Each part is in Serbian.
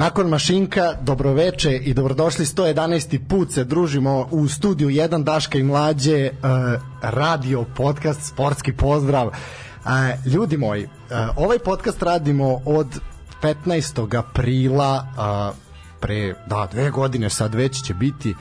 Nakon Mašinka, dobroveče i dobrodošli 111. put se družimo u studiju 1 Daška i Mlađe, uh, radio, podcast, sportski pozdrav. Uh, ljudi moji, uh, ovaj podcast radimo od 15. aprila pre, da, dve godine sad već će biti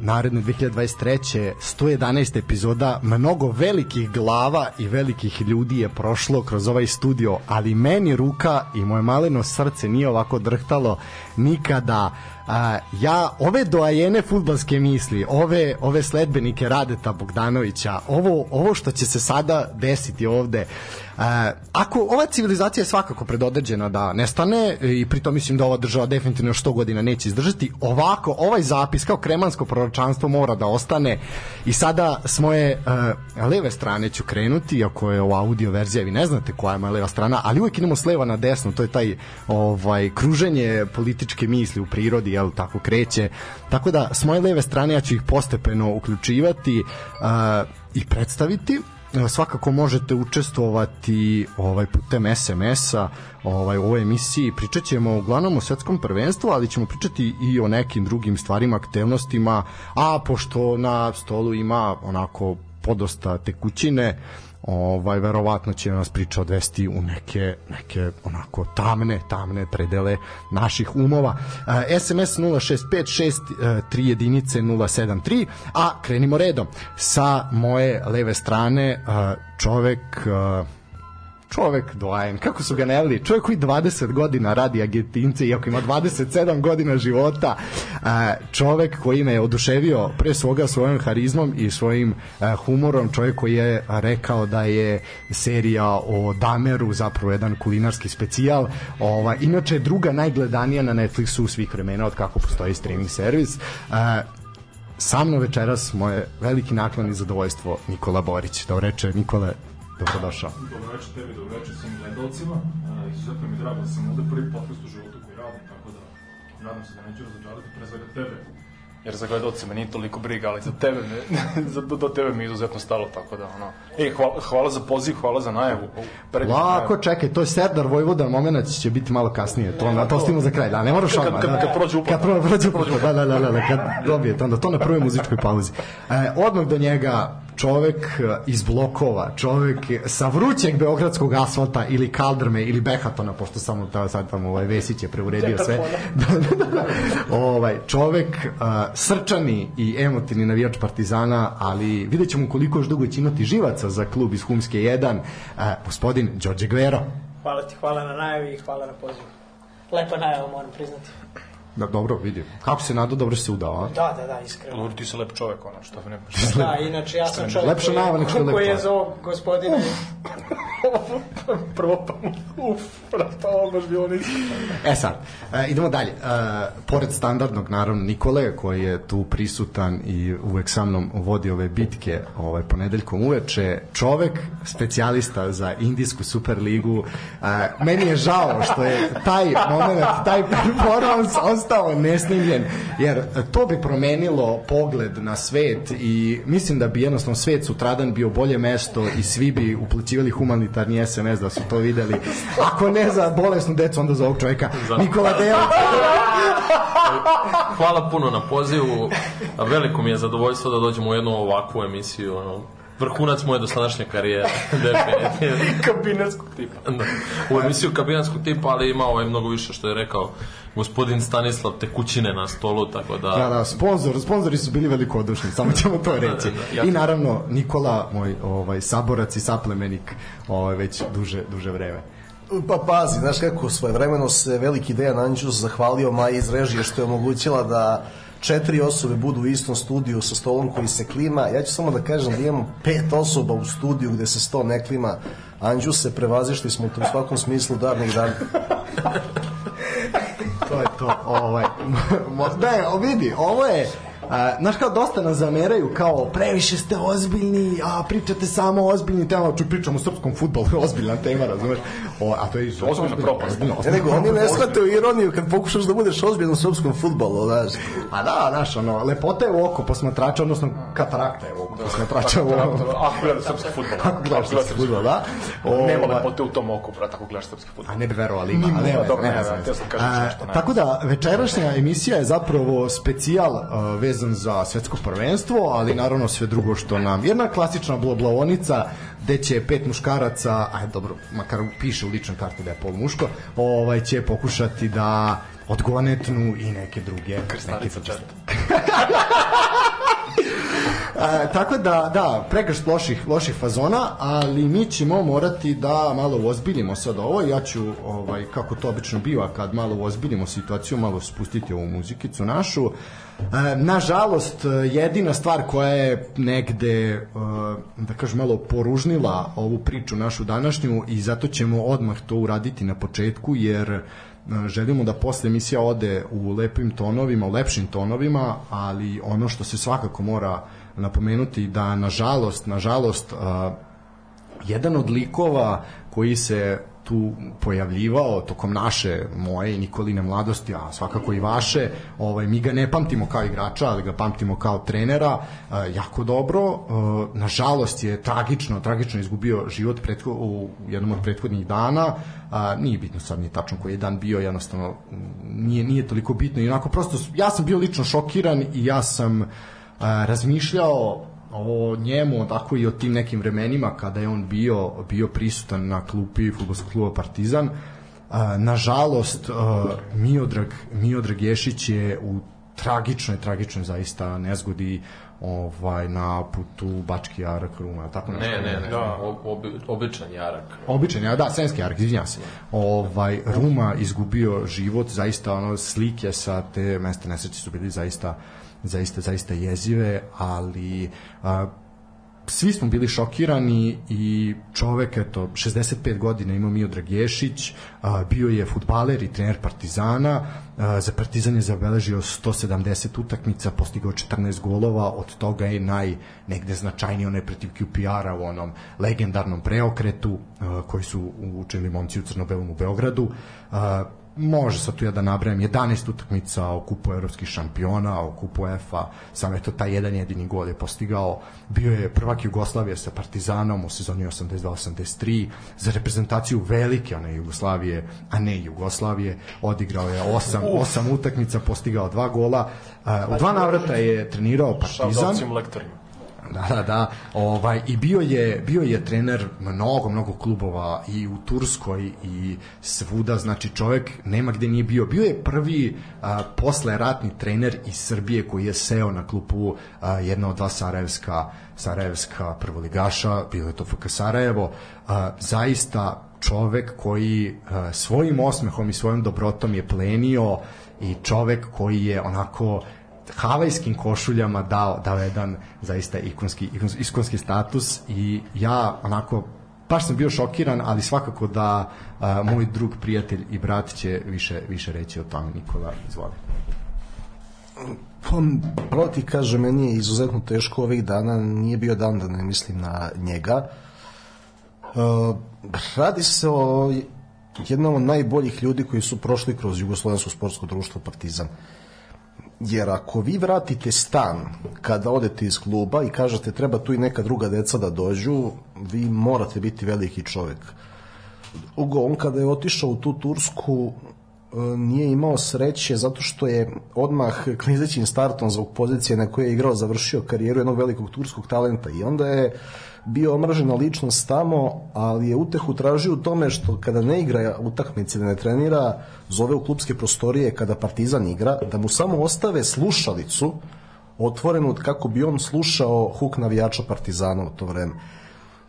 naredne 2023. 111 epizoda mnogo velikih glava i velikih ljudi je prošlo kroz ovaj studio, ali meni ruka i moje maleno srce nije ovako drhtalo nikada a, ja ove doajene futbalske misli, ove ove sledbenike Radeta Bogdanovića, ovo ovo što će se sada desiti ovde, a, ako ova civilizacija je svakako predodređena da nestane i pritom mislim da ova država definitivno što godina neće izdržati, ovako ovaj zapis kao kremansko proročanstvo mora da ostane. I sada s moje uh, leve strane ću krenuti, ako je ovo audio verzija, vi ne znate koja je moja leva strana, ali uvek idemo s leva na desno, to je taj ovaj kruženje političke misli u prirodi, jel tako kreće. Tako da s moje leve strane ja ću ih postepeno uključivati uh, i predstaviti svakako možete učestvovati ovaj putem SMS-a ovaj u ovoj emisiji pričaćemo uglavnom o svetskom prvenstvu, ali ćemo pričati i o nekim drugim stvarima, aktivnostima, a pošto na stolu ima onako podosta tekućine, ovaj verovatno će nas priča odvesti u neke neke onako tamne tamne predele naših umova. Uh, SMS 0656 3 jedinice 073, a krenimo redom. Sa moje leve strane uh, čovek uh, čovek doajen, kako su ga nevili, čovek koji 20 godina radi Argentince, iako ima 27 godina života, čovek koji me je oduševio pre svoga svojom harizmom i svojim humorom, čovek koji je rekao da je serija o Dameru zapravo jedan kulinarski specijal, ova, inače druga najgledanija na Netflixu svih vremena od kako postoji streaming servis, sa mnom večeras moje veliki naklon i zadovoljstvo Nikola Borić. Da reče Nikole, Dobrodošao. Dobroveče tebi, dobroveče svim gledalcima. Izuzetno mi drago da sam ovde prvi podcast u životu koji radim, tako da nadam se da neću razočarati pre svega tebe. Jer za gledalce me nije toliko briga, ali za tebe me, za, do, do tebe mi je izuzetno stalo, tako da, ono, ej, hvala, hvala za poziv, hvala za najavu. Lako, čekaj, to je Serdar Vojvoda, moment će biti malo kasnije, to, na, to ostavimo za kraj, da, ne moraš odmah. Kad, kad, kad, prođe uplata. Kad prođe uplata, da, da, da, da, da, kad dobijete, onda to na prvoj muzičkoj pauzi. E, odmah do njega čovek iz blokova, čovek sa vrućeg beogradskog asfalta ili kaldrme ili behatona, pošto samo ta, sad tamo ovaj Vesić je preuredio sve. da, da, da, ovaj, čovek uh, srčani i emotivni navijač Partizana, ali vidjet ćemo koliko još dugo će imati živaca za klub iz Humske 1, uh, gospodin Đorđe Guero. Hvala ti, hvala na najavi i hvala na pozivu. Lepa najava, moram priznati. Da, dobro, vidi. Kako se nado, dobro se udao, a? Da, da, da, iskreno. Lur, ti si lep čovek, ono, što ne Da, inače, ja sam čovek Lepša nek što je lep koji je za ovog gospodina. Prvo pa, uf, pa ovo baš bilo nisu. E sad, e, idemo dalje. E, pored standardnog, naravno, Nikole, koji je tu prisutan i uvek sa mnom vodi ove bitke ovaj, ponedeljkom uveče, čovek, specijalista za Indijsku Superligu. E, meni je žao što je taj moment, taj performans ostao nesnimljen, jer to bi promenilo pogled na svet i mislim da bi jednostavno svet sutradan bio bolje mesto i svi bi uplaćivali humanitarni SMS da su to videli. Ako ne za bolesnu decu, onda za ovog čovjeka. Nikola Delić. Hvala puno na pozivu. Veliko mi je zadovoljstvo da dođemo u jednu ovakvu emisiju. Ono, vrhunac moje dosadašnje karijere. Kabinetskog tipa. Da. U emisiju kabinetskog tipa, ali ima ovaj mnogo više što je rekao gospodin Stanislav tekućine na stolu, tako da... Da, da, sponsor, sponzori su bili velikodušni, samo ćemo to reći. Da, da, I naravno Nikola, moj ovaj saborac i saplemenik, ovaj već duže duže vreme. Pa pazi, znaš kako, svoje vremeno se veliki Dejan Anđus zahvalio Maji iz režije što je omogućila da četiri osobe budu u istom studiju sa stolom koji se klima. Ja ću samo da kažem da imamo pet osoba u studiju gde se sto ne klima. Anđus se prevazišli smo u svakom smislu darnih dana. to je ovaj. ne, vidi, ovo je A, znaš kao dosta nas zameraju kao previše ste ozbiljni, a pričate samo o ozbiljnim temama, ču pričam o srpskom futbolu, ozbiljna tema, razumeš? O, a to je izuzetno Ozbiljna propast. ozbiljno, E, ozbiljno. nego, oni ne shvataju ironiju kad pokušaš da budeš ozbiljan u srpskom futbolu, znaš. A da, znaš, ono, lepota je u oko posmatrača, odnosno katarakta je u oko posmatrača. u Ako gledaš srpski futbol. Kako gledaš srpski futbol, da? Nema Ovaj, lepote u tom oku, brat, ako gledaš srpski futbol. A ne bi verovali ima, Nima, nema, dobro, nema, ne, nema, ne, nešto, ne. Tako da, večerašnja emisija je zapravo specijal uh, vezan za svetsko prvenstvo, ali naravno sve drugo što nam... Jedna klasična blablavonica gde će pet muškaraca, aj dobro, makar piše u ličnoj karti da je pol muško, ovaj, će pokušati da odgonetnu i neke druge... Krstarica neke, čet. E, tako da, da, pregršt loših, loših fazona, ali mi ćemo morati da malo ozbiljimo sad ovo. Ja ću, ovaj, kako to obično biva, kad malo ozbiljimo situaciju, malo spustiti ovu muzikicu našu. E, nažalost, jedina stvar koja je negde, e, da kažem, malo poružnila ovu priču našu današnju i zato ćemo odmah to uraditi na početku, jer e, želimo da posle emisija ode u lepim tonovima, u lepšim tonovima, ali ono što se svakako mora napomenuti da nažalost, nažalost a, jedan od likova koji se tu pojavljivao tokom naše, moje i Nikoline mladosti, a svakako i vaše, ovaj, mi ga ne pamtimo kao igrača, ali ga pamtimo kao trenera, a, jako dobro. A, nažalost je tragično, tragično izgubio život pretho, u jednom od prethodnih dana, a, nije bitno sad nije tačno koji je dan bio, jednostavno nije, nije toliko bitno i onako prosto, ja sam bio lično šokiran i ja sam a, razmišljao o njemu, tako i o tim nekim vremenima kada je on bio bio prisutan na klupi fudbalskog kluba Partizan. A, nažalost, a, Miodrag, Miodrag Ješić je u tragičnoj, tragičnoj zaista nezgodi ovaj na putu Bački Jarak Ruma, tako nešto. Ne, ne, ne, Da. ob, obi, običan jarak. Običan, ja, da, Sremski Jarak, izvinjavam se. Ovaj, Ruma izgubio život, zaista ono slike sa te mesta nesreće su bili zaista zaista, zaista jezive, ali a, svi smo bili šokirani i čovek, eto, 65 godina imao Miodrag Ješić, a, bio je futbaler i trener Partizana, za Partizan je zabeležio 170 utakmica, postigao 14 golova, od toga je naj negde značajniji onaj protiv QPR-a u onom legendarnom preokretu koji su učili momci u Crnobelom u Beogradu. Može sad tu ja da nabrajam 11 utakmica o kupu evropskih šampiona, o kupu UEFA, samo eto taj jedan jedini gol je postigao. Bio je prvak Jugoslavije sa Partizanom u sezoni 82-83, za reprezentaciju velike one Jugoslavije, a ne Jugoslavije, odigrao je 8, 8 utakmica, postigao dva gola. U dva navrata je trenirao Partizan. Šaldovcim lektorima. Da, da, da. Ovaj i bio je bio je trener mnogo mnogo klubova i u Turskoj i svuda, znači čovjek nema gde nije bio. Bio je prvi a, posle ratni trener iz Srbije koji je seo na klupu a, jedna od dva Sarajevska Sarajevska prvoligaša, bio je to FK Sarajevo. A, zaista čovek koji a, svojim osmehom i svojom dobrotom je plenio i čovek koji je onako havajskim košuljama dao, dao jedan zaista ikonski, ikonski, ikonski status i ja onako baš sam bio šokiran, ali svakako da a, moj drug, prijatelj i brat će više, više reći o tome. Nikola, izvoli. Pa, pravo ti kaže, meni je izuzetno teško ovih dana, nije bio dan da ne mislim na njega. Uh, radi se o jednom od najboljih ljudi koji su prošli kroz Jugoslovensko sportsko društvo Partizan. Jer ako vi vratite stan kada odete iz kluba i kažete treba tu i neka druga deca da dođu, vi morate biti veliki čovek. Drugo, on kada je otišao u tu Tursku, e, nije imao sreće zato što je odmah klizećim startom zbog pozicije na kojoj je igrao završio karijeru jednog velikog turskog talenta i onda je bio omražena ličnost tamo, ali je utehu tražio u tome što kada ne igra utakmice, da ne trenira, zove u klubske prostorije kada Partizan igra, da mu samo ostave slušalicu otvorenu kako bi on slušao huk navijača Partizana u to vreme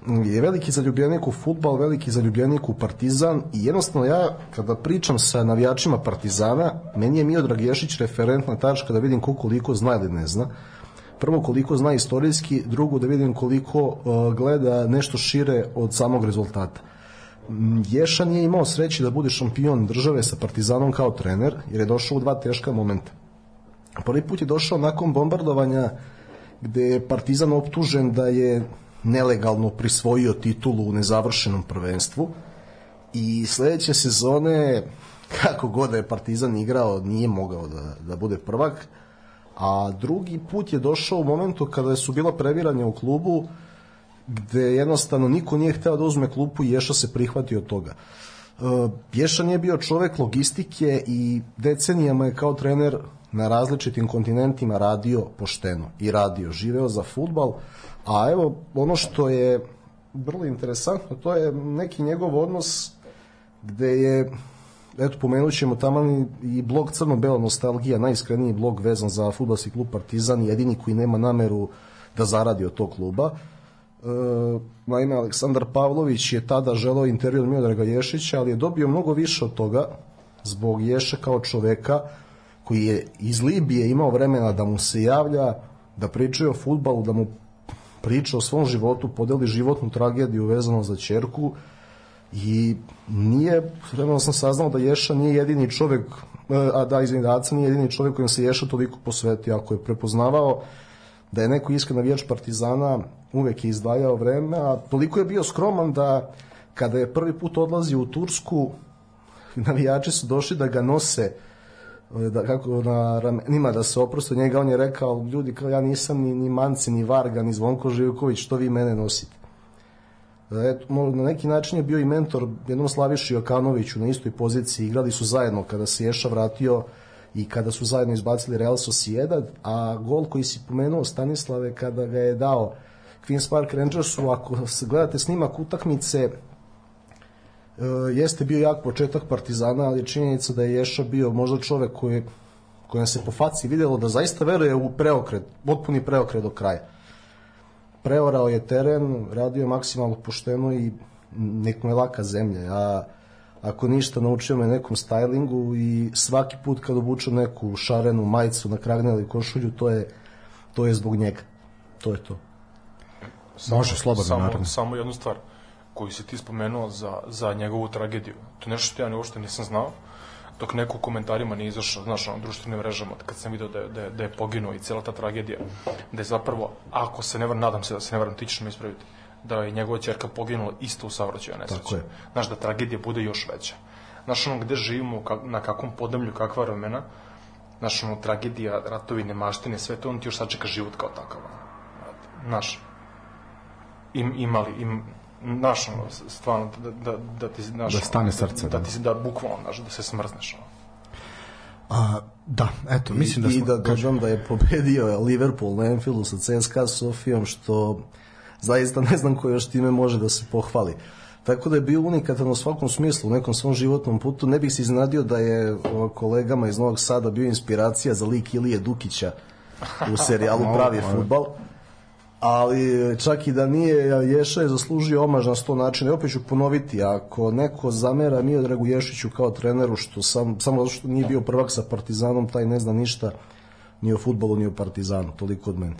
je veliki zaljubljenik u futbal, veliki zaljubljenik u Partizan i jednostavno ja kada pričam sa navijačima Partizana, meni je Miodrag Ješić referentna tačka da vidim koliko koliko zna ili ne zna. Prvo koliko zna istorijski, drugo da vidim koliko uh, gleda nešto šire od samog rezultata. Mm, Ješa nije imao sreće da bude šampion države sa Partizanom kao trener, jer je došao u dva teška momenta. Prvi put je došao nakon bombardovanja gde je Partizan optužen da je nelegalno prisvojio titulu u nezavršenom prvenstvu i sledeće sezone kako god da je Partizan igrao nije mogao da, da bude prvak a drugi put je došao u momentu kada su bila previranja u klubu gde jednostavno niko nije hteo da uzme klupu i Ješa se prihvatio toga. Uh, Ješa nije bio čovek logistike i decenijama je kao trener na različitim kontinentima radio pošteno i radio, živeo za futbal, a evo ono što je vrlo interesantno, to je neki njegov odnos gde je eto pomenut ćemo tamo i blog Crno-Bela nostalgija, najiskreniji blog vezan za futbalski klub Partizan, jedini koji nema nameru da zaradi od tog kluba. E, naime, Aleksandar Pavlović je tada želeo intervju od Miodraga Ješića, ali je dobio mnogo više od toga zbog Ješe kao čoveka koji je iz Libije imao vremena da mu se javlja, da priča o futbalu, da mu priča o svom životu, podeli životnu tragediju vezano za čerku i nije, vremena sam saznao da Ješa nije jedini čovek, a da, izvini, da Aca nije jedini čovek kojim se Ješa toliko posvetio, ako je prepoznavao da je neko iskren navijač Partizana, uvek je izdvajao vreme, a toliko je bio skroman da kada je prvi put odlazio u Tursku, navijači su došli da ga nose da kako na ramenima da se oproste njega. On je rekao ljudi kao ja nisam ni, ni Manci ni Varga ni Zvonko Živković što vi mene nosite Eto, na neki način je bio i mentor jednom Slaviši Jokanoviću na istoj poziciji igrali su zajedno kada se Ješa vratio i kada su zajedno izbacili Real Sociedad a gol koji si pomenuo Stanislave kada ga je dao Queen's Park Rangersu ako se gledate snimak utakmice E, jeste bio jak početak Partizana, ali činjenica da je Ješa bio možda čovek koji koja se po faci videlo da zaista veruje u preokret, potpuni preokret do kraja. Preorao je teren, radio je maksimalno pošteno i nekom je laka zemlja. A ako ništa naučio me nekom stylingu i svaki put kad obučem neku šarenu majicu na kragne ili košulju, to je, to je zbog njega. To je to. Samo, Može slobodno, samo, naravno. Samo jednu stvar koju si ti spomenuo za, za njegovu tragediju. To je nešto što ja uopšte nisam znao, dok neko u komentarima nije izašao, znaš, na društvenim mrežama, kad sam vidio da je, da je, da je poginuo i cijela ta tragedija, da je zapravo, ako se ne varam, nadam se da se ne varam, ti ćeš me ispraviti, da je njegova ćerka poginula isto u saobraćaju Tako nesreći. je. Znaš, da tragedija bude još veća. Znaš, ono, gde živimo, na kakvom podemlju, kakva vremena, znaš, ono, tragedija, ratovi, nemaštine, sve to, on ti još sačeka život kao takav. Znaš, im, imali, im, znaš, ono, stvarno, da, da, da ti, znaš, Da stane srce, da, da. ti se, da, bukvalno, znaš, da se smrzneš, ono. A, da, eto, mislim da I, smo... I da dodam da je pobedio Liverpool na Anfieldu sa CSKA Sofijom, što zaista ne znam ko još time može da se pohvali. Tako da je bio unikatan u svakom smislu, u nekom svom životnom putu. Ne bih se iznenadio da je o, kolegama iz Novog Sada bio inspiracija za lik Ilije Dukića u serijalu Pravi futbal. Ali čak i da nije, Ješa je zaslužio omaž na sto načina. I opet ću ponoviti, ako neko zamera Miodragu Ješiću kao treneru, što sam, samo zato što nije bio prvak sa Partizanom, taj ne zna ništa ni o futbolu, ni o Partizanu. Toliko od mene.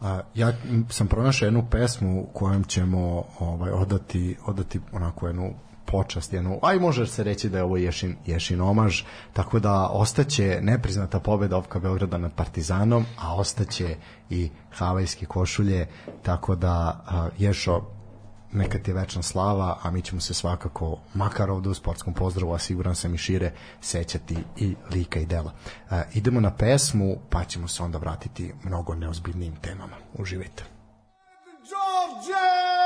A, ja sam pronašao jednu pesmu kojom ćemo ovaj odati odati onako jednu počast, jednu, aj može se reći da je ovo Ješin, Ješin omaž, tako da ostaće nepriznata pobeda Ovka Beograda nad Partizanom, a ostaće i havajske košulje, tako da a, Ješo, neka ti je večna slava, a mi ćemo se svakako, makar ovde u sportskom pozdravu, a siguran sam i šire, sećati i lika i dela. E, idemo na pesmu, pa ćemo se onda vratiti mnogo neozbiljnijim temama. Uživajte. O,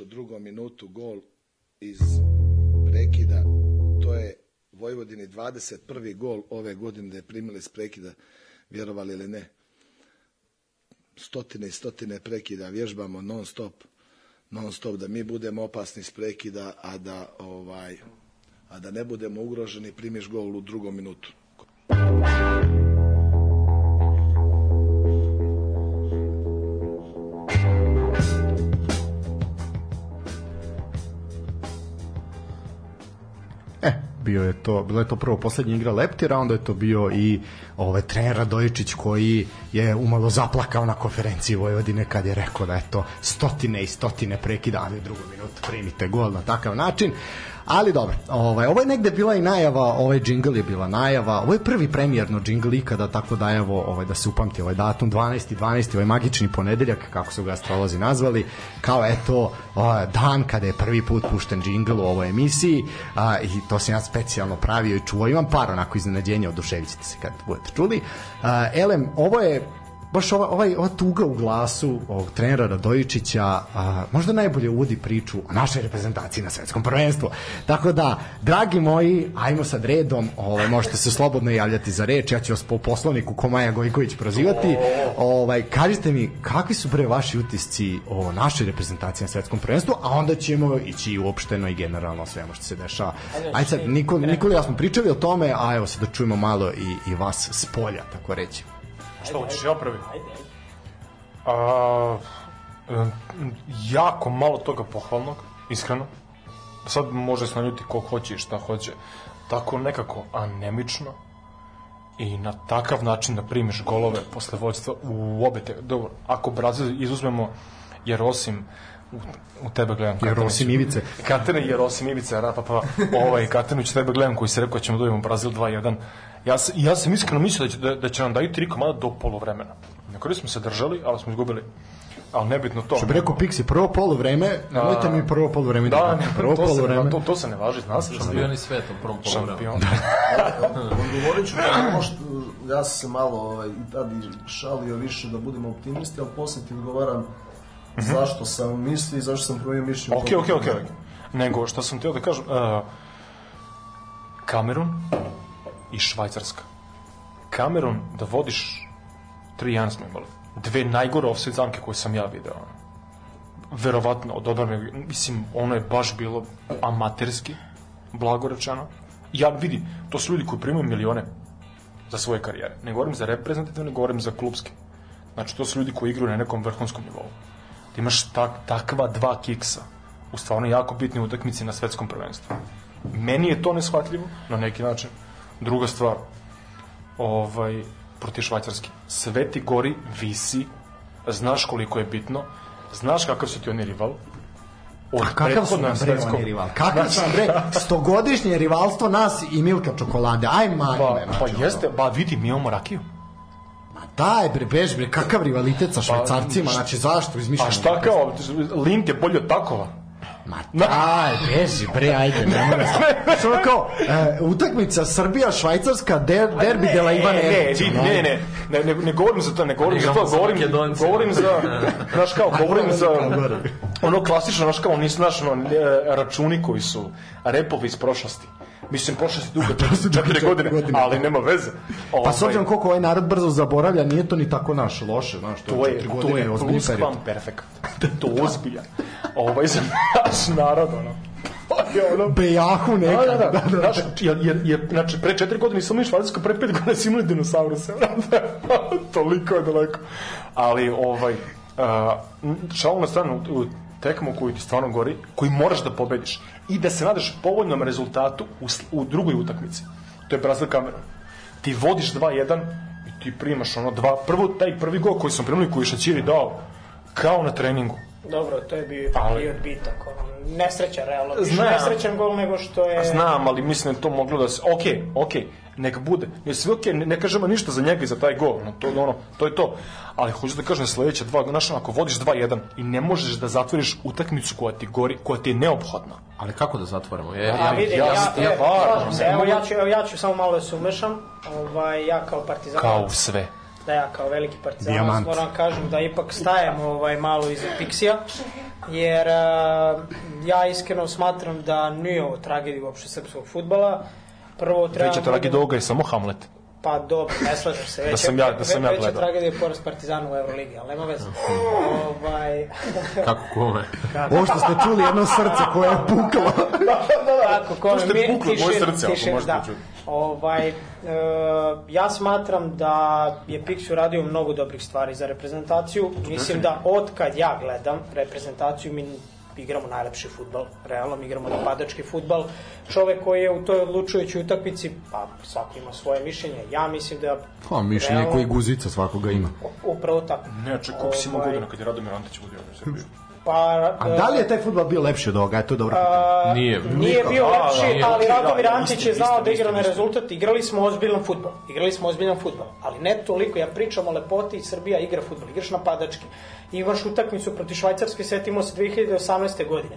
u drugom minutu gol iz prekida, to je Vojvodini 21. gol ove godine da je primili iz prekida, vjerovali ili ne. Stotine i stotine prekida, vježbamo non stop, non stop, da mi budemo opasni iz prekida, a da, ovaj, a da ne budemo ugroženi, primiš gol u drugom minutu. E, bio je to, bilo je to prvo poslednja igra Leptira, onda je to bio i ovaj trener Radojičić koji je umalo zaplakao na konferenciji Vojvodine kad je rekao da je to stotine i stotine prekida, ali u drugom minutu primite gol na takav način. Ali dobro, ovaj, ovo je negde bila i najava, ovaj džingl je bila najava, ovo je prvi premijerno džingl ikada, tako da evo, ovaj, da se upamti ovaj datum, 12. 12. ovaj magični ponedeljak, kako su ga astrolozi nazvali, kao eto, ovaj, dan kada je prvi put pušten džingl u ovoj emisiji, a, i to sam ja specijalno pravio i čuo, imam par onako iznenađenja, oduševit ćete se kad budete čuli. A, Elem, ovo je baš ova, ovaj, ova tuga u glasu ovog trenera Radojičića a, možda najbolje uvodi priču o našoj reprezentaciji na svetskom prvenstvu. Tako da, dragi moji, ajmo sad redom, ovaj, možete se slobodno javljati za reč, ja ću vas po poslovniku ko Maja Gojković prozivati. Ovaj, kažite mi, kakvi su bre vaši utisci o našoj reprezentaciji na svetskom prvenstvu, a onda ćemo ići uopšteno i generalno o svemu što se dešava. Ajde sad, Nikol, Nikol i ja smo pričali o tome, a evo sad da čujemo malo i, i vas s polja, tako reći. Šta hoćeš, ja prvi? A, em, jako malo toga pohvalnog, iskreno. Sad može se naljuti ko hoće i šta hoće. Tako nekako anemično i na takav način da primiš golove posle vođstva u obe te... Dobro, ako Brazil izuzmemo, jer osim u, u tebe gledam Jer Katanić. osim Ivice. Katane jer osim Ivice Rapa pa ovaj Katanić tebe gledam koji se rekao da ćemo da dobijemo Brazil 2-1 ja, se, ja sam iskreno mislio da će, da, da će nam daju tri komada do polovremena na kraju smo se držali ali smo izgubili ali nebitno to Što bi rekao Pixi, prvo polovreme, nemojte mi prvo polovreme da, da, ne, prvo to, se, polovreme. to, to se ne važi zna se da se Šampioni sveta u prvom polovremenu. šampion Odgovorit ću što, ja sam se malo ovaj, i tad i šalio više da budemo optimisti, ali posle ti odgovaram zašto sam mislio i zašto sam promijenio mišljenje. Ok, ok, ok. ok. Nego, što sam htio da kažem, uh, Kamerun i Švajcarska. Kamerun, da vodiš 3-1 smo imali. Dve najgore offside zamke koje sam ja video. Verovatno, od odbrane, mislim, ono je baš bilo amaterski, blago rečeno. Ja vidi, to su ljudi koji primaju milione za svoje karijere. Ne govorim za reprezentativne, govorim za klubske. Znači, to su ljudi koji igraju na nekom vrhunskom nivou. Da imaš tak, takva dva kiksa u stvarno jako bitne utakmice na svetskom prvenstvu. Meni je to neshvatljivo, na neki način. Druga stvar, ovaj, protiv Švajcarske. Sve ti gori, visi, znaš koliko je bitno, znaš kakav su ti oni rival, od Kakav su nam bre oni rival? Kakav su nam bre stogodišnje rivalstvo nas i Milka Čokolade? Aj manje Pa, me, pa jeste, ba vidi, mi imamo rakiju. Ma daj bre, bež bre, kakav rivalitet sa švajcarcima, znači zašto izmišljamo? A šta kao, Lint je bolji od takova? Ma daj, beži bre, ajde, nemoj. Što kao, e, utakmica Srbija-Švajcarska, der, derbi de la Ivana ne, ne, ne, ne, ne, ne, ne govorim za to, ne govorim za to, govorim, govorim za, znaš kao, govorim za ono klasično, znaš kao, nisu znaš, e, računi koji su repovi iz prošlosti. Mislim, prošlosti dugo, četiri godine, godine. ali nema veze. Pa Ovaj, s obzirom koliko ovaj narod brzo zaboravlja, nije to ni tako naš loše, znaš, to, to je četiri to godine, je ozbiljni period. perfekt. To je ozbiljan. Ovaj za naš narod, ono. To je ono, Bejahu neka. Da, da, da. Znaš, jer, jer, jer, znači, pre četiri godine smo imali Švajcarsku, pre pet godina smo imali dinosauruse. Toliko je daleko. Ali, ovaj, uh, šalu na stranu, u tekmu koju ti stvarno gori, koji moraš da pobediš i da se nadaš povoljnom rezultatu u, u drugoj utakmici. To je Brazil Kamerun. Ti vodiš 2-1 i ti primaš ono dva, prvo taj prvi gol koji sam primili, koji je Šaćiri dao, kao na treningu. Dobro, to je bio, Ali- bio odbitak. Ono, nesrećan, realno. Više Znam. nesrećan gol nego što je... A znam, ali mislim da je to moglo da se... Ok, ok, nek bude. Ne, sve ok, ne, ne kažemo ništa za njega i za taj gol. No, to, ono, to je to. Ali hoću da kažem sledeća dva, znaš, ako vodiš 2-1 i ne možeš da zatvoriš utakmicu koja ti gori, koja ti je neophodna. Ali kako da zatvorimo? Ja, A ja, vidi, ja- ja, ja- ja, ja važno, slažem se, ne evo mogu- ja ću, evo ja ću samo malo da se umešam. Ovaj, ja kao partizan, Kao u sve. Da ja kao veliki Dijamant. moram kažem da ipak stajem ovaj, malo iza Pixija, jer uh, ja iskreno smatram da nije ovo tragedija uopšte srpskog futbala. Prvo treba... Veća tragedija ovoga je samo Hamlet. Pa dobro, ne slažem se. Veća, sam ja- da sam ja veća gledao. tragedija je poraz Partizana u Euroligi, ali nema veze. ovaj, kako kome? Ovo što ste čuli, jedno srce koje je puklo. Tako, ko što je puklo moje srce, ako možete da. čuti. Ovaj, e, ja smatram da je Pixi uradio mnogo dobrih stvari za reprezentaciju. Mislim da od kad ja gledam reprezentaciju mi igramo najlepši futbal, realno mi igramo napadački futbal. Čovek koji je u toj odlučujućoj utakmici, pa svako ima svoje mišljenje. Ja mislim da Pa, mišljenje realno- koji guzica svakoga ima. upravo tako. Ne, ček, koliko si imao Ovaj, godina kad je Radomir Antić vodio ovu Srbiju? Pa, A da li je taj futbol bio lepši od ovoga? Je to dobro A, Nije. Nije bio Da, lepši, da, ali Radomir da, Antić je znao da igra na rezultat. Igrali smo ozbiljan futbol. Igrali smo ozbiljan futbol. Ali ne toliko, ja pričam o lepoti i Srbija igra futbol. Igraš napadački. Imaš utakmicu protiv Švajcarske, setimo se 2018. godine.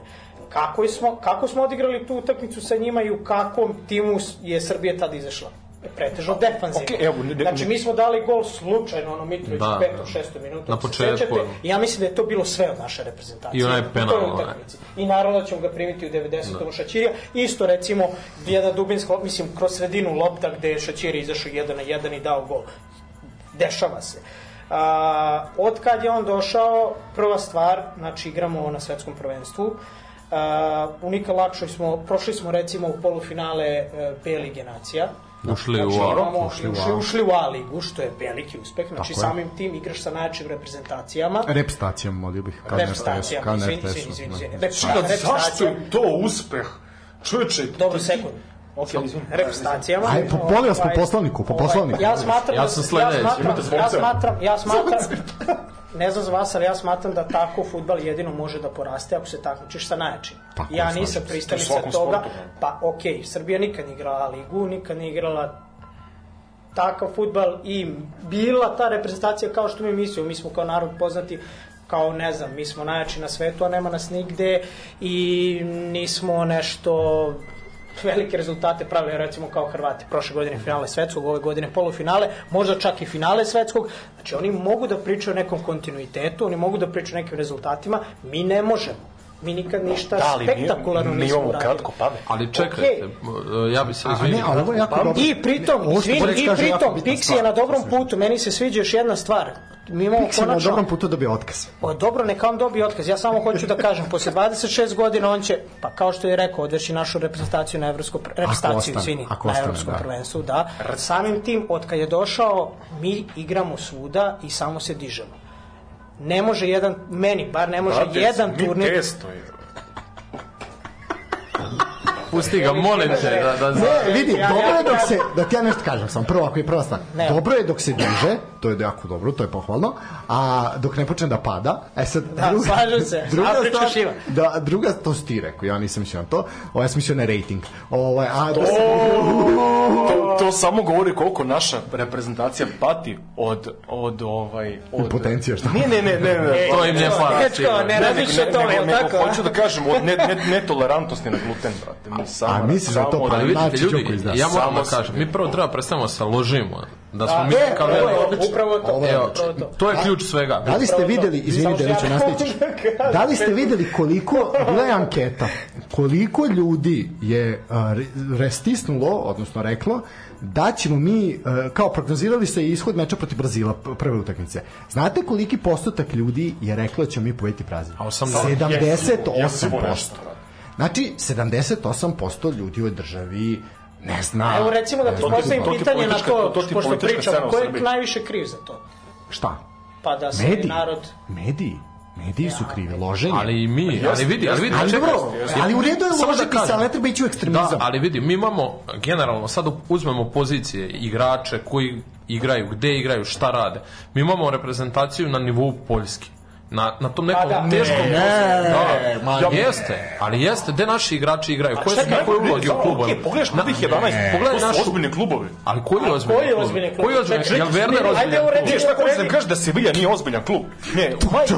Kako smo, kako smo odigrali tu utakmicu sa njima i u kakvom timu je Srbija tada izašla? Pretežno defanzivno. Okej, evo, ne- ne- znači, mi smo dali gol slučajno, ono Mitrović Da, u da. petom, šestom minutu. Na početku. I ja mislim da je to bilo sve od naše reprezentacije. I onaj U penal, onaj. utakmici. I naravno da ćemo ga primiti u 90. Da. Šaćirija. Isto recimo jedna dubinska, mislim, kroz sredinu lopta gde je Šaćiri izašao jedan na jedan i dao gol. Dešava se. A, od kad je on došao, prva stvar, znači igramo na svetskom prvenstvu, a, u Nika Lakšoj smo, prošli smo recimo u polufinale e, B lige nacija, Ušli u Znači, A. imamo, ušli ušli, u A. ušli, u A ligu, što je veliki uspeh. Znači, Tako je. samim tim igraš sa najjačim reprezentacijama. Rep stacijom, molio bih. Repstacijama, izvini, izvini, izvini, zašto je to uspeh? Čovječe, Dobro, sekund. Ok, izvini. Repstacijama. Aj, po- molim vas, po Ovaj, poslovniku, po ovaj, poslovniku. Ja smatram, Ja da- sam sledeći, ja smatram, ja smatram, ja smatram, ne znam za vas, ali ja smatram da tako futbal jedino može da poraste ako se takmičiš sa najjačim. Tako, ja nisam svakom toga, sportu, pa okej, Srbija nikad nije igrala ligu, nikad nije igrala takav futbal i bila ta reprezentacija kao što mi mislimo, mi smo kao narod poznati kao ne znam, mi smo najjači na svetu, a nema nas nigde i nismo nešto velike rezultate pravili recimo kao Hrvati prošle godine finale svetskog, ove godine polufinale, možda čak i finale svetskog. Znači oni mogu da pričaju o nekom kontinuitetu, oni mogu da pričaju o nekim rezultatima, mi ne možemo. Mi nikad ništa Da, ali mi, spektakularno mi nismo imamo uradili. kratko pade. Ali čekajte, ja bi se A ne, izvinio. ali ovo je jako dobro. I pritom, izvini, i pritom, Pixi je na dobrom putu, meni se sviđa još jedna stvar. Mi imamo Pixi je na konačno... dobrom putu da bi otkaz. O, dobro, neka on dobije otkaz. Ja samo hoću da kažem, posle 26 godina on će, pa kao što je rekao, odveći našu reprezentaciju na evropsko pr- reprezentaciju, ostane, izvini, ako na ostane, evropskom da. prvenstvu, da. Samim tim, od kad je došao, mi igramo svuda i samo se dižemo. Ne može jedan, meni bar ne može Brate, jedan mi turnir, testo je. Pusti ga, molim te, da, da, Ne, vidi, dobro je dok se, da ti ja nešto kažem sam, prvo ako je prva stvar, Ne. dobro je dok se diže, to je jako dobro, to je pohvalno, a dok ne počne da pada, e sad, Da, slažem se. Afrička stvar, šiva. da, druga, to si ti rekao, ja nisam mislio na to, ovo ja sam mislio na rating, ovaj, a da se, To, to samo govori koliko naša reprezentacija pati od od ovaj od Impotencija, šta? Ne, ne, ne, ne, ne. To im ne fali. Dečko, ne razmišlja o tome, jel nego, tako? hoću da kažem od ne, ne, netolerantnosti na gluten, brate. Mi samo, A misliš da to samo pa vidite, Znači, ljudi, Đoko izda. ja moram Samo da kažem, mi prvo treba predstavimo se ložimo, da smo Da, mi e, kao odlično. Upravo to. Ovo je Evo, Upravo to. to je ključ svega. Da li ste videli, izvini Samo da kažem. Da li ste videli koliko, bila je anketa, koliko ljudi je uh, re- restisnulo, odnosno reklo, da ćemo mi, uh, kao prognozirali se ishod meča protiv Brazila, prve utakmice. Znate koliki postotak ljudi je reklo da ćemo mi pobediti Brazil? A 80? 78%. Znači, 78% ljudi u državi ne zna. Evo recimo da ti postavim pitanje na to, to pošto pričamo, ko je najviše kriv za to? Šta? Pa da se Mediji. narod... Mediji. Mediji su krivi, loženje. Ali i mi, ali vidi, ali vidi, Ali dobro, ali u redu je Samo da ložiti se, ali ne treba ići u ekstremizam. Da, ali vidi, mi imamo generalno, sad uzmemo pozicije igrače koji igraju, gde igraju, šta rade. Mi imamo reprezentaciju na nivou Poljske. Na, na tom nekom Pa da. teškom Ne, da, ma ja, jeste, ali jeste, gde naši igrači igraju, koje su njihove uloge u klubu. Okej, pogledaš prvih 11, Pogledaj to su našu- ozbiljni klubovi. Ali koji ozbiljni koji klub? ozbiljni klub? Koji ozbiljni? Jel Werner ajde, ozbiljan klub? Ne, šta hoćeš da kažeš da Sevilla nije ozbiljan klub? Ne,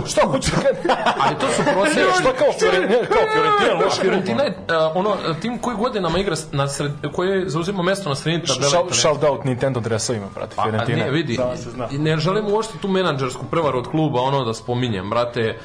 šta hoćeš da kažeš? Ali to su prosječe. Šta kao Fiorentina, kao Fiorentina, loš klub. Fiorentina je uh, ono tim koji godinama igra na sred, koji zauzima mesto na sredini tabele. Shout, out Nintendo dresovima, brate, A, a Fiorentina. ne, vidi, Da, ne želim uopšte tu menadžersku prevaru od kluba, ono da spominjem, brate.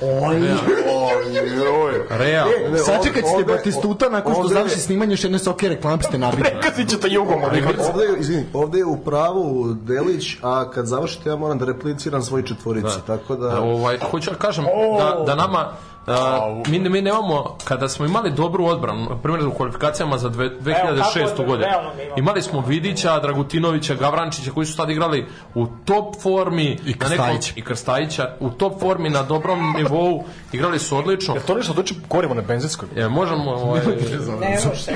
Real. Sačekat ćete ovde- Batistuta nakon što završi snimanje još jedne soke reklame ste nabiti. Prekazit ćete jugom, ali Ovde izvini, ovde je u pravu Delić, a kad završite ja moram da repliciram svoj četvorici, tako da... Ovaj, hoću da kažem da, da nama Uh, mi, mi nemamo, kada smo imali dobru odbranu, na primjer u kvalifikacijama za dve, 2006. kako je, godine, realno mi imamo. imali smo Vidića, Dragutinovića, Gavrančića, koji su tad igrali u top formi, I na nekom, Krstajića. i Krstajića, u top formi, na dobrom nivou, igrali su odlično. To nešto doći korimo na benzinskoj. E, možemo, ovaj, Ne može.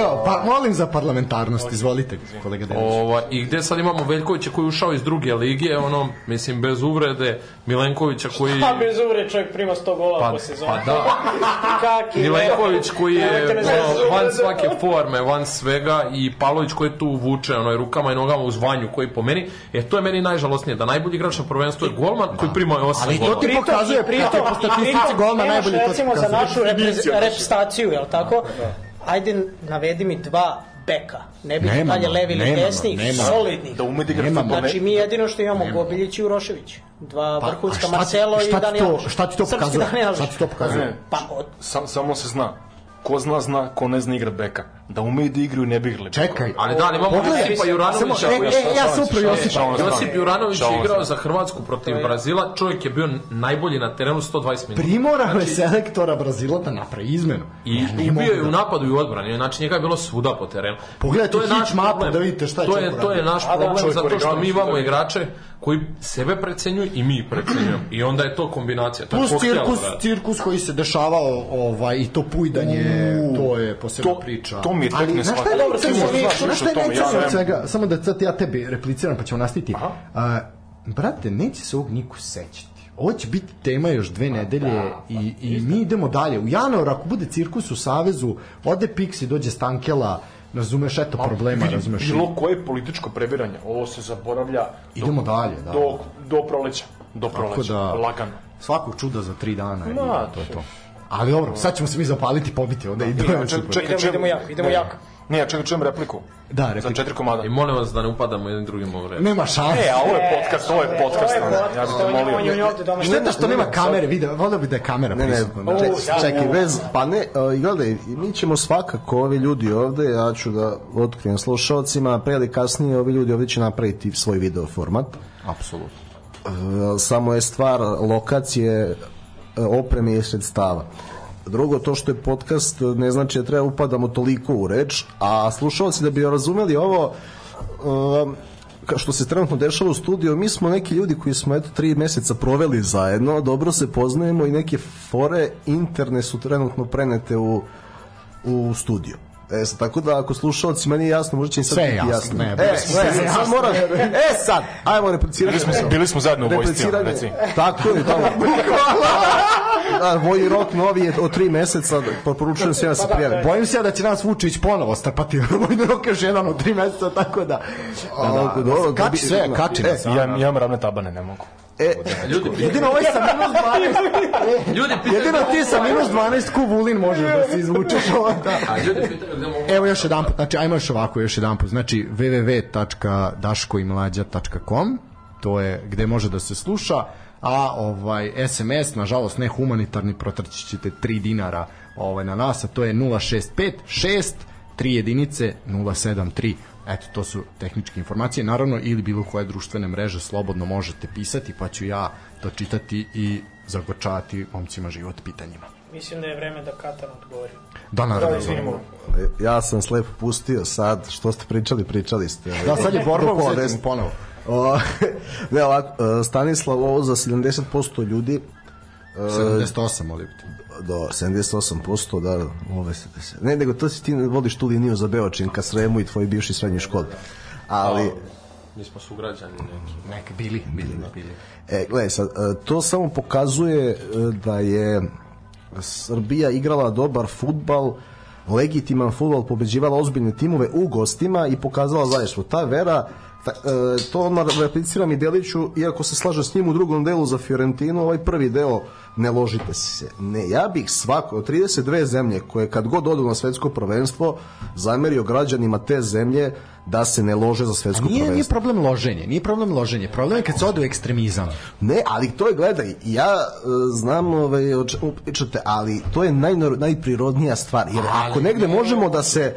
Evo, pa molim za parlamentarnost, izvolite, kolega Delić. Ova, I gde sad imamo Veljkovića koji je ušao iz druge lige, ono, mislim, bez uvrede, Milenkovića koji... Pa bez uvre čovjek prima 100 gola Pa, po sezoni. pa da. Kaki, Milenković koji je ono, van svake forme, van svega i Palović koji tu vuče ono, rukama i nogama uz vanju koji po meni, e to je meni najžalosnije, da najbolji igrač na prvenstvu je golman koji prima 8 Ali to golova. ti pokazuje, pritom- po statistici pritom golma imaš, najbolje to ti recimo za našu repre- repstaciju, jel tako? Ajde, navedi mi dva beka. Ne bih Nemamo, dalje levi ili desni, nemamo. solidnih. Da ume da igra Nemamo. fudbal, ne- Znači mi jedino što imamo Gobiljić i Urošević. Dva Pa, vrhunska šta Marcelo i šta ti Dani to- Alves. šta ti to pokazuje? Šta ti to pokazuje? Pa od, Sam, samo se zna. Ko zna, zna, ko ne zna igra beka. Da umeju da igraju, ne bi igrali. Čekaj, Ali da, ali imamo Pogledaj, Josipa Juranovića samo- e, e, ja sam upravo Josipa. Josip Juranović je igrao za Hrvatsku protiv Brazila, čovjek je bio najbolji na terenu 120 minuta. primorao je selektora Brazila da napravi izmenu. I ubio je u da- napadu i u odbrani, znači njega je bilo svuda po terenu. Pogledajte To je naš mapu da vidite šta je to je, to je naš da, problem zato što mi imamo igrače koji sebe precenjuju i mi precenjujemo. I onda je to kombinacija. To Plus cirkus, brate. cirkus koji se dešavao ovaj, i to pujdanje, to je posebna priča. to mi je tek Ali, ne je shvatljivo. Dobro, ti možeš znaš Znaš šta je više o tome, ja nemam. svega? Samo da sad ja tebi repliciram pa ćemo nastaviti. A, brate, neće se ovog niko sećati. Ovo će biti tema još dve nedelje i, i mi idemo dalje. U januaru, ako bude cirkus u Savezu, ode Pixi, dođe Stankela, razumeš, eto problema, Vidi, razumeš. Bilo koje političko previranje, ovo se zaboravlja do- Idemo dalje, da. do, do proleća. Do proleća, da, lagano. svakog čuda za tri dana i Ma, to je to. Ali dobro, sad ćemo se mi zapaliti, pobiti, onda idemo. Čekaj, čekaj, Idemo- jako, idemo ne, jako. Ne, ja čekaj, čujem repliku. Da, Za replika. četiri komada. I molim vas da ne upadamo jednim drugim u red. Nema šanse. E, a ovo je podcast, ovo je podcast. Ovo je Ja podcast, bih te on je- molio. ovde doma. Šteta što nema kamere, vide, volio bi da je kamera Ne, ne, prisutna. da. ček- ja- čekaj, bez, pa ne, uh, i gledaj, mi ćemo svakako, ovi ljudi ovde, ja ću da otkrijem slušalcima, pre ili kasnije ovi ljudi ovde će napraviti svoj video format. Apsolutno. Uh, samo je stvar lokacije, opreme i sredstava. Drugo, to što je podcast ne znači da treba upadamo toliko u reč, a slušalci da bi razumeli ovo, um, što se trenutno dešava u studiju, mi smo neki ljudi koji smo eto tri meseca proveli zajedno, dobro se poznajemo i neke fore interne su trenutno prenete u u studiju. E, sad, tako da ako slušalcima nije jasno, možda će im sad Sve je biti jasno, ne, e, sve, sve je sad jasno. moram, e sad, ajmo replicirati. Bili smo- bili smo zajedno u vojsci. Tako je, tamo. da, Voji rok novi je od tri meseca, preporučujem se ja da se prijavi. Bojim se da će nas Vučić ponovo strpati vojni rok još jedan od tri meseca, tako da... da, da, A, dobro, kači sve, kači E, nas. Ja, ja imam ravne tabane, ne mogu. E, Ljudi, Jedino ovaj sa minus 12, ljudi pitaju... jedino ti sa minus 12 ku Vulin možeš da se izvučeš onda. A ljudi pitaju gde mogu... Evo još jedan put, znači ajmo još ovako još jedan put, znači www.daškoimlađa.com to je gde može da se sluša, a ovaj SMS, nažalost ne humanitarni, protrći ćete 3 dinara ovaj, na nas, a to je 065 6 3 jedinice 073 Eto, to su tehničke informacije. Naravno, ili bilo koje društvene mreže slobodno možete pisati, pa ću ja to čitati i zagorčavati momcima život pitanjima. Mislim da je vreme da Katar odgovori. Da, naravno. Izvinimo. ja sam slep pustio sad, što ste pričali, pričali ste. Da, sad je borba u deset. ponovo. Ne, ovako, e, Stanislav, ovo za 70% ljudi, 78, molim te. Do 78%, da, ove se, ne, nego to si ti vodiš tu liniju za Beočin ka Sremu i tvoji bivši srednji školi. Ali, Mi smo sugrađani neki. Nek bili, bili, bili. E, gledaj, sad, e, to samo pokazuje e, da je Srbija igrala dobar futbal, legitiman futbal, pobeđivala ozbiljne timove u gostima i pokazala zajedstvo. Ta vera, ta, e, to odmah repliciram i Deliću, iako se slaže s njim u drugom delu za Fiorentinu, ovaj prvi deo ne ložite se. Ne, ja bih svako od 32 zemlje koje kad god odu na svetsko prvenstvo zamerio građanima te zemlje da se ne lože za svetsko Nije, nije prvenstvo. problem loženje, nije problem loženje, problem je kad se ode u ekstremizam. Ne, ali to je, gledaj, ja e, znam ovaj, o čemu pričate, ali to je najnor, najprirodnija stvar. Jer ako negde možemo da se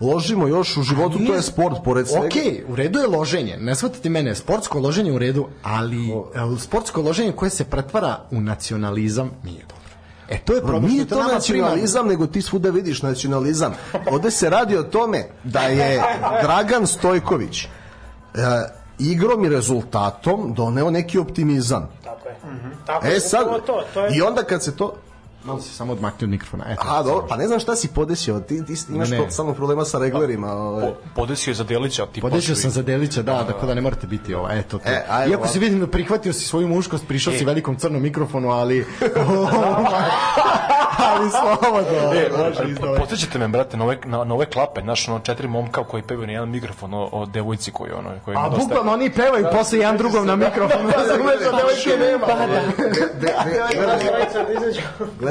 ložimo još u životu, to je sport, pored svega. Ok, u redu je loženje, ne shvatite mene, sportsko loženje u redu, ali e, sportsko loženje koje se pretvara u nacionalizam nije dobro. E, to je problem. Nije to nacionalizam, nego ti svuda vidiš nacionalizam. Ovde se radi o tome da je Dragan Stojković e, igrom i rezultatom doneo neki optimizam. Tako je. Tako E sad, to, to je... i onda kad se to... Malo se samo odmakni od mikrofona. Eto, A, dobro, pa ne znam šta si podesio, ti, ti imaš Ne, to, ne. samo problema sa reglerima. Ovaj. Po, podesio je za Delića, ti Podešio počeo sam za Delića, da, tako da ne morate biti ovo, eto to. E, ajmo Iako si ovako. vidim da prihvatio si svoju muškost, prišao si velikom crnom mikrofonu, ali... ali slobodno. E. Podsjećate me, brate, na ove, na, na ove klape, naš, ono, četiri momka koji pevaju na jedan mikrofon o, o devojci koji, ono, koji A bukvalno oni pevaju posle jedan drugom na mikrofonu, da se umeša devojke nema. De, de,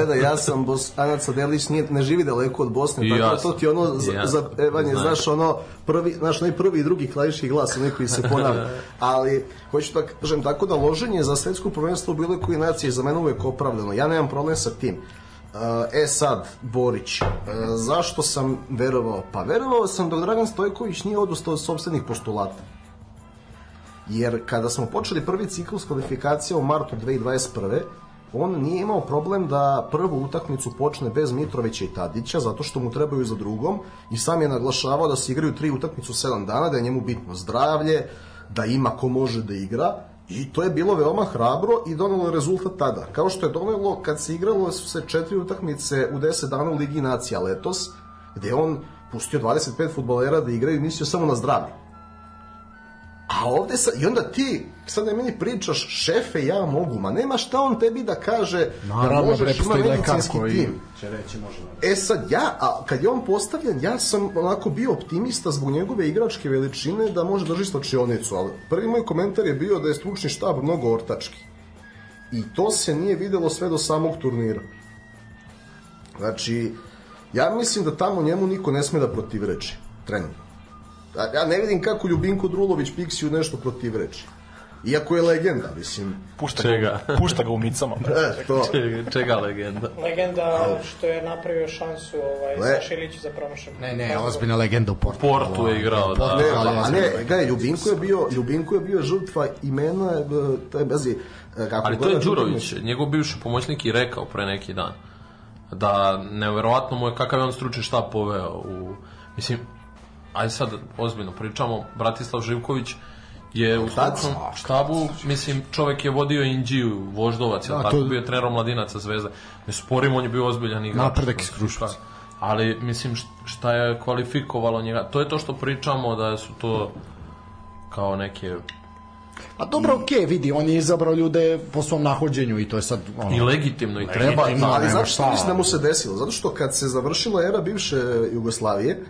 Gledaj, ja sam Bos, Anaca Delić nije, ne živi daleko od Bosne, tako da to ti ono za, Ja. za pevanje, Znaš. znaš, ono, prvi, znaš, onaj prvi i drugi klaviški glas, onaj koji se ponavlja. Ali, hoću da kažem, tako da loženje za svetsko prvenstvo u bilo koji nacije je za mene uvek opravdano. Ja nemam problem sa tim. Uh, e sad, Borić, uh, zašto sam verovao? Pa verovao sam dok Dragan Stojković nije odustao od sobstvenih postulata. Jer kada smo počeli prvi ciklus kvalifikacija u martu 2021. On nije imao problem da prvu utakmicu počne bez Mitrovića i Tadića, zato što mu trebaju za drugom i sam je naglašavao da se igraju tri utakmicu u 7 dana, da je njemu bitno zdravlje, da ima ko može da igra i to je bilo veoma hrabro i donelo rezultat tada. Kao što je donelo kad se igralo su se četiri utakmice u 10 dana u Ligi nacija letos, gde on pustio 25 futbolera da igraju i mislio samo na zdravlje. A ovde sa, i onda ti, sad ne meni pričaš, šefe, ja mogu, ma nema šta on tebi da kaže da Naravno, bre, možeš, ima medicinski koji tim. će reći može. E sad ja, a kad je on postavljen, ja sam onako bio optimista zbog njegove igračke veličine da može drži slačionicu, ali prvi moj komentar je bio da je stručni štab mnogo ortački. I to se nije videlo sve do samog turnira. Znači, ja mislim da tamo njemu niko ne sme da protivreči. Trenutno. A Ja ne vidim kako Ljubinko Drulović Piksiju nešto protivreči. Iako je legenda, mislim. Pušta Čega? Ga, pušta ga u micama. E, to. Čega, čega legenda? Legenda što je napravio šansu ovaj, Le- Saša za promašaj. Ne, ne, ozbiljna legenda u Portu. Portu je igrao, da. Ne, ali a ne, gledaj, Ljubinko je bio, Ljubinko je bio žrtva imena, e, to je bazi, e, kako Ali to je Đurović, njegov bivši pomoćnik i rekao pre neki dan da neverovatno mu je kakav je on stručni štab poveo u mislim ajde sad ozbiljno pričamo Bratislav Živković je u stručnom štabu, mislim, čovek je vodio Indiju, voždovac, Da, tako to- bio trener mladinaca zvezda. Ne sporim, on je bio ozbiljan igrač. Napredak iz Kruševca. Ali, mislim, št- šta je kvalifikovalo njega? To je to što pričamo da su to kao neke A dobro, okej, vidi, on je izabrao ljude po svom nahođenju i to je sad ono, i legitimno i treba. Legitimno. Ali nema znaš što šta. mislim da mu se desilo? Zato što kad se završila era bivše Jugoslavije,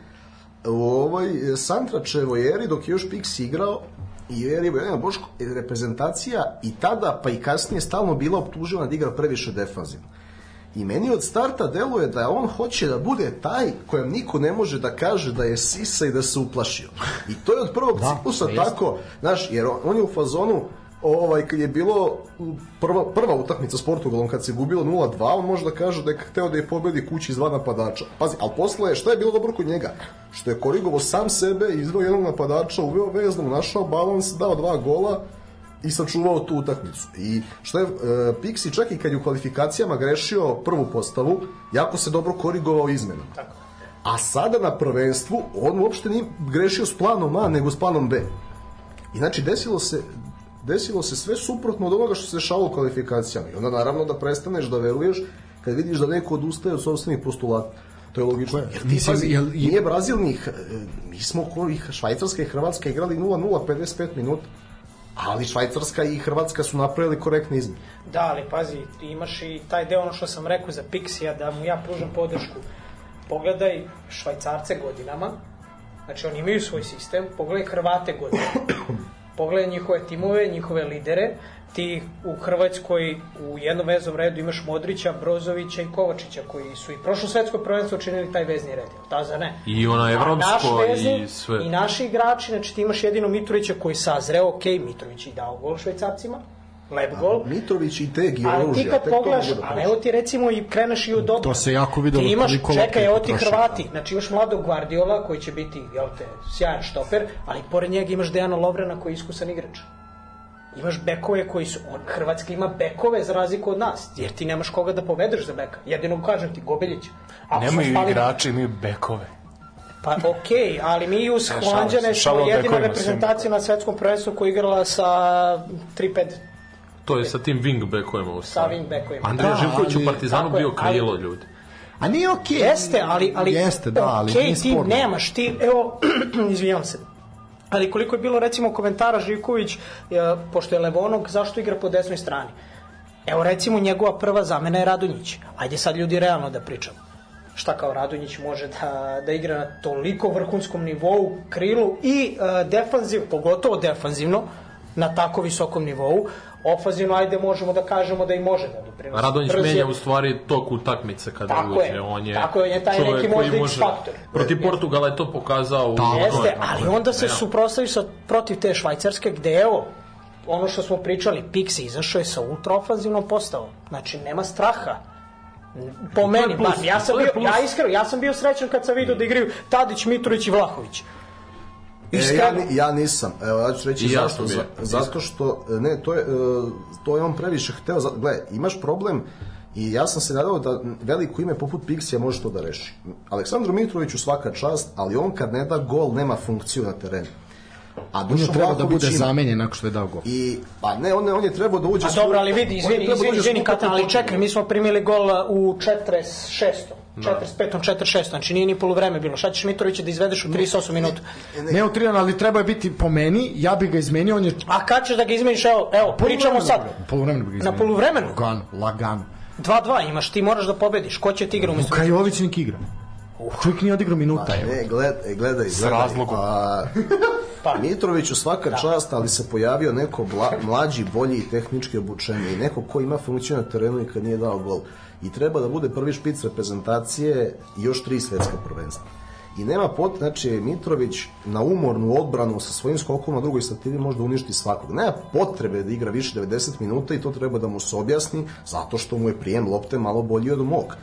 u ovoj Santračevoj eri, dok je još Pix igrao, i u eri Vojvodina Boško, reprezentacija i tada, pa i kasnije, stalno bila optužena da igra previše defanzivno. I meni od starta deluje da on hoće da bude taj kojem niko ne može da kaže da je sisa i da se uplašio. I to je od prvog Da, ciklusa tako, znaš, jer on, on je u fazonu, ovaj, kad je bilo prva, prva utakmica s Portugalom, kad se gubilo 0-2, on može da kaže da je hteo da je pobedi kući iz dva napadača. Pazi, ali posle, šta je bilo dobro kod njega? Što je korigovo sam sebe, izveo jednog napadača, uveo veznom, našao balans, dao dva gola i sačuvao tu utakmicu. I što je e, Pixi čak i kad je u kvalifikacijama grešio prvu postavu, jako se dobro korigovao izmenom. Tako. A sada na prvenstvu on uopšte nije grešio s planom A, nego s planom B. I znači desilo se desilo se sve suprotno od onoga što se dešavalo u kvalifikacijama. I onda naravno da prestaneš da veruješ kad vidiš da neko odustaje od sobstvenih postulata. To je logično. Jer ti Mislim, pazi, jel- nije Brazil ni H- mi smo koji Švajcarska i Hrvatska igrali 0-0 55 minuta. Ali Švajcarska i Hrvatska su napravili korektne izmene. Da, ali pazi, ti imaš i taj deo ono što sam rekao za Pixija, da mu ja pružam podršku. Pogledaj Švajcarce godinama, znači oni imaju svoj sistem, pogledaj Hrvate godinama. Pogledaj njihove timove, njihove lidere, ti u Hrvatskoj u jednom veznom redu imaš Modrića, Brozovića i Kovačića koji su i prošlo svetsko prvenstvo činili taj vezni red. jel Da, za ne. I ona evropsko vezni i sve. I naši igrači, znači ti imaš jedino Mitrovića koji sazreo, ok, Mitrović je dao gol Švajcarcima, lep gol, Mitrović i Teg i Ali ti kad pogledaš, mogu da ali evo ti recimo i kreneš i od dobro. To se jako videlo Ti imaš, čekaj, je evo ti. Hrvati, znači imaš mladog Guardiola koji će biti, jel te, sjajan štoper, ali pored njega imaš Dejana Lovrena koji je iskusan igrač. Imaš bekove koji su, on, Hrvatska ima bekove za razliku od nas, jer ti nemaš koga da povedeš za beka. Jedino kažem ti, Gobeljić. Nemaju spali- igrače, imaju bekove. Pa okej, ali mi uz Holandjane se, smo jedina reprezentacija na svetskom prvenstvu koja je igrala sa 3-5 To je sa tim wingbackovima u sa wingbackovima. Andrija Da, Živković u ali- Partizanu bio ali- krilo, ljudi. A nije okej. Jeste, ali, ali Jeste, da, ali okej, nije ti sporno. nemaš, ti, evo, izvinjam se, ali koliko je bilo recimo komentara Živković, e, pošto je Levonog, zašto igra po desnoj strani? Evo recimo njegova prva zamena je Radonjić. Ajde sad ljudi realno da pričamo. Šta kao Radonjić može da, da igra na toliko vrhunskom nivou, krilu i e, defanziv, pogotovo defanzivno, na tako visokom nivou. Ofanzivno, ajde možemo da kažemo da i može da doprinosi. Radonjić menja u stvari tok utakmice kada Tako uđe. je, On je tako je, on je taj neki možda X može- faktor. Protiv Portugala je to pokazao. u Tako Jeste, je, ali onda se Ja. suprostavi sa, protiv te švajcarske gde evo, ono što smo pričali, Pixi izašao je sa ultraofanzivnom postavom. Znači, nema straha. Po meni, plus, bar, ja sam bio, plus. ja iskreno, ja sam bio srećan kad sam vidio da igraju Tadić, Mitrović i Vlahović. E, ja, ja nisam. Evo, ja ću reći I ja zašto. bio. zato što, ne, to je, e, to je on previše hteo. Gle, imaš problem i ja sam se nadao da veliko ime poput Pixija može to da reši. Aleksandru Mitroviću svaka čast, ali on kad ne da gol, nema funkciju na terenu. A On je trebao da bude ima. zamenjen nakon što je dao gol. I, pa ne, on, je- on je trebao da uđe... A dobro, ali vidi, izvini, da izvini, izvini, kupa Katan, ali čekaj, mi smo primili gol u 46. 45. 46. Znači nije ni poluvreme bilo. Šta ćeš Mitrovića da izvedeš u 38 minuta? Ne u Trijan, ali treba je biti po meni, ja bi ga izmenio, on je... A kad ćeš da ga izmeniš? Evo, evo pričamo sad. U poluvremenu bi ga izmenio. Na poluvremenu? Lagan, lagan. 2-2 imaš, ti moraš da pobediš. Ko će ti igra umesto? Luka Jović nek igra. Čovjek nije odigrao minuta, evo. Ne, gled, e, gledaj, S gledaj. razlogom. A, Pa. Mitroviću svaka čast, ali se pojavio neko bla, mlađi, bolji i tehnički obučeni i neko ko ima funkciju na terenu i kad nije dao gol. I treba da bude prvi špic reprezentacije i još tri svetska prvenstva. I nema pot, znači Mitrović na umornu odbranu sa svojim skokom na drugoj stativi može da uništi svakog. Nema potrebe da igra više 90 minuta i to treba da mu se objasni zato što mu je prijem lopte malo bolji od mog.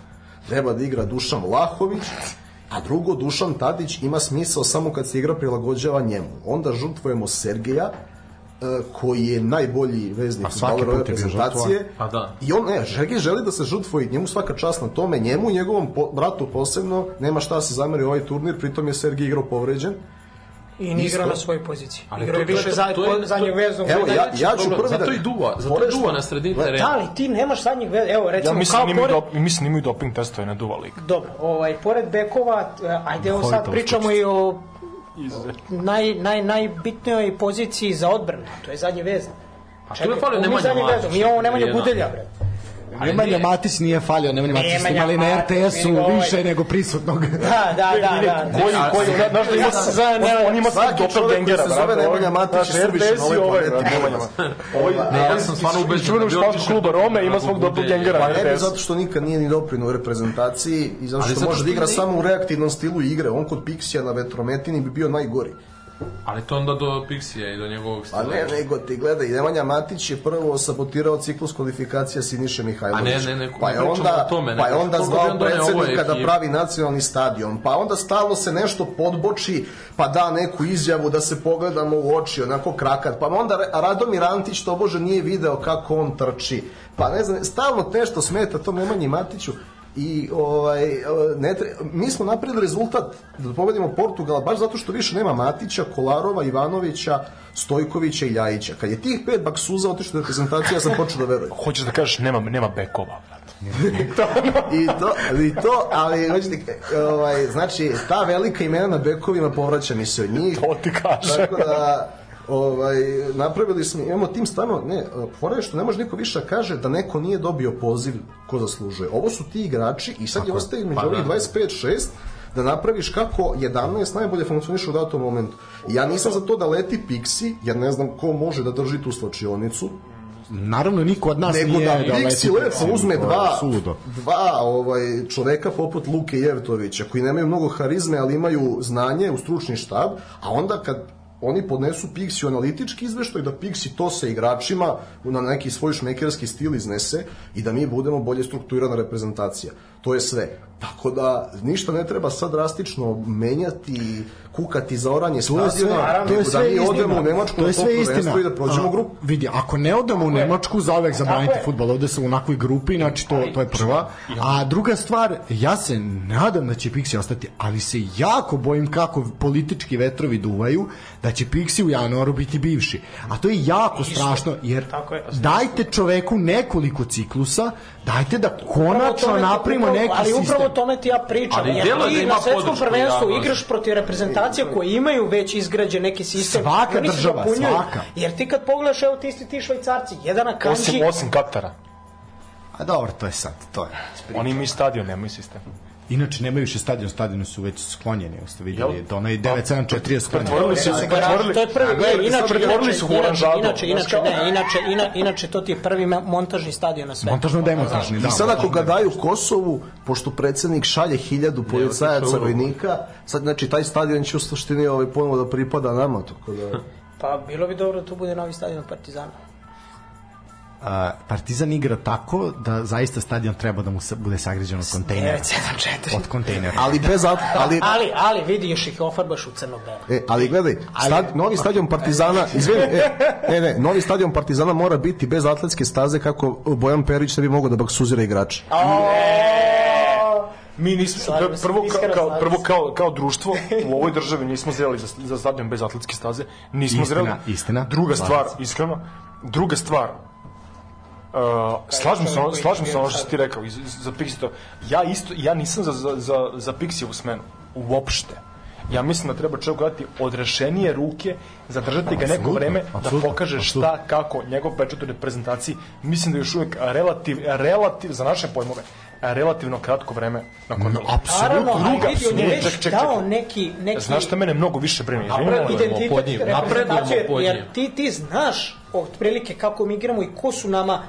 Treba da igra Dušan Vlahović, a drugo Dušan Tadić ima smisao samo kad se igra prilagođava njemu. Onda žrtvujemo Sergeja, koji je najbolji veznik A svaki fudbaler ove put je bio reprezentacije. Pa da. I on, ne, Sergej želi da se žrtvuje, njemu svaka čast na tome, njemu i njegovom po, bratu posebno, nema šta da se zameri ovaj turnir, pritom je Sergej igrao povređen. I ne igra Isto. na svojoj poziciji. Ali Igrao je više za, to je- zadnjeg veznog. Evo, ja- ja ću prvi zato da- i duva, zato što- duva na sredini terena. Da, ali ti nemaš zadnjeg veznog. Evo, Ja recimo, mislim kao da pored... dop, mislim da imaju doping testove na duva lig. Dobro, ovaj, pored bekova, e, ajde evo sad pričamo i o naj, naj, najbitnijoj poziciji za odbranu, to je zadnji veznik. A tu je falio mi Nemanja Matić. mi imamo Nemanja. Budelja, bre. Ali Nemanja nije. Matić nije falio, Nemanja Matić ste Nemanja imali na Matić, RTS-u ovaj- više nego prisutnog. Da, da, da, da. Koji, koji, zna- znaš da ima, Za- on, on ima svoj Svaki čovjek koji doppelgangera, se zove brate, Nemanja ovaj- Matić znaš, je suvišan na ovoj ovaj, planeti. Nemanja Matić. Ovaj, Ne, ja sam stvarno ubeđen. Da bi otišao kluba Rome ima na svog doppelgangera. Pa ne bi RTS. zato što nikad nije ni doprinio u reprezentaciji i zato što može da igra samo u reaktivnom stilu igre. On kod Pixija na vetrometini bi bio najgori. Ali to onda do Pixija i do njegovog A stila. ne, nego ti gledaj, Nemanja Matić je prvo sabotirao ciklus kvalifikacija Siniše Mihajlovića. A ne, ne, ne, pa ne je onda, o tome, pa je onda zvao predsednika da pravi nacionalni stadion, pa onda stalno se nešto podboči, pa da neku izjavu da se pogledamo u oči, onako krakat, pa onda Ra- Radomir Antić to bože nije video kako on trči, pa ne znam, stalno nešto smeta tom Nemanji Matiću, i ovaj, ne tre, mi smo napravili rezultat da pobedimo Portugal baš zato što više nema Matića, Kolarova, Ivanovića, Stojkovića i Ljajića. Kad je tih pet baksuza otišlo u reprezentaciju, ja sam počeo da verujem. Hoćeš da kažeš nema, nema bekova, brate. I to, i to ali hoćete, ovaj, znači, ta velika imena na bekovima povraća mi se od njih. To ti. Tako da, ovaj, napravili smo, imamo tim stvarno, ne, fora je što ne može niko više da kaže da neko nije dobio poziv ko zaslužuje. Ovo su ti igrači i sad je ostaje među Pa ovih da. 25-6 da napraviš kako 11 najbolje funkcioniše u datom momentu. Ja nisam za to da leti Pixi, jer ne znam ko može da drži tu slačionicu, Naravno, niko od nas nego nije da da leti Pixi lepo uzme dva, Suludo. dva ovaj, čoveka poput Luke Jevtovića koji nemaju mnogo harizme ali imaju znanje u stručni štab a onda kad oni podnesu Pixi analitički izveštaj da Pixi to sa igračima na neki svoj šmekerski stil iznese i da mi budemo bolje strukturirana reprezentacija. To je sve. Tako da ništa ne treba sad drastično menjati, kukati za oranje To je sve, stadiona, to je da sve mi istina. odemo u Nemačku to je sve istina. i da prođemo grupu. Vidi, ako ne odemo u Nemačku, za uvek zabranite futbol. Ovde sam u onakvoj grupi, znači to, to je prva. A druga stvar, ja se nadam da će Pixi ostati, ali se jako bojim kako politički vetrovi duvaju, da će Pixi u januaru biti bivši. A to je jako strašno, jer Tako je. dajte čoveku nekoliko ciklusa, dajte da Upravo konačno napravimo upravo- neki ali sistem. upravo o tome ti ja pričam. Ali jer da ti ima na svetskom prvenstvu igraš protiv reprezentacija koje imaju već izgrađen neki sistem. Svaka se država, dopunjuju. svaka. Jer ti kad pogledaš, evo ti isti ti švajcarci, jedan na kanji, Osim, osim Katara. A dobro, to je sad, to je. Oni imaju stadion, nemaju sistem. Inače, nemaju više stadion, stadioni su već sklonjeni, ako ste vidjeli, Jel? da onaj 974 je sklonjen. Pretvorili su, pretvorili, to je prvi, gle, inače, pretvorili su u oranžadu. inače, inače, ne, inače, ina, inače, to ti je prvi montažni stadion na svetu. Montažno demontažni, da. I sad ako ga daju Kosovu, pošto predsednik šalje hiljadu policajaca vojnika, sad znači taj stadion će u suštini ovaj ponovo da pripada nama, tako da... Pa bilo bi dobro da tu bude novi stadion Partizana. A, Partizan igra tako da zaista stadion treba da mu se bude sagrađen od kontejnera. 974. Od kontejnera. Ali bez at- ali Ali, ali vidi, još ih ofarbaš u crno-belo. E, ali gledaj, stad, novi stadion Partizana, izvini, e, ne, ne, novi stadion Partizana mora biti bez atletske staze kako Bojan Perić ne bi mogao da baksuzira igrače. Mi nismo, prvo, kao, kao, prvo kao, kao društvo u ovoj državi nismo zreli za, za stadion bez atletske staze. Nismo Istina, zreli. istina. Druga stvar, iskreno, druga stvar, Uh, slažem se, slažem se ono što si ti rekao iz- iz- za Pixi to. Ja isto, ja nisam za, za, za, za Pixijevu smenu. Uopšte. Ja mislim da treba čovjek dati odrešenije ruke, zadržati ga neko vreme da pokaže šta, kako, njegov pečat u reprezentaciji. Mislim da je još uvijek relativ, relativ, za naše pojmove, relativno kratko vreme na kojem No, apsolutno. Druga, je ček, ček, ček. dao neki, neki Znaš šta mene mnogo više brine? Napredujemo pod njim, napredujemo jer ti, ti znaš otprilike kako mi igramo i ko su nama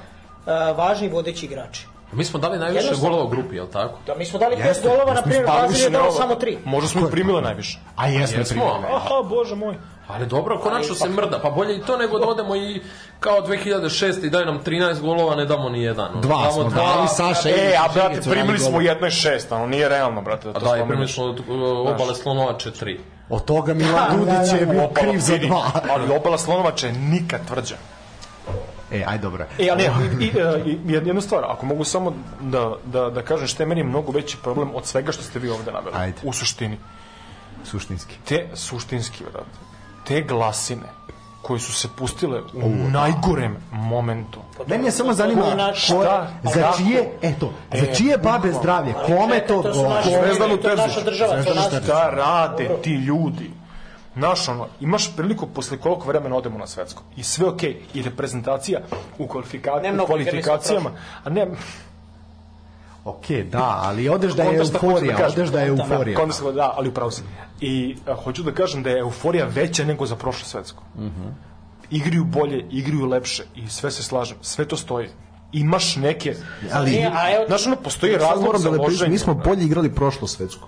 važni vodeći igrači. Mi smo dali najviše golova u grupi, jel tako? Da, mi smo dali pet Jeste, golova, na primjer, Brazil je dao samo tri. Možda smo ih primile najviše. A jesmo, Jesmo, primili. Aha, bože moj. Ali dobro, konačno se mrda. Pa bolje i to nego da odemo i kao 2006 i daj nam 13 golova, ne damo ni jedan. ono. Dva Damo smo dva, dali, Saša E, i a brate, primili smo jedno i šest, ono nije realno, brate. Da da, i primili smo od, uh, obale Slonovače 3. Od toga Milan Dudić je bio Opala, kriv za dva. Ali obala Slonovača je nikad tvrđa. E, aj dobro. E, ali i, i, i, i jednu stvar, ako mogu samo da, da, da kažem što je meni mnogo veći problem od svega što ste vi ovde naveli. Ajde. U suštini. suštinski. te suštinski, brate, te glasine koje su se pustile u najgorem momentu. Mene samo zanima Šta? ko, za Kako? čije, eto, za čije babe zdravlje, kome to To su naši, odgovara? Zvezdanu to je naša Terzić. država, to je naša Šta Znaš, ono, imaš priliku posle koliko vremena odemo na svetsko. I sve okej. I reprezentacija u, kvalifika... Ne u kvalifikacijama. A ne, Ok, da, ali odeš da je hoću euforija, kažem. odeš da je euforija. Da, konteksta, da, ali upravo si. I a, hoću da kažem da je euforija veća nego za prošlo svetsko. Igraju bolje, igraju lepše i sve se slažem. Sve to stoji. Imaš neke... Ali- Nije, a evo- Znaš, ono, postoji razlog za da loženje. mi smo bolje igrali prošlo svetsko.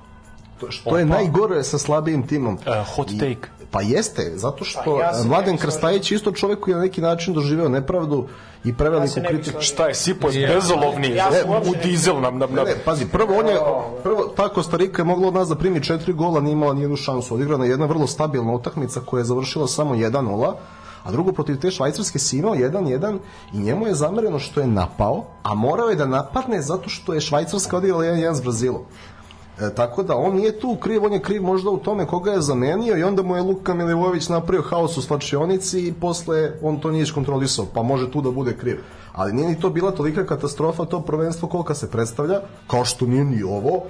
To, što je najgore sa slabijim timom. Uh, hot I- take. Pa jeste, zato što Pa ja ne Mladen Krstajić je isto čovjek koji je na neki način doživeo nepravdu i Ja preveliku se ne bih kritiku. Šta je, sipo je bezolovni Ja se u ne- dizel na, na, Ne, ne, pazi, prvo on je, prvo, ta Kostarika je mogla od nas da primi četiri gola, nije imala nijednu šansu. Odigrana je jedna vrlo stabilna utakmica koja je završila samo 1-0, a drugo protiv te Švajcarske si imao 1-1 i njemu je zamereno što je napao, a morao je da napadne zato što je Švajcarska odigrala 1-1 s Brazilom. E, tako da on nije tu kriv, on je kriv možda u tome koga je zamenio i onda mu je Luka Milivojević napravio haos u slačionici i posle on to nije iskontrolisao, pa može tu da bude kriv. Ali nije ni to bila tolika katastrofa, to prvenstvo kolika se predstavlja, kao što nije ni ovo,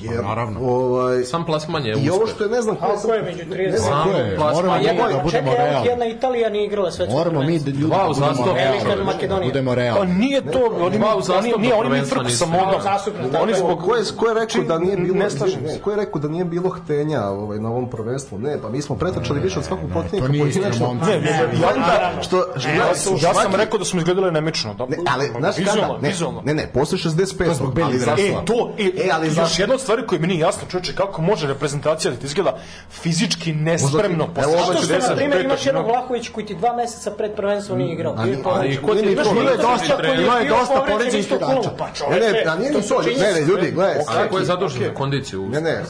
jer, naravno. ovaj, Sam plasman je i ovo uspeh. što je ne znam ko je, Kako je među 30? ne znam ko je, plasman moramo je- mi da budemo realni. jedna Italija nije igrala svetsko Moramo mi da ljudi Dva da u budemo realni. Makedonija. Pa nije to, oni, Dva u oni, zastupnom nije, oni prvenstvu trku sa modom. Tako Oni zbog Ko je, ko je rekao da nije bilo Ne slažem se. ko je rekao da nije bilo htenja ovaj na ovom prvenstvu? Ne, pa mi smo pretrčali više od svakog protivnika to nije istina, pojedinačno. Ne, ne, ne, I ja, onda što ja, sam, rekao da smo izgledali nemično. Da, Ne, ali znaš? Ne, ne, ne, posle 65. zbog Belih ali Grasa. zašto? E, to, e, E, ali još zašto? Stvari koja mi nije jasna, čovječe, kako može reprezentacija da ti izgleda fizički nespremno evo, ovo Zato što, na 65 primjer, imaš jednog. Vlahović koji ti dva meseca pred prvenstvom nije igrao. Ali- ali ko ti je Imaš Bilo je dosta- koji je dosta isto igrača. Pa Ne, ne, a nije ni to, ne, ne, ljudi, gledaj, Ali ko je zadužen za kondiciju? ne, ne,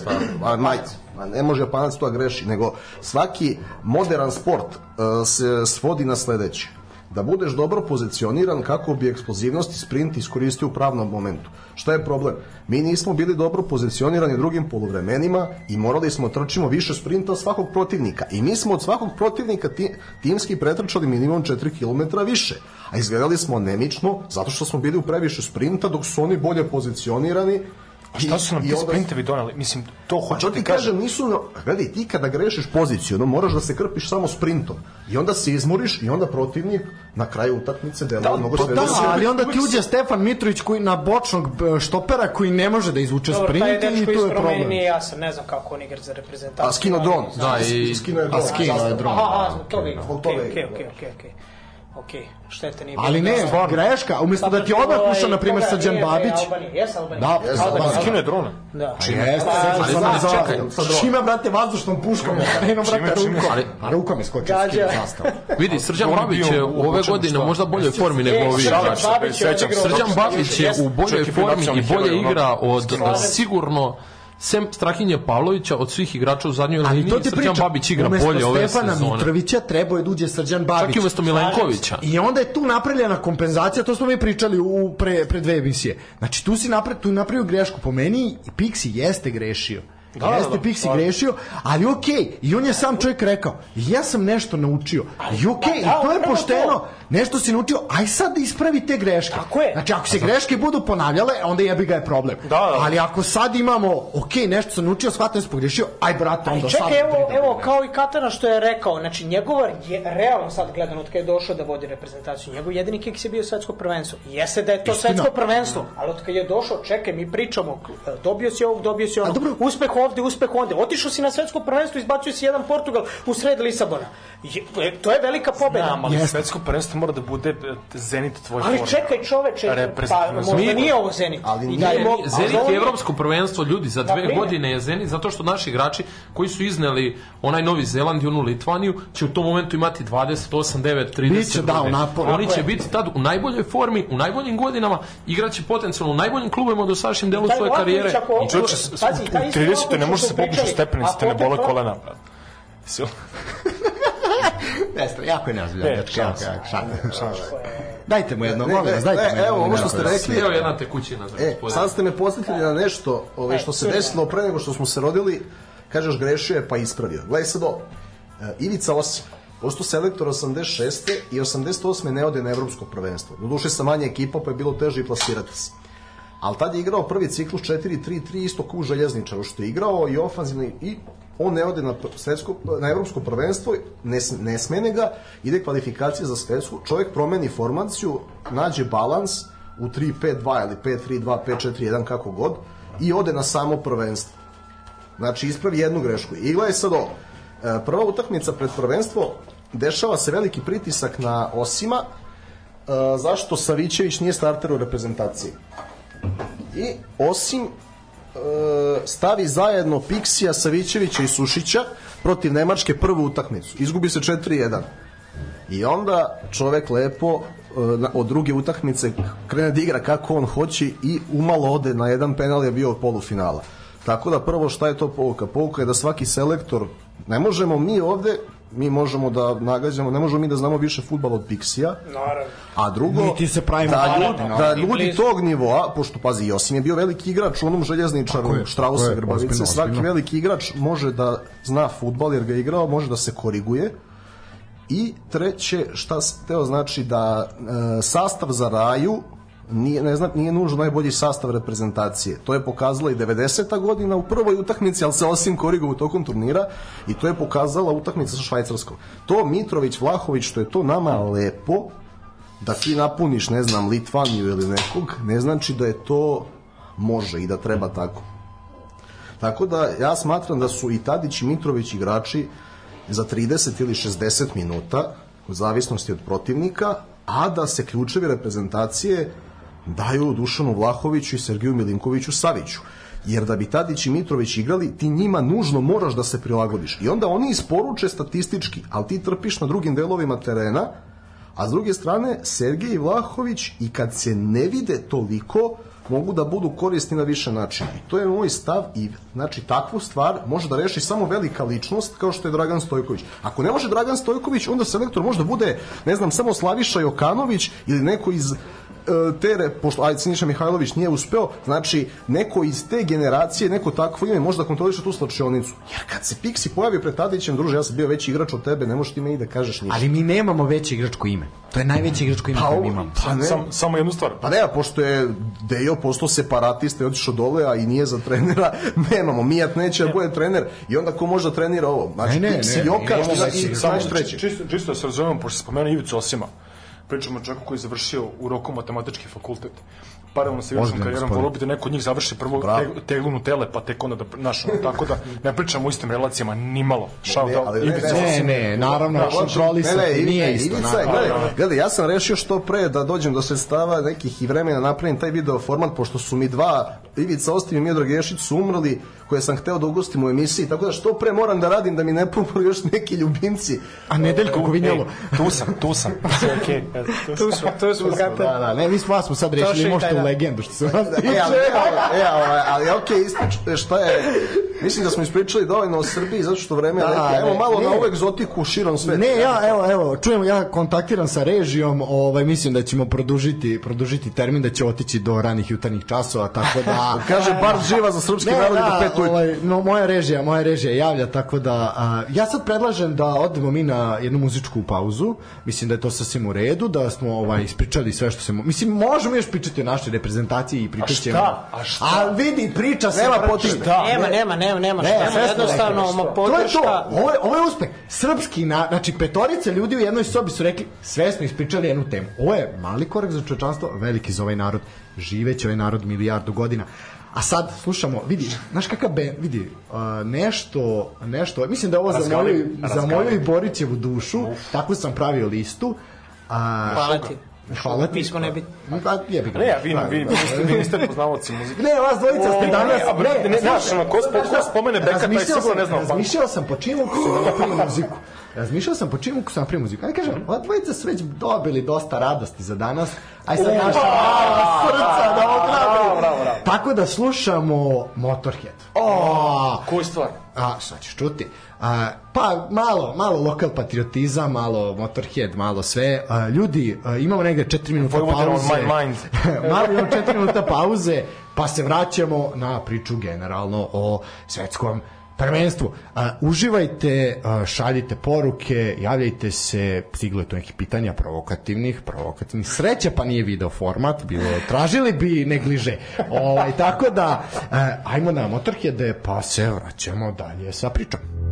a, majc, a ne može Japanac to da greši, nego svaki modern sport uh, se svodi na sledeće. Da budeš dobro pozicioniran kako bi eksplozivnost i sprint iskoristio u pravnom momentu. Šta je problem? Mi nismo bili dobro pozicionirani drugim poluvremenima i morali smo trčimo više sprinta od svakog protivnika. I mi smo od svakog protivnika ti, timski pretrčali minimum 4 km više. A izgledali smo nemično zato što smo bili u previše sprinta dok su oni bolje pozicionirani A šta su nam ti onda- sprintevi doneli? Mislim, to hoću to ti kažem. kažem, nisu, no, gledaj, ti kada grešiš poziciju, no moraš da se krpiš samo sprintom. I onda se izmoriš i onda protivnik na kraju utakmice deluje Da, mnogo pa sve Da, se- ali onda ti uđe Stefan Mitrović koji na bočnog štopera koji ne može da izvuče Dobro, taj sprint i iz je problem. nije jasan, ne znam kako on igra za reprezentaciju. A skino dron. Da, i- skino je A dron. skino je dron. Aha, aha, zbog toga igra. Zbog Okej, okej, okej, da. Okej. Okej, šteta nije Ali ne, dosta. greška, umjesto da ti odmah na primjer, Srđan Babić. Jes Albanija. Da, Jes, Albanija. Je drona. Da. Jeste, Pa, zastavom. čekaj, sad Šima, brate, vazdušnom puškom, ne jednom, brate, Čime, čime? rukom. Ali- A rukom je skočio Gađa. skinu zastavu. Vidi, Srđan Babić je ove godine možda boljoj formi nego ovi Srđan igrači. Srđan Babić je Jeste. u boljoj formi i bolje igra od sigurno sem Strahinje Pavlovića od svih igrača u zadnjoj Ali liniji to ti Srđan pričam, Babić igra bolje ove Stefana sezone. Mitrovića trebao je da uđe Srđan Babić. Čak i umesto Milenkovića. I onda je tu napravljena kompenzacija, to smo mi pričali u pre, pre dve emisije. Znači tu si napravio, tu napravio grešku. Po meni Pixi jeste grešio. Da, jeste da, da, Pixi stvarno. grešio, ali okej, i on je sam čovjek rekao, ja sam nešto naučio. I okej, Pa da, i to je pošteno. to. Nešto si naučio, aj sad ispravi te greške. Tako je. Znači ako se greške budu ponavljale, onda jebi ga je problem. Da, da. Ali ako sad imamo, okej, nešto sam naučio, shvatio sam pogrešio, aj brate, onda Ali sad čekaj, evo, evo, kao i Katana što je rekao, znači njegova, je, realno sad gledano, od kada je došao da vodi reprezentaciju, njegov jedini kiks je bio svetsko prvenstvo. Jeste da je to Istina. svetsko prvenstvo, ali od kada je došao, čekaj, mi pričamo, dobio si ovog, dobio si dobro. uspeh ovde, uspeh onda. Otišao si na svetsko prvenstvo, izbacio si jedan Portugal u sred Lisabona. Je, e, to je velika pobeda. Znam, ali yes. svetsko prvenstvo mora da bude e, Zenit tvoj Ali form. čekaj čoveče, pa možda mi, nije ovo Zenit. Ali nije, nije, mog, Zenit je evropsko prvenstvo ljudi za dve da, godine je Zenit zato što naši igrači koji su izneli onaj Novi Zeland i onu Litvaniju će u tom momentu imati 28, 9, 30 Biće, da, u napor, Oni će biti tad u najboljoj formi, u najboljim godinama, igraće potencijalno u najboljim klubima do sašim delu svoje karijere. I čoče, u 30 postoji, ne može se popneš u te ne bole kolena, brate. Nestra, jako je neozbiljno. Ne, šans. Dajte mu jedno, molim vas, dajte mu e, jedno. Evo, ovo što ste rekli... Evo jedna tekućina. Znači, e, sad ste me posjetili na nešto ove, što se desilo pre nego što smo se rodili. Kažeš, grešio je, pa ispravio. Gledaj sad ovo. E, Ivica Osim, posto selektor 86. i 88. ne ode na evropsko prvenstvo. Doduše sa manje ekipa, pa je bilo teže i plasirati se. Ali tad je igrao prvi ciklus 4-3-3 isto kao u željezničaru što je igrao i ofanzivni i on ne ode na, svetsko, na evropsko prvenstvo, ne, ne smene ga, ide kvalifikacije za svetsku, čovjek promeni formaciju, nađe balans u 3-5-2 ili 5-3-2, 5-4-1, kako god, i ode na samo prvenstvo. Znači, ispravi jednu grešku. I gledaj sad ovo. E, Prva utakmica pred prvenstvo, dešava se veliki pritisak na Osima, e, zašto Savićević nije starter u reprezentaciji. I Osim e, stavi zajedno Piksija, Savićevića i Sušića protiv Nemačke prvu utakmicu. Izgubi se 4-1. I onda čovek lepo e, od druge utakmice krene da igra kako on hoće i umalo ode na jedan penal je bio od polufinala. Tako da prvo šta je to pouka? Pouka je da svaki selektor, ne možemo mi ovde, mi možemo da nagađamo, ne možemo mi da znamo više futbala od Piksija, Naravno. a drugo, Niti se pravimo da, naravno, ljudi, naravno. da ljudi tog nivoa, pošto pazi, Josim je bio veliki igrač u onom željezničaru Štrausa Grbavice, svaki veliki igrač može da zna futbal jer ga je igrao, može da se koriguje, I treće, šta se teo znači da e, sastav za raju nije, ne znam, nije nužno najbolji sastav reprezentacije. To je pokazala i 90. godina u prvoj utakmici, ali se osim korigo u tokom turnira i to je pokazala utakmica sa Švajcarskom. To Mitrović, Vlahović, što je to nama lepo, da ti napuniš, ne znam, Litvaniju ili nekog, ne znači da je to može i da treba tako. Tako da ja smatram da su i Tadić i Mitrović igrači za 30 ili 60 minuta, u zavisnosti od protivnika, a da se ključevi reprezentacije daju Dušanu Vlahoviću i Sergiju Milinkoviću Saviću. Jer da bi Tadić i Mitrović igrali, ti njima nužno moraš da se prilagodiš. I onda oni isporuče statistički, ali ti trpiš na drugim delovima terena, a s druge strane, Sergej Vlahović i kad se ne vide toliko, mogu da budu korisni na više načina. I to je moj stav i znači takvu stvar može da reši samo velika ličnost kao što je Dragan Stojković. Ako ne može Dragan Stojković, onda selektor može da bude, ne znam, samo Slaviša Jokanović ili neko iz tere, pošto ajde Siniša Mihajlović nije uspeo, znači neko iz te generacije, neko takvo ime može da kontroliše tu slačionicu. Jer kad se Pixi pojavi pred Tadićem, druže, ja sam bio veći igrač od tebe, ne možeš ti meni da kažeš ništa. Ali mi nemamo veće igračko ime. To je najveće igračko ime Pa, koje imamo. pa ne, Sam, samo jednu stvar. Pa ne, a pošto je Dejo postao separatista i otišao dole, a i nije za trenera, nemamo. Mijat neće da bude trener i onda ko može da trenira ovo? Znači, Ne, ne, Pixi, ne, Joka igrač. Samo znaš treći. Čisto, čisto da se razumemo, pošto se spomenuo Ivicu Osima. Pričamo o čovjeku koji je završio u roku matematički fakultet. Paralelno sa igračkom karijerom, volio bi da neko od njih završi prvo te, teglu Nutele, pa tek onda da našo. Tako da ne pričamo o istim relacijama, ni malo. Shout Ne, ne, ne, Ne, naravno, kontrolisati, Ne, ne, nije ne, isto. Gledaj, gledaj, ja sam rešio što pre da dođem do sredstava nekih i vremena napravim taj video format, pošto su mi dva, Ivica Ostim i Miodrag Ješić su umrli, koje sam hteo da ugostim u emisiji, tako da što pre moram da radim da mi ne pomru još neki ljubimci. A nedeljko govinjalo. Tu sam, tu sam. Sve okej. Tu smo, tu smo. Da, da, ne, mi smo vas smo sad rešili, možete u legendu što se vas tiče. E, ovaj, ali okej, isprič, e, šta je, mislim da smo ispričali dovoljno o Srbiji, zato što vreme je da, Evo malo na ovu egzotiku širom svetu. Ne, ja, evo, evo, čujem, ja kontaktiram sa režijom, ovaj, mislim da ćemo produžiti, produžiti termin, da će otići do ranih jutarnjih časova, tako da... Kaže, bar živa za srpski narod da. do tako je... ovaj, no, moja režija, moja režija javlja, tako da... A, ja sad predlažem da odemo mi na jednu muzičku pauzu. Mislim da je to sasvim u redu, da smo ovaj, ispričali sve što se... Mo... Mislim, možemo još pričati o našoj reprezentaciji i pričat. A šta? A šta? A vidi, priča se nema potišta. Nema, nema, nema, nema, nema, ne, nema, jednostavno ma podrška. To je to, ovo je, ovo je uspeh. Srpski, na, znači petorica ljudi u jednoj sobi su rekli, svesno ispričali jednu temu. Ovo je mali korak za čovečanstvo, veliki za ovaj narod. Živeće ovaj narod milijardu godina. A sad slušamo, vidi, znaš kakav ben, vidi, uh, nešto, nešto, mislim da je ovo za moju, za moju i Borićevu dušu, tako sam pravio listu. A, Hvala ti. Hvala ti. Pismo ne bi- Pa, jebi ga. Ne, ja, vi, vi, vi, niste, vi niste poznavaoci muzike. Ne, vas dvojica ste Ne, danas... a brate, ne, znaš, ono, ko spo- ko spomene Beka, taj Razmišljao sigurno ne zna o funku. Razmišljao sam po čim ukusu da napravim muziku. Razmišljao sam po čim ukusu da napravim muziku. Aj kažem, ova dvojica su već dobili dosta radosti za danas. Aj sad naša mala srca da ograbi. Tako da slušamo Motorhead. O, Koju stvar? a, šta ćeš čuti? A, pa malo, malo lokal patriotizam, malo Motorhead, malo sve. A, ljudi, a, imamo negde 4 minuta pauze. malo imamo 4 minuta pauze, pa se vraćamo na priču generalno o svetskom prvenstvo. A, uživajte, a, šaljite poruke, javljajte se, stiglo je tu nekih pitanja provokativnih, provokativnih. Sreća pa nije video format, bilo tražili bi negliže. Ovaj tako da a, ajmo na motorhede pa se vraćamo dalje sa pričom.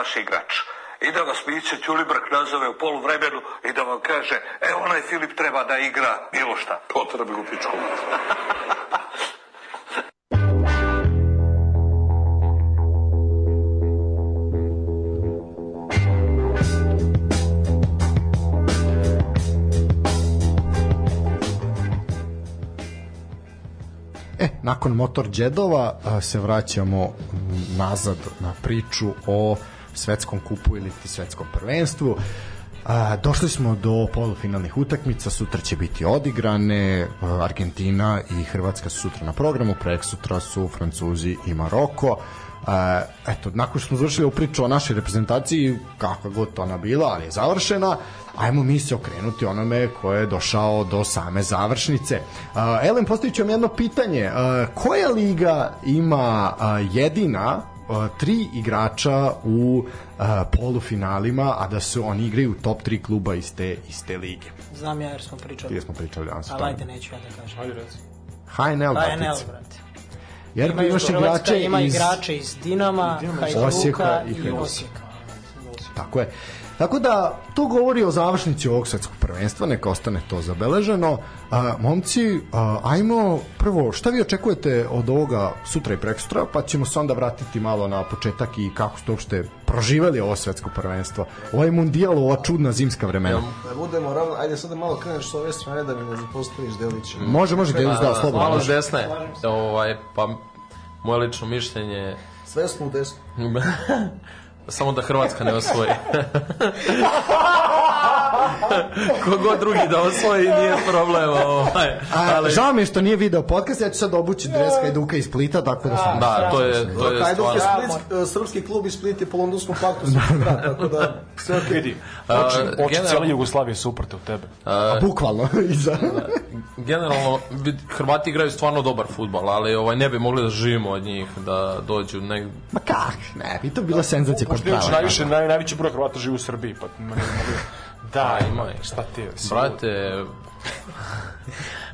vaš igrač i da vas Miće Ćulibrk nazove u polu vremenu i da vam kaže e, onaj Filip treba da igra bilo šta. Potrebi u pičku. E, nakon Motor Džedova se vraćamo nazad na priču o svetskom kupu ili ti svetskom prvenstvu. A, došli smo do polufinalnih utakmica, sutra će biti odigrane, Argentina i Hrvatska su sutra na programu, prek sutra su Francuzi i Maroko. A, eto, nakon što smo završili u priču o našoj reprezentaciji, kakva god to ona bila, ali je završena, ajmo mi se okrenuti onome ko je došao do same završnice. A, Elen, postavit ću vam jedno pitanje. A, koja liga ima jedina tri igrača u a, polufinalima, a da su oni igraju u top 3 kluba iz te, iz te lige. Znam ja jer smo pričali. Gdje smo pričali danas. Ali ajde, neću ja da kažem. Ajde reci. HNL, NL, Batice. brate. Jer Ima imaš Hrvatska, igrače ima iz... igrače iz Dinama, Hajduka Osijeka i i Hajduka. Osijeka. Tako je. Tako da, to govori o završnici ovog svetskog prvenstva, neka ostane to zabeleženo. A, momci, a, ajmo prvo, šta vi očekujete od ovoga sutra i prekosutra, pa ćemo se onda vratiti malo na početak i kako ste uopšte proživeli ovo svetsko prvenstvo. Ovaj mundijal, ova čudna zimska vremena. Da budemo ravno, ajde sad da malo kreneš s ove strane da mi ne zapostaviš Delića. Može, može, Delis, da, slobodno. Malo može. desne. Ovaj, pa moje lično mišljenje Sve smo u desnu. samo da Hrvatska ne osvoji. Kogod drugi da osvoji nije problem. Ovaj. A, Ali, Žao mi je što nije video podcast, ja ću sad obući dres Hajduka iz Splita, tako da sam... da, to je, to je Hajduk je. Split, srpski klub iz Split je po londonskom paktu sa brat, tako da sve okej. Vidi, oči, oči generalno- Jugoslavije su uprte u tebe. A, bukvalno, iza. Generalno, vid- Hrvati igraju stvarno dobar futbal, ali ovaj, ne bi mogli da živimo od njih, da dođu negdje. Ma kak, ne, bi to bila senzacija kod Inače prava. najviše, naj, najveći broj Hrvata živi u Srbiji, pa ne mogu... Da, ima, šta ti je? Brate,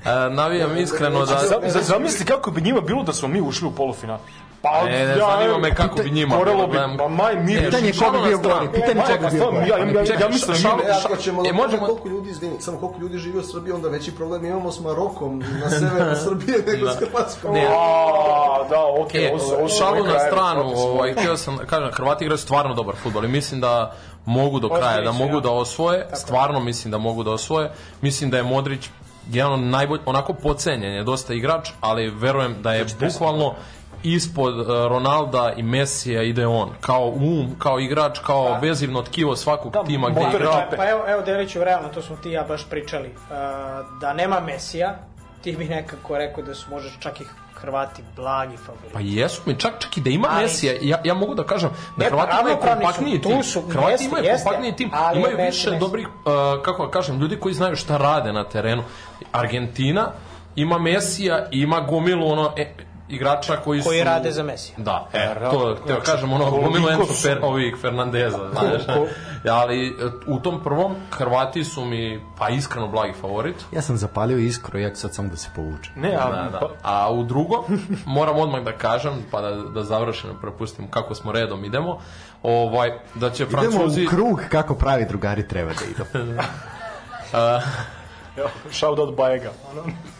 e, navijam iskreno da... Za, za, zamisli kako bi njima bilo da smo mi ušli u polufinal. Pa, Ne, ne, zanima me kako bi njima bilo, bi, ma maj, mi... Pitanje je ko bi bio gori, pitanje je ko bi bio gori. Ja, ja, ja, ja mislim, Čekaj, mi... Ne, ako ćemo da E, e, možemo- koliko ljudi, izvini, samo koliko ljudi živi u Srbiji, onda veći problem imamo s Marokom na severu Srbije nego s Hrvatskom. Ne, A, da, okej, E, su šalu na stranu, ovaj, htio sam, da kažem, Hrvati igraju stvarno dobar futbol i mislim da mogu do kraja, da mogu da osvoje, stvarno mislim da mogu da osvoje. Mislim da je Modrić jedan od najbolj, onako pocenjen je dosta igrač, ali verujem da je bukvalno ispod uh, Ronalda i Mesija ide on, kao um, kao igrač, kao vezivno tkivo svakog Da, tima gde motor igra. ekipe. Pa evo, evo Deliću, realno, to smo ti ja baš pričali. Uh, da nema Mesija, ti bi nekako rekao da su možda čak i Hrvati blagi favoriti. Pa jesu mi, čak, čak i da ima Ali- Mesija, ja, ja mogu da kažem da Ne, Hrvati pa imaju su, kompaktniji tim. su, Hrvati jeste, imaju jeste, kompaktniji tim, ali imaju Messi više ne- dobrih, uh, kako da kažem, ljudi koji znaju šta rade na terenu. Argentina ima Mesija ima gomilu ono, e, igrača koji, Koji su... rade za Mesija. Da, e, to, teo kažem, ono, gomilu Enzo Fer, ovih Fernandeza, znaš. Ali u tom prvom Hrvati su mi, pa iskreno, blagi favorit. Ja sam zapalio iskru, ja ću sad samo da se povučem. Ne, a, Da, da. pa, A u drugo, moram odmah da kažem, pa da, da završeno prepustim kako smo redom idemo, ovaj, da će Idemo Francuzi... u krug kako pravi drugari treba da idu. evo, shout out Bajega.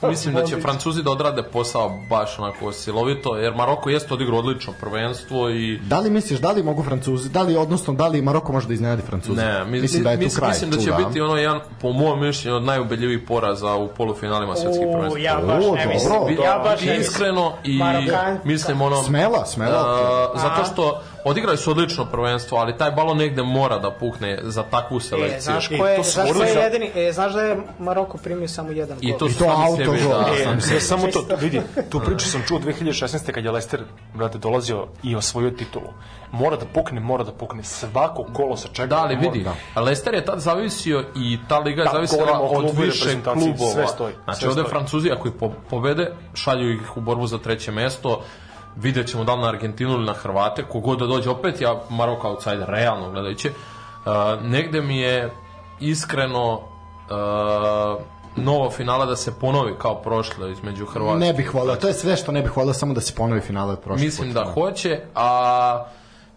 Mislim da će Francuzi da odrade posao baš onako silovito, jer Maroko jeste odigrao odlično prvenstvo i Da li misliš, da li mogu Francuzi, da li, odnosno, da li Maroko može da iznenadi Francuzi? Ne, mi, mislim da je tu mislim, kraj. mislim da će čuda. biti ono jedan, po mom mišljenju, od najubedljivijih poraza u polufinalima svetskih U, prvenstva. ja baš ne mislim. dobro. Ja baš ne mislim. iskreno i Marokan- mislim ono Smela, smela. zato što odigrali su odlično prvenstvo, ali taj balon negde mora da pukne za takvu E, selekciju. znaš E, ko je, to su znaš ko je jedini, e, znaš da je Maroko primio samo jedan I gol. to I to auto sebi, gol, da. E, sam ne samo to, vidi, tu priču sam čuo 2016. kad je Leicester, brate, dolazio i osvojio titulu. Mora da pukne, mora da pukne. Svako kolo se čeka. Da, ali vidi, da. Leicester je tad zavisio i ta liga je Da, zavisila od i više klubova. sve stoji, Znači, sve ovde stoji. Francuzi, ako ih po, pobede, šalju ih u borbu za treće mesto, vidjet ćemo da li na Argentinu ili na Hrvate, kogod da dođe opet, ja Maroko outsider, realno gledajući, uh, negde mi je iskreno uh, novo finala da se ponovi kao prošle između Hrvata. Ne bih volio, to je sve što ne bih volio, samo da se ponovi finale od prošle Mislim da hoće, a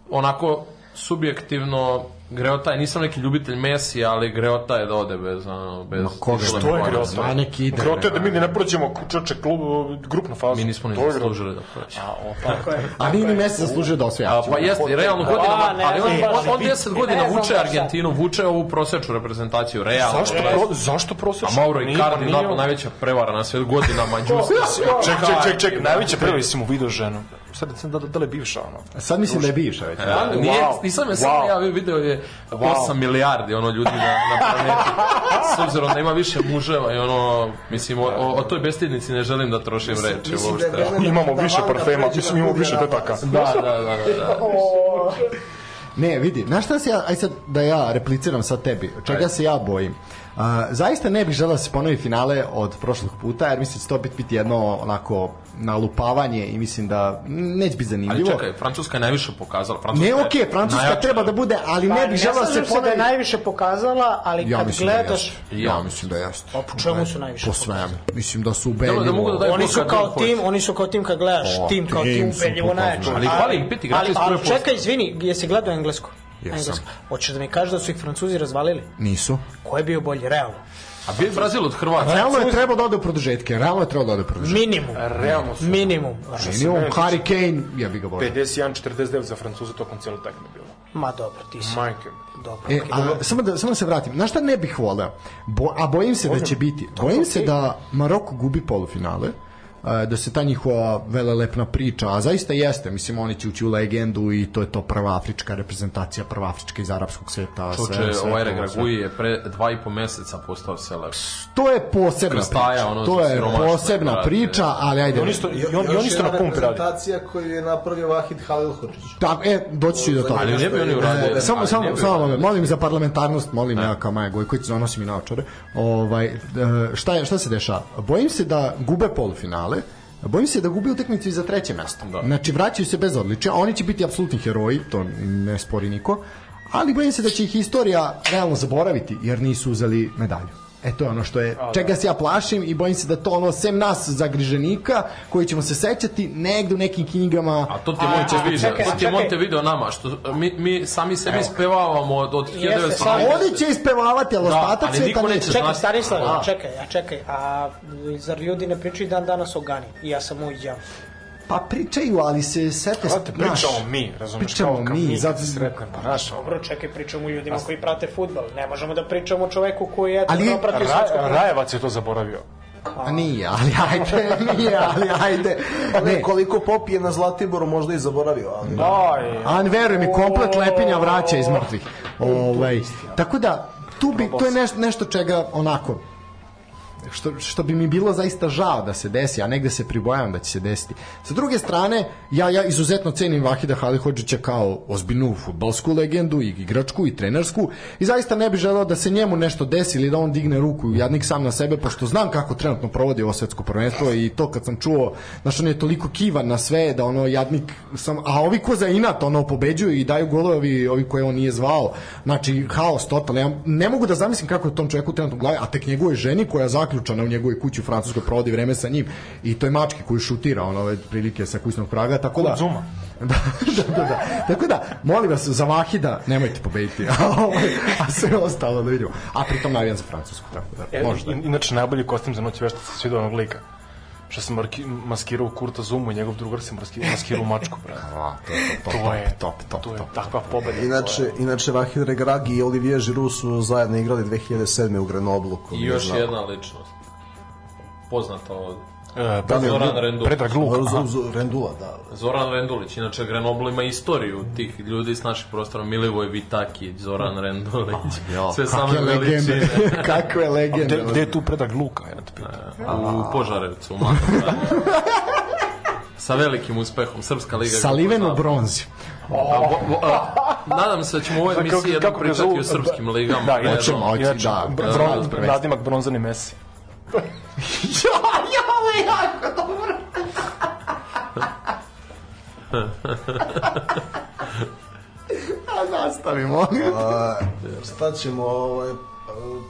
onako subjektivno Greota je, nisam neki ljubitelj Messi, ali Greota je da ode bez, ono, bez... Ma koga bez ne To je Greota. zna neki ide, Greota je da mi ne prođemo čoče klub, grupnu fazu. Mi nismo ni zaslužili da prođe. A, o, pa. Tako je. A nije ni Messi zaslužio da osvoja. A, pa jeste, realno godinama, ali on, on, on ne, 10 ne, godina vuče Argentinu, vuče ovu prosečnu reprezentaciju, realno. Zašto, pro, zašto prosečno? A Mauro Icardi, nije najveća prevara na svet godinama, Ček, ček, ček, ček, najveće prvo si mu video ženu. Sad sam da, da li je bivša ono. Sad mislim da je bivša već. Ja, nije, Wow. nisam je samo Wow. javio, video je 8 milijardi ono ljudi na, na planeti. S obzirom da ima više muževa i ono, mislim, o, o, o toj bestidnici ne želim da trošim reči Mislim da je uopšte. vreme Imamo da više parfema, mislim, imamo više tetaka. Da, da, da, da. da. Ne, vidi, znaš šta se ja, aj sad da ja repliciram sad tebi, čega se ja bojim? Zaista ne bih želeo da se ponovi finale od prošlog puta, jer mislim da će to biti, biti jedno onako nalupavanje i mislim da neće biti Ali zanimljivo. čekaj, Francuska je najviše pokazala. Francuska Ne, okej, Francuska najjača. treba da bude, ali Pa, ne bih želeo da se se da ponovi... je najviše pokazala, ali Ja kad da gledaš... jeste. Ja mislim da jeste. Pa po čemu su najviše Po svemu. Mislim da su Delo da mogu da ubedljivo. daju Oni su kao tim, oni su kao tim kad gledaš, O, tim kao tim ubedljivo pokazali. najjači. Ali ali, iz prve ali čekaj, izvini, jesi gledao englesku? Jesam. Engleska. Hoćeš da mi kažeš da su ih Francuzi razvalili? Nisu. Ko je bio bolji, realno? A bio je Brazil od Hrvatske. Realno je trebao da ode u produžetke, realno je trebao da ode u produžetke. Minimum. Realno su. Minimum. Minimum, Harry Kane, ja bih ga volio. 51-49 za Francuza tokom cijele tekme bilo. Ma dobro, ti si. Majke. Dobro. E, a, samo, da, samo da se vratim. Na šta ne bih voleo? Bo, a bojim se da će biti. Bojim se da Maroko gubi polufinale, e, da se ta njihova velelepna priča, a zaista jeste, mislim, oni će ući u legendu i to je to prva afrička reprezentacija, prva afrička iz arapskog sveta. Čuče, sve- sve ovaj to, Regragui je pre dva i po meseca postao selek. To je posebna Krstaja, priča. ono, to je posebna brate. priča, ali ajde. I oni isto, i, on, i isto na pumpi radi. reprezentacija koju je napravio Vahid Halilhočić. Tak, e, doći ću i do toga. Ali ne bi oni uradili. E, samo, ali samo, samo, molim za parlamentarnost, molim ja kao Maja Gojković, zanosim i naočare. Ovaj, e, šta, je, šta se dešava? Bojim se da gube polufinale, Bojim se da gube utakmicu i za treće mesto. Da. Znači, vraćaju se bez odličja, oni će biti apsolutni heroji, to ne spori niko, ali bojim se da će ih istorija realno zaboraviti, jer nisu uzeli medalju. E to je ono što je, čega se ja plašim i bojim se da to ono, sem nas zagriženika, koji ćemo se sećati negde u nekim knjigama, A to ti je A, Monte a, video, čekaj, to ti je čekaj. Monte video nama, što mi, mi sami sebi spevavamo od, od Jeste, 1900. sad- Oni će ispevavati, ali Da, ostatak ali sveta niko neće. Čekaj, Stanislav, A. čekaj, a čekaj, a zar ljudi ne pričaju dan danas o Gani? I ja sam uviđao. Pa pričaju, ali se sete... Brate, pričamo mi, razumeš, Pričamo kao kad mi, mi zato- se sretnemo, znaš, ono. Dobro, čekaj, pričamo ljudima koji prate futbal. Ne možemo da pričamo o čoveku koji je Ali- ali, prati Ra. Rajevac je to zaboravio. A nije, ali ajde, nije, ali ajde. Ne, Ne, koliko popije na Zlatiboru možda i zaboravio, ali... Aj, a veruj mi, komplet lepinja vraća iz mrtvih. Ovaj, tako da, tu bi, to je nešto, nešto čega onako, što, što bi mi bilo zaista žao da se desi, a negde se pribojavam da će se desiti. Sa druge strane, ja, ja izuzetno cenim Vahida Halihodžića kao ozbiljnu futbalsku legendu i igračku i trenersku i zaista ne bih želeo da se njemu nešto desi ili da on digne ruku jadnik sam na sebe, pošto znam kako trenutno provodi ovo svetsko prvenstvo i to kad sam čuo, znaš on je toliko kivan na sve da ono jadnik sam, a ovi ko za inat ono pobeđuju i daju golove ovi, ovi koje on nije zvao, znači haos totalno, ja ne mogu da zamislim kako je tom čovjeku trenutno u glavi, a tek njegovoj ženi koja je zaključana u njegovoj kući u Francuskoj provodi vreme sa njim i to je mački koji šutira ono ove prilike sa kućnog praga, tako da... Zuma. da, da, da, da. Tako da, molim vas, za Vahida nemojte pobediti, a, ovaj, a sve ostalo da vidimo. A pritom navijam za Francusku, tako da, E, možda. in- Inače, najbolji kostim za noć vešta se svidio onog lika. Što sam marki, maskirao Kurta Zumu i njegov drugar se maskirao, maskirao mačku, brate. A, to, to, to, To je, top, top, to je top. takva pobeda. Inače, inače Vahid Regragi i Olivier Giroud su zajedno igrali 2007. u Grenoblu. I još jedna ličnost. Poznata od Da li je Zoran on- Rendulić. Predrag Luka. Z- z- Rendula, da. Zoran Rendulić, inače Grenoble ima istoriju tih ljudi s naših prostora, Milivoj Vitaki, Zoran Rendulić, sve same Kakve legende, veličine. kakve legende. Gde, gde je tu Predrag Luka, ja te pitam. u Požarevcu, u gradu. Sa velikim uspehom, Srpska liga. Saliven u Jugoslavije. bronzi. A, vo- vo- a, Nadam se da ćemo u ovoj emisiji jednom pričati o srpskim ligama. Da, redom. inače, Hoćemo, inače, da, br- da, bron- da, prvenstvo. nadimak bronzani Messi. A nastavimo. A, šta ćemo, ovaj,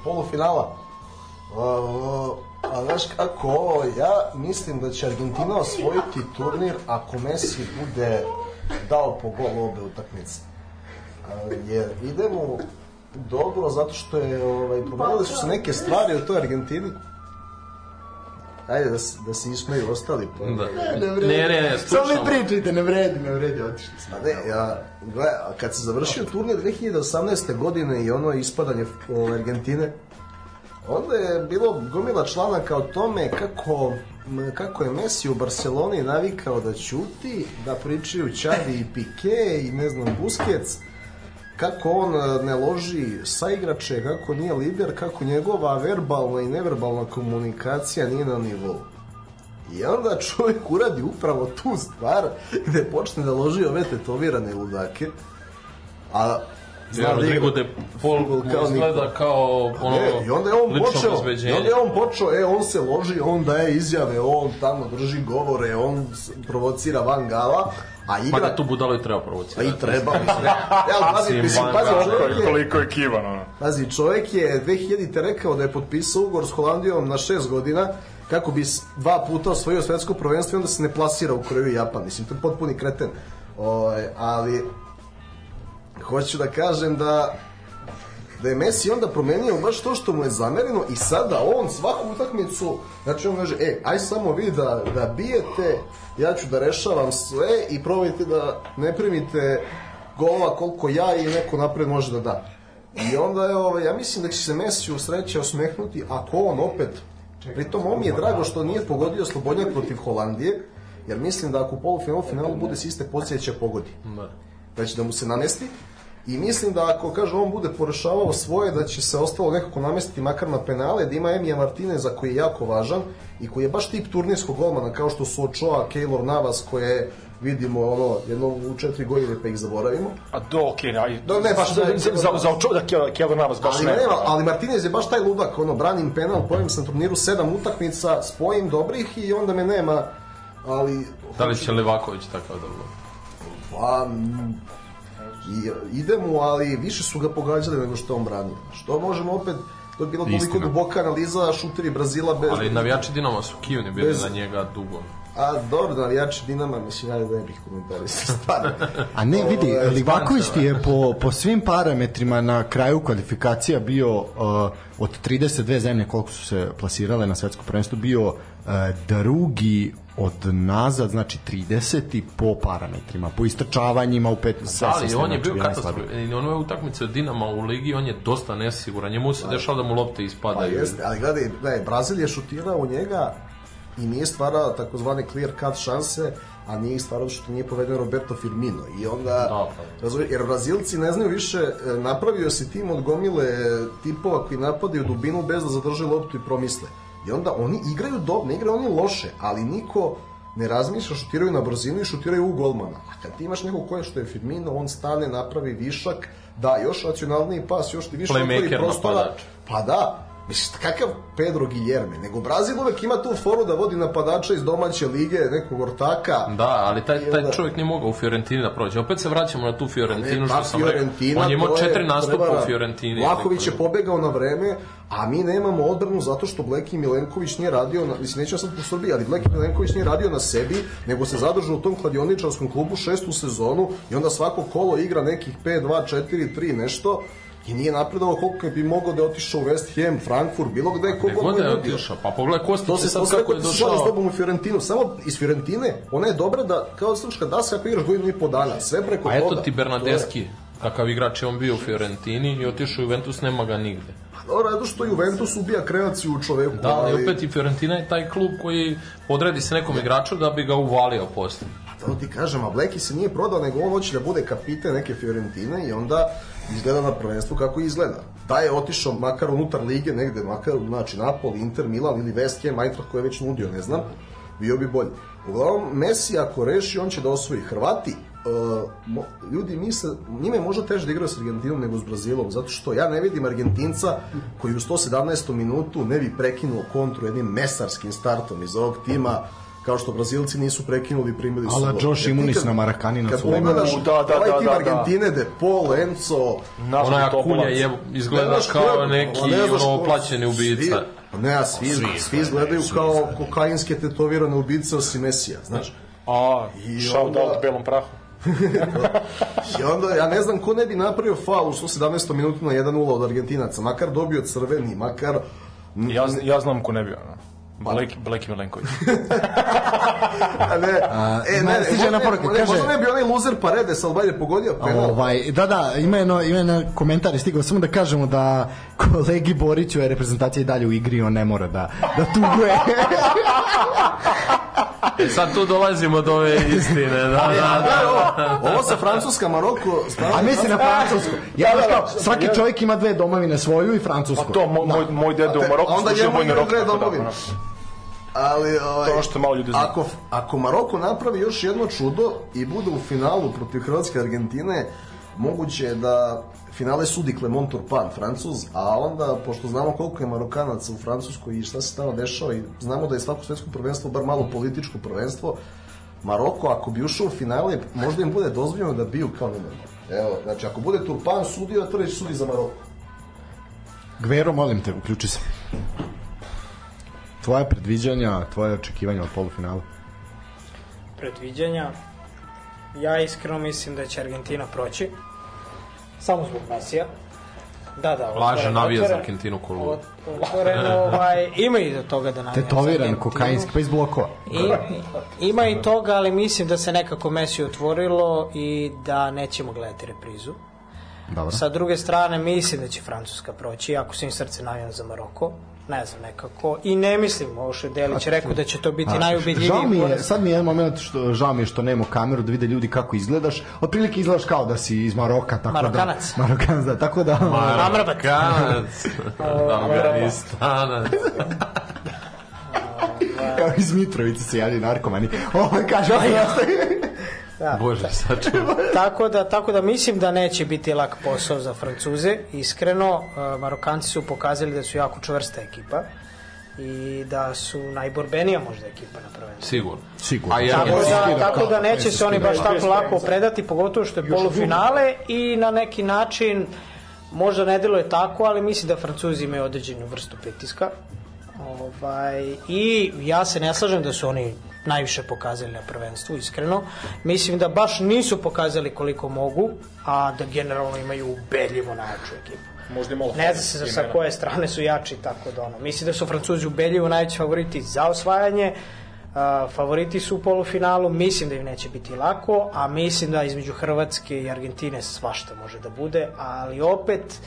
polufinala. A, a znaš kako ovo, ja mislim da će Argentina osvojiti turnir ako Messi bude dao po gol obe utakmice. Jer idemo dobro zato što je ovaj, promenile su se neke stvari u toj Argentini. Ajde da, se- da se ismeju ostali. Pa. Da. Ne, ne, ne, Samo slušamo. mi pričajte, ne vredi, ne vredi, otišli smo. A ne, ja, gle, a kad se završio turnir 2018. godine i ono ispadanje o, Argentine, onda je bilo gomila članaka o tome kako kako je Messi u Barceloni navikao da ćuti, da pričaju Čavi i Pique i ne znam Busquets, kako on e, ne loži sa igrače, kako nije lider, kako njegova verbalna i neverbalna komunikacija nije na nivou. I onda čovjek uradi upravo tu stvar gde počne da loži ove tetovirane ludake. A Zna Rodrigo de Paul mu kao izgleda kao ono E, I onda je on počeo, i onda je on počeo, e, on se loži, on daje izjave, on tamo drži govore, on provocira Van Gala, a igra... Pa da tu budalo i treba Pa provocirati. i treba, mislim. Ja, pazi, Mislim, pazi, čovjek je, Koliko je kivan, ono. Pazi, čovjek je 2000-te rekao da je potpisao ugovor s Holandijom na 6 godina kako bi dva puta osvojio svetsko prvenstvo i onda se ne plasira u Koreju i Japan. Mislim, to je potpuni kreten. O, ali, hoću da kažem da da je Messi onda promenio baš to što mu je zamereno i sada on svaku utakmicu, znači on kaže, e, aj samo vi da, da bijete, ja ću da rešavam sve i probajte da ne primite golova koliko ja i neko napred može da da. I onda je, ovaj, ja mislim da će se Messi u sreće osmehnuti ako on opet, pritom on mi je drago što nije pogodio Slobodnjak protiv Holandije, jer mislim da ako u polufinalu finalu bude s iste pozicije će pogodi Da. da će da mu se namesti i mislim da ako kaže on bude porešavao svoje da će se ostalo nekako namestiti makar na penale da ima Emija Martineza koji je jako važan i koji je baš tip turnirskog golmana kao što su Ochoa, Keylor Navas koje vidimo ono jedno u četiri godine pa ih zaboravimo A do, okej, aj, Da, ne, baš za, ne- za, za, za oču, da Kjell Navas baš ali, ne. nema, ali Martinez je baš taj ludak ono branim penal pojem sam turniru sedam utakmica spojim dobrih i onda me nema ali Da li će Livaković takav da bude? Pa, i, ide mu, ali više su ga pogađali nego što on branio. Što možemo opet, to je bila toliko Istina. duboka analiza, šuteri Brazila bez... Ali navijači Dinama su kivni bili Bez- na njega dugo. A dobro, navijači Dinama, mislim, ja ne bih komentarisao stvarno. A ne, vidi, Ovaj, Livaković ti je po, po svim parametrima na kraju kvalifikacija bio uh, od 32 zemlje koliko su se plasirale na svetsko prvenstvo bio uh, drugi od nazad, znači 30 po parametrima, po istrčavanjima u pet, sve Da, ali on je znači bio bio najslabiji. katastrof. I onove utakmice od Dinama u ligi, on je dosta nesiguran. Njemu se dešava da mu lopte Pa ispadaju. jeste, ali gledaj, gledaj, Brazil je šutirao u njega i nije stvarao takozvane clear cut šanse, a nije ih stvarao što nije poveden Roberto Firmino. I onda, Da, pa. razumije, jer Brazilci ne znaju više, e, napravio se tim od gomile e, tipova koji napadaju dubinu bez da zadrže loptu i promisle. I onda oni igraju dobro, ne igraju oni loše, ali niko ne razmišlja, šutiraju na brzinu i šutiraju u golmana. A kad ti imaš nekog koja što je Firmino, on stane, napravi višak, da, još racionalniji pas, još ti više otvori prostora. napadač. Pa da, Mislim, kakav Pedro Guillerme, nego Brazil uvek ima tu foru da vodi napadača iz domaće lige, nekog ortaka. Da, ali taj, taj onda- čovjek nije mogao u Fiorentini da prođe. Opet se vraćamo na tu Fiorentinu Pa što sam rekao. On je imao četiri nastupa u Fiorentini. Vlahović je pobegao na vreme, a mi nemamo odbranu zato što Bleki Milenković nije radio, na, mislim neću ja sad po Srbiji, ali Bleki Milenković nije radio na sebi, nego se zadržao u tom kladioničarskom klubu šestu sezonu i onda svako kolo igra nekih 5, 2, 4, 3 nešto i nije napredovao koliko bi mogao da je otišao u West Ham, Frankfurt, bilo gde, koliko god da je otišao. Pa pogledaj Kostić To se sad kako je došao. s tobom u Fiorentinu. Samo iz Fiorentine, ona je dobra da, kao srpska daska, ako igraš godinu i po dana, sve preko A eto toga. ti To Bernadeschi, kakav igrač je on bio u Fiorentini i otišao u Juventus, nema ga nigde. je- Dobro, zato što Juventus ubija kreaciju u čoveku. Da, ali opet i Fiorentina je taj klub koji podredi se nekom igraču da bi ga uvalio posle. To ti kažem, a Bleki se nije prodao, nego on hoće da bude kapiten neke Fiorentine i onda izgleda na prvenstvu kako izgleda. Da je otišao makar unutar lige negde, makar znači Napoli, Inter, Milan ili West Ham, Eintracht koji je već nudio, ne znam, bio bi bolji. Uglavnom, Messi ako reši, on će da osvoji Hrvati. Uh, mo, ljudi misle, njima je možda teže da igraju s Argentinom nego s Brazilom, zato što ja ne vidim Argentinca koji u 117. minutu ne bi prekinuo kontru jednim mesarskim startom iz ovog tima, kao što Brazilci nisu prekinuli primili su Ala gol. Josh Imunis kad- na Marakani na Kad Sulejmanu. pogledaš Da, da, ovaj da, tim da, da. Argentine, De Paul, Enzo, Naš Onaj Topolac. Akunja je ne izgleda znaš kao neki ne znaš ono plaćeni ubica. Svi, Pa ne, a svi, svi, izgledaju kao kokainske tetovirane ubice osim Mesija, znaš. A, I shout out belom prahu. I onda, ja ne znam ko ne bi napravio faul u 117. minutu na 1-0 od Argentinaca, makar dobio crveni, makar... Ja, ja znam ko ne bi, ono. Bleki, Bleki Milenković. A ne, e, ma, ne, ne, stiže jedna poruka, ne, kaže- možda ne bi onaj loser Paredes, ali bolje pogodio penal. Ovaj, da, da, ima jedno, ima jedno komentar je stigao, samo da kažemo da kolegi Boriću je reprezentacija i dalje u igri, on ne mora da, da tuguje. E sad tu dolazimo do ove istine, da, da, Da, da. ovo, ovo sa Francuska, Maroko, A misli na Francusku. Ja, da, kao, svaki čovjek ima dve domovine, svoju i francusku. Pa to, moj, moj, moj dede u Maroku onda njemu vojni rok. dve tako da, domovine. Ali, ovaj, To što malo ljudi zna. ako, ako Maroko napravi još jedno čudo i bude u finalu protiv Hrvatske i Argentine, moguće je da finale sudi Clement Turpin, Francuz, a onda, pošto znamo koliko je Marokanaca u Francuskoj i šta se tamo dešava i znamo da je svako svetsko prvenstvo bar malo političko prvenstvo, Maroko, ako bi ušao u finale, možda im bude dozvoljeno da biju kao nema. Evo, znači, ako bude Turpan sudio, to reći sudi za Maroko. Gvero, molim te, uključi se. Tvoje predviđanja, tvoje očekivanja od polufinala? predviđanja. Ja iskreno mislim da će Argentina proći. Samo zbog Mesija. Da, da. Laže otvoren- navija za otvoren- Argentinu ko lud. ot- Otvoreno, ovaj, ima i do toga da navija za Tetoviran, kokainski, pa iz blokova. I, ima i toga, ali mislim da se nekako Messi otvorilo i da nećemo gledati reprizu. Dobro. Sa druge strane, mislim da će Francuska proći, ako svim srce navijam za Maroko. Ne znam, nekako. I ne mislim, ovo što je Delić rekao, da će to biti najubedljiviji Žao mi je, sad mi je jedan moment što žao mi je što nemamo kameru da vide ljudi kako izgledaš. Otprilike izgledaš kao da si iz Maroka, tako Marokanac. da. Marokanac, da. Tako da. Marokanac, Afganistanac. Kao iz Mitrovice se javljaju narkomani. Ovo kaže, Bože, sačuvaj. tako da tako da mislim da neće biti lak posao za Francuze. Iskreno, uh, Marokanci su pokazali da su jako čvrsta ekipa i da su najborbenija možda ekipa na prvenstvu. Sigurno. Sigurno. A i Tako da, Argentina. tako da neće se oni baš tako lako predati, pogotovo što je polufinale i na neki način možda ne deluje tako, ali mislim da Francuzi imaju određenu vrstu pritiska. Ovaj, I ja se ne slažem da su oni najviše pokazali na prvenstvu, iskreno. Mislim da baš nisu pokazali koliko mogu, a da generalno imaju ubedljivo najjaču ekipu. Možda malo Ne zna se za sa koje strane su jači, tako da ono. Mislim da su Francuzi ubedljivo najveći favoriti za osvajanje. Uh, favoriti su u polufinalu, mislim da im neće biti lako, a mislim da između Hrvatske i Argentine svašta može da bude, ali opet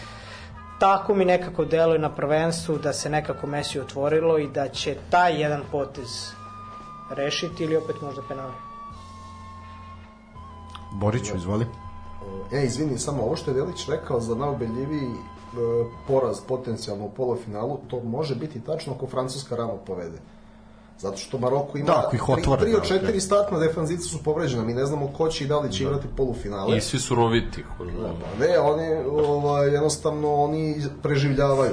tako mi nekako deluje na prvenstvu da se nekako Messi otvorilo i da će taj jedan potez rešiti ili opet možda penali. Boriću, izvoli. E, izvini, samo ovo što je Delić rekao za najubedljiviji e, poraz potencijalno u polufinalu, to može biti tačno ako Francuska rano povede. Zato što Maroko ima Da, ako ih tri, otvore, tri od da, četiri da. startna defanzica su povređena. Mi ne znamo ko će i da li će igrati polufinale. I svi su roviti. ko zna. Ne, oni ovaj, jednostavno oni preživljavaju.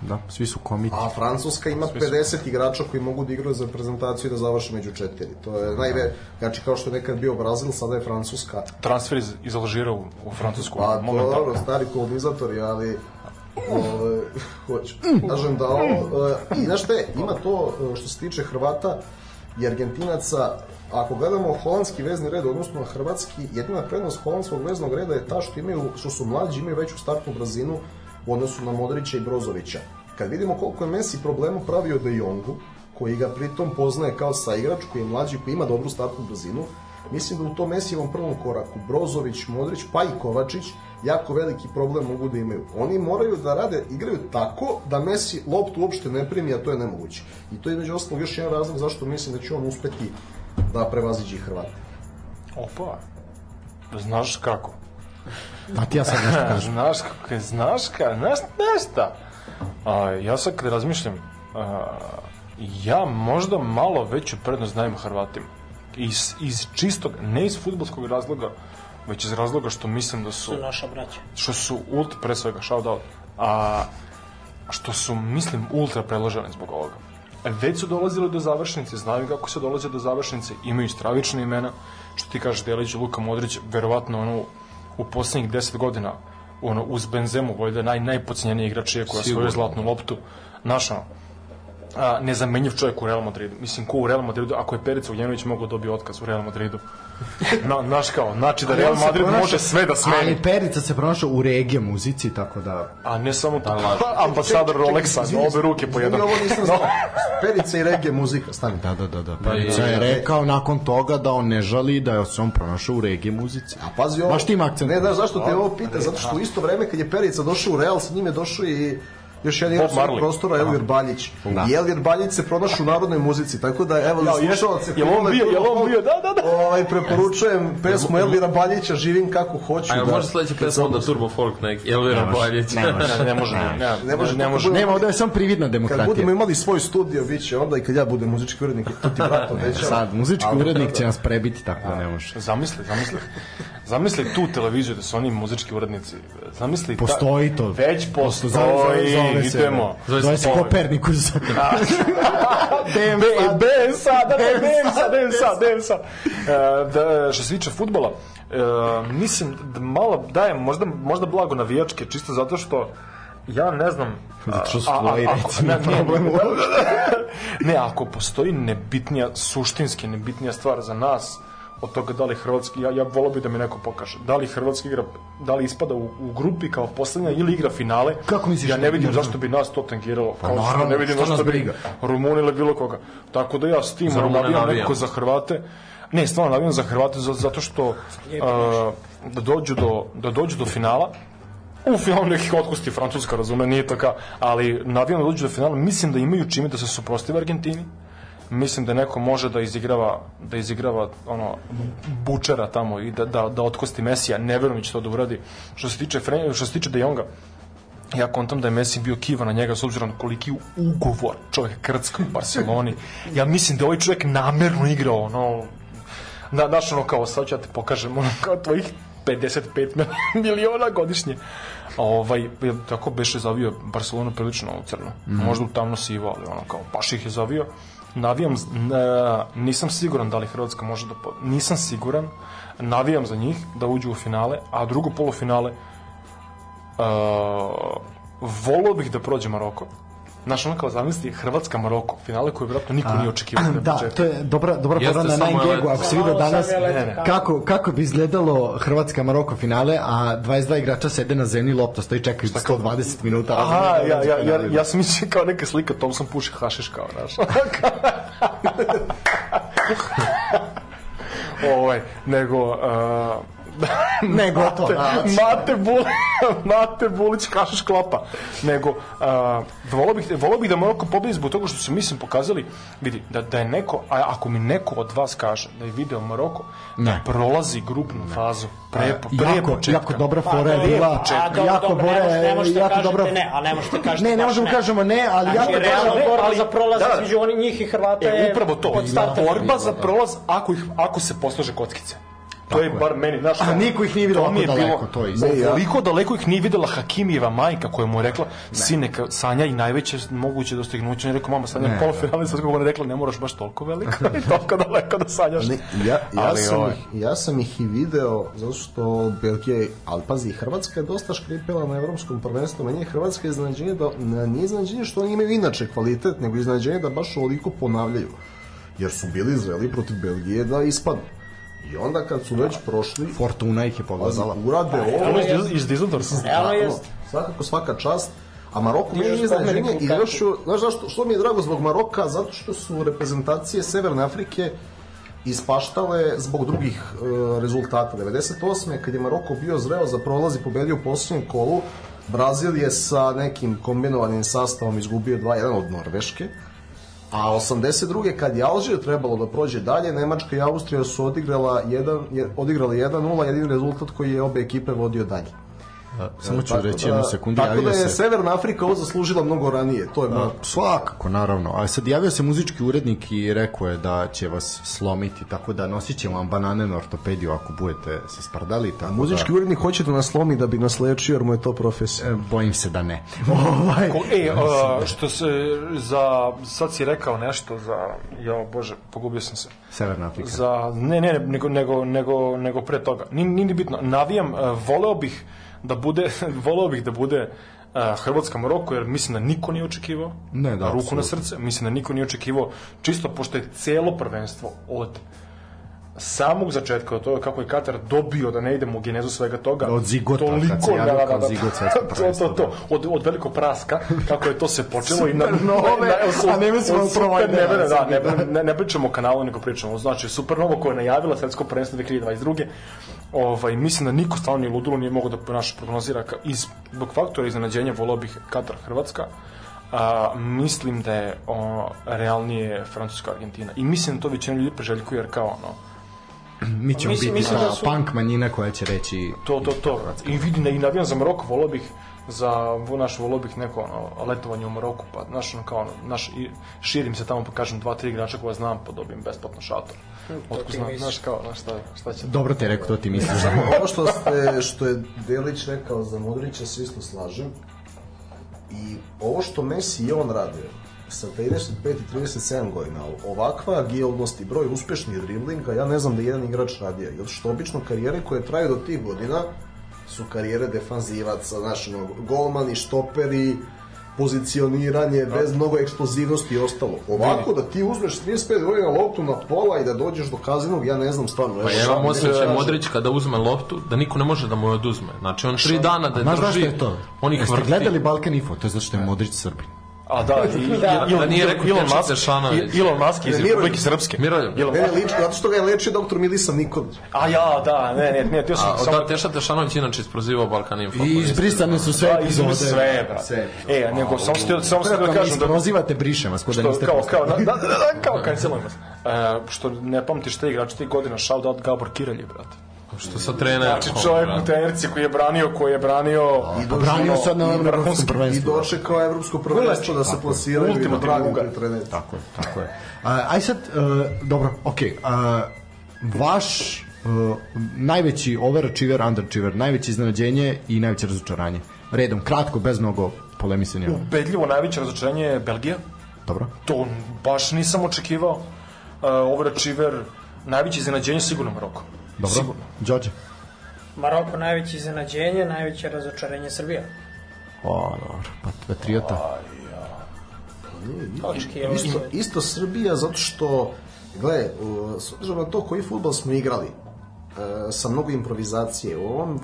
Da, svi su komiti. A Francuska ima 50 igrača koji mogu da igraju za reprezentaciju i da završe među četiri. To je najve, znači kao što je nekad bio Brazil, sada je Francuska. Transfer iz, iz Alžira u, u Francusku. Pa dobro, stari kolonizatori, ali ovaj, hoću. Kažem da ovo, e, i znaš te, ima to što se tiče Hrvata i Argentinaca, ako gledamo holandski vezni red, odnosno hrvatski, jedina prednost holandskog veznog reda je ta što imaju, što su mlađi, imaju veću startnu brzinu u odnosu na Modrića i Brozovića. Kad vidimo koliko je Messi problema pravio De Jongu, koji ga pritom poznaje kao saigrač, koji je mlađi, koji ima dobru startnu brzinu, mislim da u tom Messijevom prvom koraku Brozović, Modrić, pa i Kovačić jako veliki problem mogu da imaju. Oni moraju da rade, igraju tako da Messi loptu uopšte ne primi, a to je nemoguće. I to je među ostalog još jedan razlog zašto mislim da će on uspeti da prevaziđe Hrvate. Opa. Znaš kako? Pa ti ja sad nešto kažem. Znaš kako je, znaš ka, znaš, znaš šta? A, ja sad kad razmišljam, a, ja možda malo veću prednost dajem Hrvatima. Iz, iz čistog, ne iz futbolskog razloga, već iz razloga što mislim da su, Su naša braća. što su ultra, pre svega, shout out, a što su, mislim, ultra predloženi zbog ovoga. Već su dolazili do završnice, znaju kako se dolaze do završnice, imaju stravične imena, što ti kažeš Delić, Luka Modrić, verovatno ono, u poslednjih 10 godina ono, uz Benzemu, valjda naj, najpocenjeniji igrač je koja svoju zlatnu loptu, naša, a, nezamenjiv čovjek u Real Madridu. Mislim, ko u Real Madridu, ako je Perica Uljenović mogao dobiti otkaz u Real Madridu. Na, naš kao, znači da Real Madrid pronašao- može sve da smeni. Ali Perica se pronašao u regije muzici, tako da... A ne samo to, laž. ambasador Rolexa, izvini, obe ruke po jedan. Ovo nisam znao. Perica i regije muzika, stani. Da, da, da, da. Perica je rekao nakon toga da on ne žali da je se on pronašao u regije muzici. A pazi ovo. Baš tim akcentom. Ne, znaš zašto te ovo pita? Zato što u isto vreme kad je Perica došao u Real, sa njim je došao i još jedan igrač Marley. prostora Elvir Baljić. I Elvir Baljić se pronašao u narodnoj muzici, tako da evo Ja, slušalce Jel on bio- jel on bio? Da, da, da. Ovaj preporučujem pesmu Elvira Baljića Živim kako hoću. A jel da- može sledeća pesma onda Turbo Folk neki, Elvira Baljić? Ne može. Ne, ne može, ne, ne, Ne može, ne može. Nema, ovde je samo prividna Kad demokratija. budemo imali svoj studio, bit će onda i kad ja budem muzički urednik, to ti brat obećava. Sad, muzički urednik će nas prebiti, tako da ne može. Zamisli, zamisli. Zamisli tu televiziju da su oni muzički urednici. Zamisli Postoji to. Već postoji. Zove se, idemo. Zove se Zove se Kopernikus. Dem Be, sad. Bensa, da, da. E, da, što se tiče futbola, e, mislim da malo dajem možda, možda blago navijačke, čisto zato što ja ne znam... Zato što su tvoji, recimo, ne, ne, problem. ne, ako postoji nebitnija, suštinski nebitnija stvar za nas, od toga da li Hrvatski, ja, ja volao bi da mi neko pokaže, da li Hrvatski igra, da li ispada u, u grupi kao poslednja ili igra finale, Kako misliš ja ne vidim ne zašto bi nas to tangiralo, kao što naravno, ne vidim zašto bi briga? Rumuni ili bilo koga. Tako da ja s tim navijam nekako za Hrvate. Ne, stvarno navijam za Hrvate za- zato što a, da dođu do da dođu do finala. U finalu nekih otkosti Francuska, razume, nije to kao, ali navijam da dođu do finala, mislim da imaju čime da se suprostivi Argentini. Mislim da neko može da izigrava da izigrava ono bučera tamo i da da da otkosti Mesija, ne verujem da će to da uradi. Što se tiče Fre, što se tiče De Jonga, ja kontam da je Messi bio kiva na njega s obzirom koliki ugovor čovjek krcka u Barceloni. Ja mislim da ovaj čovjek namerno igrao ono na, znaš ono kao sad ću ja te pokažem ono kao tvojih 55 miliona godišnje. A ovaj, tako beše zavio Barcelonu prilično u crno. Možda u tamno sivo, ali ono kao baš ih je zavio. Navijam, n- nisam siguran da li Hrvatska može da... Nisam siguran, navijam za njih da uđu u finale, a drugo polufinale uh, volao bih da prođe Maroko. Znaš, ono kao zamisli Hrvatska Maroko, finale koje vjerojatno niko nije očekivao. Da, početku. to je dobra, dobra Jeste, fora na 9 leto. ako se sam danas Ne, ne. kako? kako, bi izgledalo Hrvatska Maroko finale, a 22 igrača sede na zemlji, lopta stoji čekaju 120 minuta. Aha, ja, ja, ja, finale. ja sam mislio kao neka slika, Thompson puši hašiš kao, znaš. ovaj, nego... Uh, Ne, gotovo, da. Mate, Bul, Mate Bulić hašiš klapa. Nego, uh, volao, bih, volao bih da Maroko pobedi zbog toga što su, mislim, pokazali, vidi, da, da je neko, a ako mi neko od vas kaže da je video Maroko, Ne. da prolazi grupnu fazu pre, pre jako, početka. jako dobra Pa, fora je dobro, bila. a, dobro, jako dobro, bora ne možete- ne jako dobra. ne, a ne možete kažete Ne, ne možemo ne. kažemo ne, ali Znači, jako realna ne, borba ali- za prolaz da, da. između oni, njih i Hrvata E, je upravo to. starta. Borba za prolaz ako, ih, ako se poslože kockice. To je bar meni, znaš, A niko ih nije ovako bilo- daleko, to je. Koliko daleko ih nije videla Hakimijeva majka koja mu je rekla, sine, ka- Sanja i najveće moguće dostignuće. On je rekao, mama, Sanja, Ne, polufinale, sad kako ona je rekla, ne moraš baš toliko veliko i toliko daleko da sanjaš. Ne, ja, ja, Ali, sam ovaj, ih, ja sam ih i video zato što Belgija, ali pazi, Hrvatska je dosta škripela na evropskom prvenstvu, meni je Hrvatska iznenađenje da, ne, nije iznenađenje što oni imaju inače kvalitet, nego iznenađenje da baš ovoliko ponavljaju. Jer su bili zreli protiv Belgije da ispadnu. I onda kad su već prošli, Fortuna ih je pogledala. urade ovo, Ono iz, iz. Realno Da, jest. Svakako svaka čast. A Maroko mi je iznenađenje i još, ću- znaš zašto, što mi je drago zbog Maroka? Zato što su reprezentacije Severne Afrike ispaštale zbog drugih e, rezultata. 98. kad je Maroko bio zreo za prolaz i pobedio u posljednjem kolu, Brazil je sa nekim kombinovanim sastavom izgubio 2-1 od Norveške. A 82. kad je Alžir trebalo da prođe dalje, Nemačka i Austrija su odigrala jedan, je, odigrali 1-0, jedini rezultat koji je obe ekipe vodio dalje. Samo ću Tako reći da- jednu sekundu, Tako da je se... Severna Afrika ovo zaslužila mnogo ranije, to je moja Svakako, naravno. A sad javio se muzički urednik i rekao je da će vas slomiti, tako da nosit ćemo vam banane na ortopediju ako budete se spardali. Tako Muzički da, urednik hoće da nas slomi da bi nas lečio jer mu je to profesija. e, bojim se da ne. ovaj, Ko, e, a, što se za, sad si rekao nešto za, ja bože, pogubio sam se. Severna Afrika. Za, ne, ne, nego, nego, nego, nego pre toga. Nije, nije ni bitno. Navijam, uh, voleo bih da bude, voleo bih da bude Uh, Hrvatska Maroko, jer mislim da niko nije očekivao, Ne, da, ruku na apsolutno. srce, mislim da niko nije očekivao, čisto pošto je celo prvenstvo od samog začetka, od toga kako je Katar dobio da ne idemo u genezu svega toga. Od zigota, toliko, kad da, da, da, zigot svetskog to, to, to, od, od velikog praska, kako je to se počelo. i na, Supernove, na- a ne mislimo o da, sad, ne, da. ne, ne pričamo o kanalu, nego pričamo, znači Supernovo koja je najavila svetsko prvenstvo 2022. Ovaj, mislim da niko stalno ni ludilo nije mogao da naše prognozira iz, zbog faktora iznenađenja volao bih Katar Hrvatska a, mislim da je o, realnije Francuska Argentina i mislim da to većina ljudi preželjkuje jer kao ono Mi ćemo Mislim- biti mislim ta da su- punk manjina koja će reći to, to, to. I vidim i navijam za Maroko, volao bih za vo- naš volao bih neko ono, letovanje u Maroku, pa naš, ono, kao, ono, naš, i širim se tamo, pa kažem dva, tri igrača koja znam, pa dobijem besplatno šator. Otko ti znam, misliš. znaš, kao, znaš, šta, šta će... dobro te rekao, to ti misliš. Ovo što, ste, što je Delić rekao za Modrića, se isto slažem. I ovo što Messi i on rade, sa 35 i 37 godina, ovakva agilnost i broj uspešnih driblinga, ja ne znam da je jedan igrač radio. Zato što obično karijere koje traju do tih godina su karijere defanzivaca, znaš, ono, golmani, štoperi, pozicioniranje, bez mnogo eksplozivnosti i ostalo. Ovako da ti uzmeš 35 godina loptu na pola i da dođeš do kazinog, ja ne znam stvarno. Pa evo, ja vam osjećaj. Modrić kada uzme loptu, da niko ne može da mu je oduzme. Znači on tri dana da je Znaš drži, zašto je to? on ih Jeste vrti. gledali Balkan Info? To je zato što je Modrić Srbin. A da, i, Da, Elon- da nije rekao Elon Tečić Musk, Tešanović. i- Elon Musk iz Ne. Republike Srpske. Miroljub. Mene Musk. liči, zato što ga je lečio doktor Milisav Nikolić. A ja, da, ne, ne, ne, tio sam A, samo... da, Teša Tešanović inače isprozivao Balkan Info. I izbrisane su sve Da, epizode. sve, brate. E, nego, samo ste, samo ste da kažem da... isprozivate, brišem vas, ko da niste kao, kao, da, da, da, da, kao cancelujem vas. E, što ne pamtiš te igrače tih godina, shout out Gabor Kirelji, brate. Što sa trenerom. Znači čovjek u trenerci koji je branio, koji je branio... Pa branio sad na i evropskom vrhunski- I prvenstvu. dočekao evropsko prvenstvo da se plasiraju i da brani trener. Tako je, tako je. A, aj sad, uh, dobro, okej. Okay, vaš uh, najveći overachiever, underachiever, najveće iznenađenje i najveće razočaranje. Redom, kratko, bez mnogo polemisanja. Ubedljivo najveće razočarenje je Belgija. Dobro. To baš nisam očekivao. Uh, overachiever, najveće iznenađenje sigurno Maroko. Dobro. Đorđe. Maroko najveće iznenađenje, najveće razočarenje Srbija. O, dobro, pa patriota. Očekivali Isto, su. isto Srbija zato što, gle, s obzirom na to koji futbol smo igrali, e, sa mnogo improvizacije, u ovom e,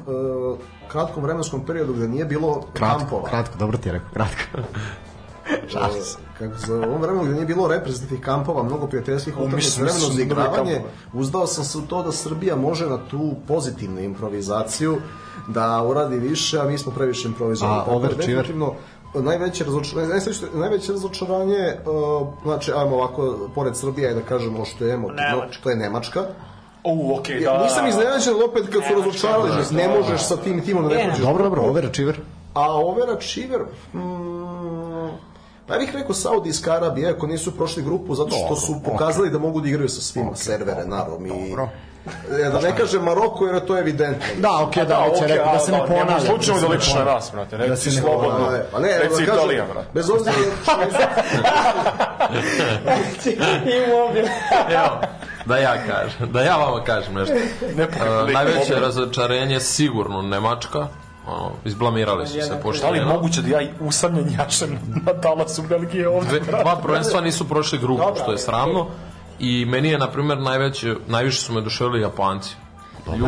kratkom vremenskom periodu gde nije bilo Kratko, kampova, kratko, dobro ti je rekao, kratko. Kako za u ovom vremenu gde nije bilo reprezentativnih kampova, mnogo prijateljskih utakmica, mislim za da igravanje, uzdao sam se u to da Srbija može na tu pozitivnu improvizaciju da uradi više, a mi smo previše improvizovali. A da overachiever? definitivno, najveće razočaranje, najveće, najveće razočaranje, uh, znači, ajmo ovako, pored Srbije, ajde da kažemo što je emotivno, to je Nemačka. U, okej, Ja, da. nisam iznenađen opet kad su razočarali, da, ne možeš sa tim timom da ne Ne, prođeš. Dobro, dobro, overachiever. A overachiever, mm, pa ja bih rekao Saudijska Arabija, ako nisu prošli grupu, zato što su pokazali da mogu da igraju sa svima, servere, narom i... Da ne kažem Maroko, jer to je evidentno. Da, okej, da, već je okej, rekao, da se ne ponavlja. Ne slučajno da ne ličiš na nas, brate. Da Reci se ne slobodno. Pa ne, Reci da kažem, Italija, brate. Bez obzira, Imobil. Evo, da ja kažem, da ja vama kažem nešto. Uh, najveće razočarenje sigurno Nemačka. Ono, izblamirali su se pošto Da li moguće da ja usamljen jačem na talasu Belgije ovde? Dve, dva prvenstva nisu prošli grupu, što je sramno. I meni je, na primjer, najveće, najviše su me duševili Japanci. Ljudi,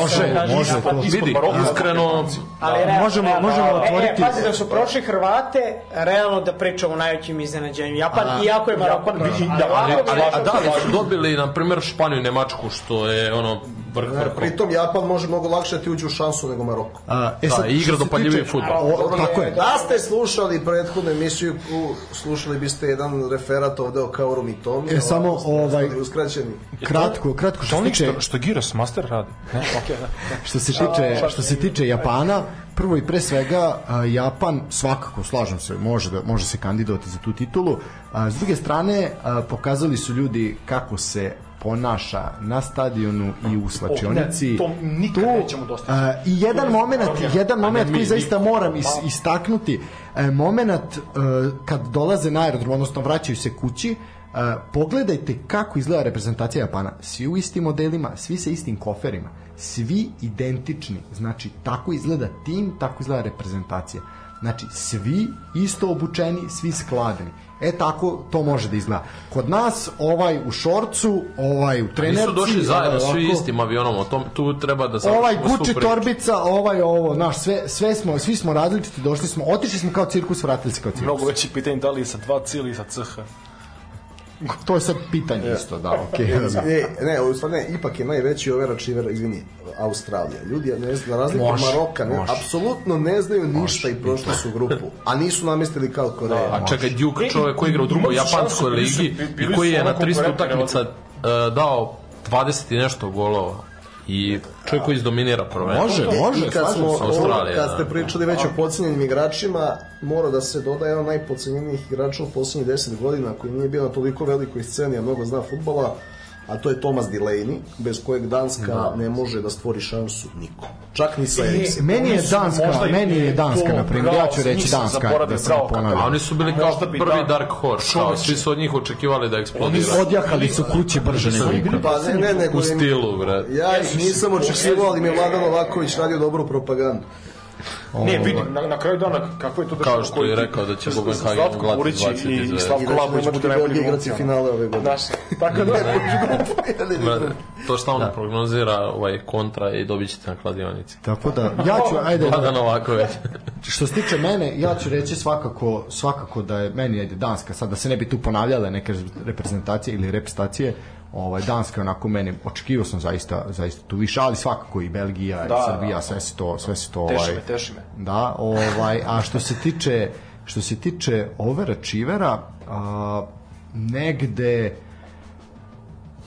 Može, Kažem, može ispod- to. ispod vidi, iskreno, Ali realno, možemo- realno, možemo otvoriti- E, pazi da su prošli Hrvate, realno da pričamo o najvećim iznenađenju. Japan, A, iako je Maroko prošao. Ali, ali, ovako bi ali, a došao da, ali su dobili, na primjer, Španiju i Nemačku, što je, ono, vrh vrh. pritom Japan može mnogo lakše da ti uđe u šansu nego Maroko. A, e Da, sad, i igra dopaljiviji fudbal. Tako ne, je. Da ste slušali prethodnu emisiju, u- slušali biste jedan referat ovde o Kaoru Mitomi. E, samo, ovaj- Uskraćeni. Kratko, kratko što se Što tiče što, što Giros Master radi? Ne, okej, da. što se tiče što se tiče Japana, prvo i pre svega Japan svakako slažem se, može da može se kandidovati za tu titulu. A, s druge strane pokazali su ljudi kako se ponaša na stadionu i u slačionici. ne, to nikad nećemo dostići. A, I jedan moment, jedan moment mi- koji mi- zaista moram is, istaknuti, e, moment e, kad dolaze na aerodrom, odnosno vraćaju se kući, pogledajte kako izgleda reprezentacija Japana. Svi u istim modelima, svi sa istim koferima, svi identični. Znači, tako izgleda tim, tako izgleda reprezentacija. Znači, svi isto obučeni, svi skladni. E tako to može da izgleda. Kod nas ovaj u šorcu, ovaj u trenerci, Nisu došli zajedno ovaj svi ovako, istim avionom, o tom, tu treba da Ovaj završimo svu Gucci torbica, ovaj ovo, znaš, sve, sve smo, svi smo različiti, došli smo, otišli smo kao cirkus, vratili se kao cirkus. Mnogo veće pitanje da li je sa 2C ili sa CH. To je sad pitanje isto, da, okej. E, ne, u stvari ne, ipak je najveći overačiver, izvini, Australija. Ljudi, ne znam, na razliku Može, Maroka, ne, apsolutno ne znaju ništa i prošli su grupu, a nisu namestili kao Koreja. A čekaj, Duke, čovjek koji igra u drugoj japanskoj ligi i koji je na onako 300 konkurentni, utakmica uh, dao 20 i nešto golova i čovjek koji izdominira prvenstvo. Može, može, I kad, smo. Australija, kad ste da. pričali već o podcenjenim igračima, mora da se doda jedan od najpodcenjenijih igrača u poslednjih 10 godina, koji nije bio na toliko velikoj sceni, a mnogo zna futbola, a to je Thomas Delaney, bez kojeg Danska ne može da stvori šansu niko. Čak ni sa Eriksenom. Meni je Oni Danska, meni je Danska, na primjer, ja ću reći Danska, da se ne ponavljam. A oni su bili kao prvi da- Dark Horse, kao, svi su od njih očekivali da eksplodiraju. Odjahali su kući brže nego ikad. Pa ne, ne, nego U stilu, bre. Ja ih nisam očekivao, ali mi je Vladan Novaković radio dobru propagandu. Ne, vidi, na, na kraju dana, kako je to Kao što je rekao da će Bubenhagen Slavko 20 i, i Slavko da Labović bude najbolji glumci. finale ove godine. Znaš, tako da... To što on prognozira ovaj kontra i dobit ćete na kladionici. Tako da, ja ću, ajde, Vladan Novaković. što se tiče mene, ja ću reći svakako, svakako da je meni ajde Danska, sad da se ne bi tu ponavljale neke reprezentacije ili reprezentacije, ovaj Danska onako meni očekivao sam zaista zaista tu više, ali svakako i Belgija Da, i Srbija, da. sve se to sve se to Teši ovaj me, teši me. Da, ovaj a što se tiče što se tiče overačivera, a, negde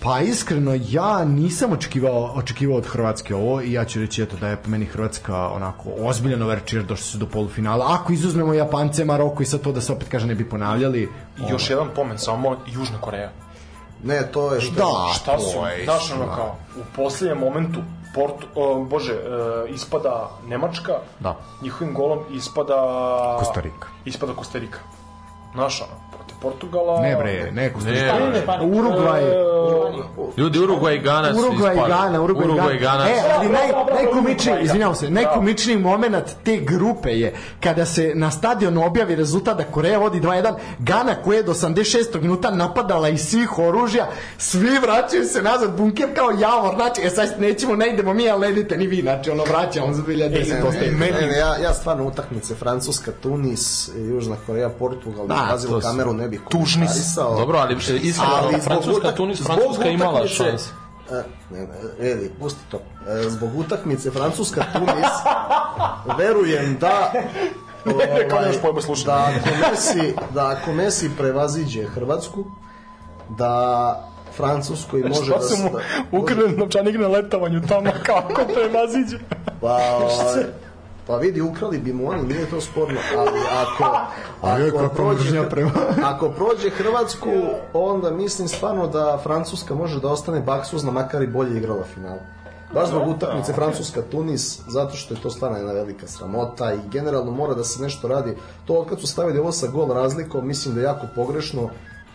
Pa iskreno ja nisam očekivao očekivao od Hrvatske ovo i ja ću reći eto da je po meni Hrvatska onako ozbiljan overčir došli su do polufinala. Ako izuzmemo Japance, Maroko i sad to da se opet kaže ne bi ponavljali. I još jedan pomen, samo Južna Koreja. Ne, to je što... Da, Šta su, je znaš ono kao, u posljednjem momentu, Portu, o, bože, e, ispada Nemačka, Da. njihovim golom ispada... Kostarika. Ispada Kostarika. Znaš ono, Portugala... Ne bre, ne, Ne, bre. Urugvaj, Ljudi, Urugvaj i Gana su Urugvaj i. Gana, Urugvaj i Urugvaj i Gana. E, ali naj, najkomičniji, izvinjavam se, najkomičniji moment te grupe je kada se na stadionu objavi rezultat da Koreja vodi 2-1, Gana koja je do 86. minuta napadala iz svih oružja, svi vraćaju se nazad, bunker kao javor, znači, e sad nećemo, ne idemo mi, ali ne idete ni vi, znači, ono, vraćamo za 2010. ostaje. Ne, ne, ne, ja, ja stvarno utakmice Francuska, Tunis, Južna Koreja, Portugal, Da, da, kameru ne bih Tužni su. Dobro, ali iskreno, Ali zbog Francuska, Tunis, Francuska imala šanse. Ne, ne, Edi, pusti to. E, zbog utakmice Francuska, Tunis, verujem da ovaj, slušati. da ako Messi, da ako Messi prevaziđe Hrvatsku, da Francuskoj može Šta da... se mu da- ukrade novčanik na letovanju tamo, kako maziđe? Pa, pa vidi, ukrali bi mu oni, nije to sporno, ali ako, ako, prođe, ako prođe Hrvatsku, onda mislim stvarno da Francuska može da ostane baksuzna, makar i bolje igrala final. Baš zbog utakmice Francuska-Tunis, zato što je to stvarno jedna velika sramota i generalno mora da se nešto radi. To od kad su stavili ovo sa gol razlikom, mislim da je jako pogrešno,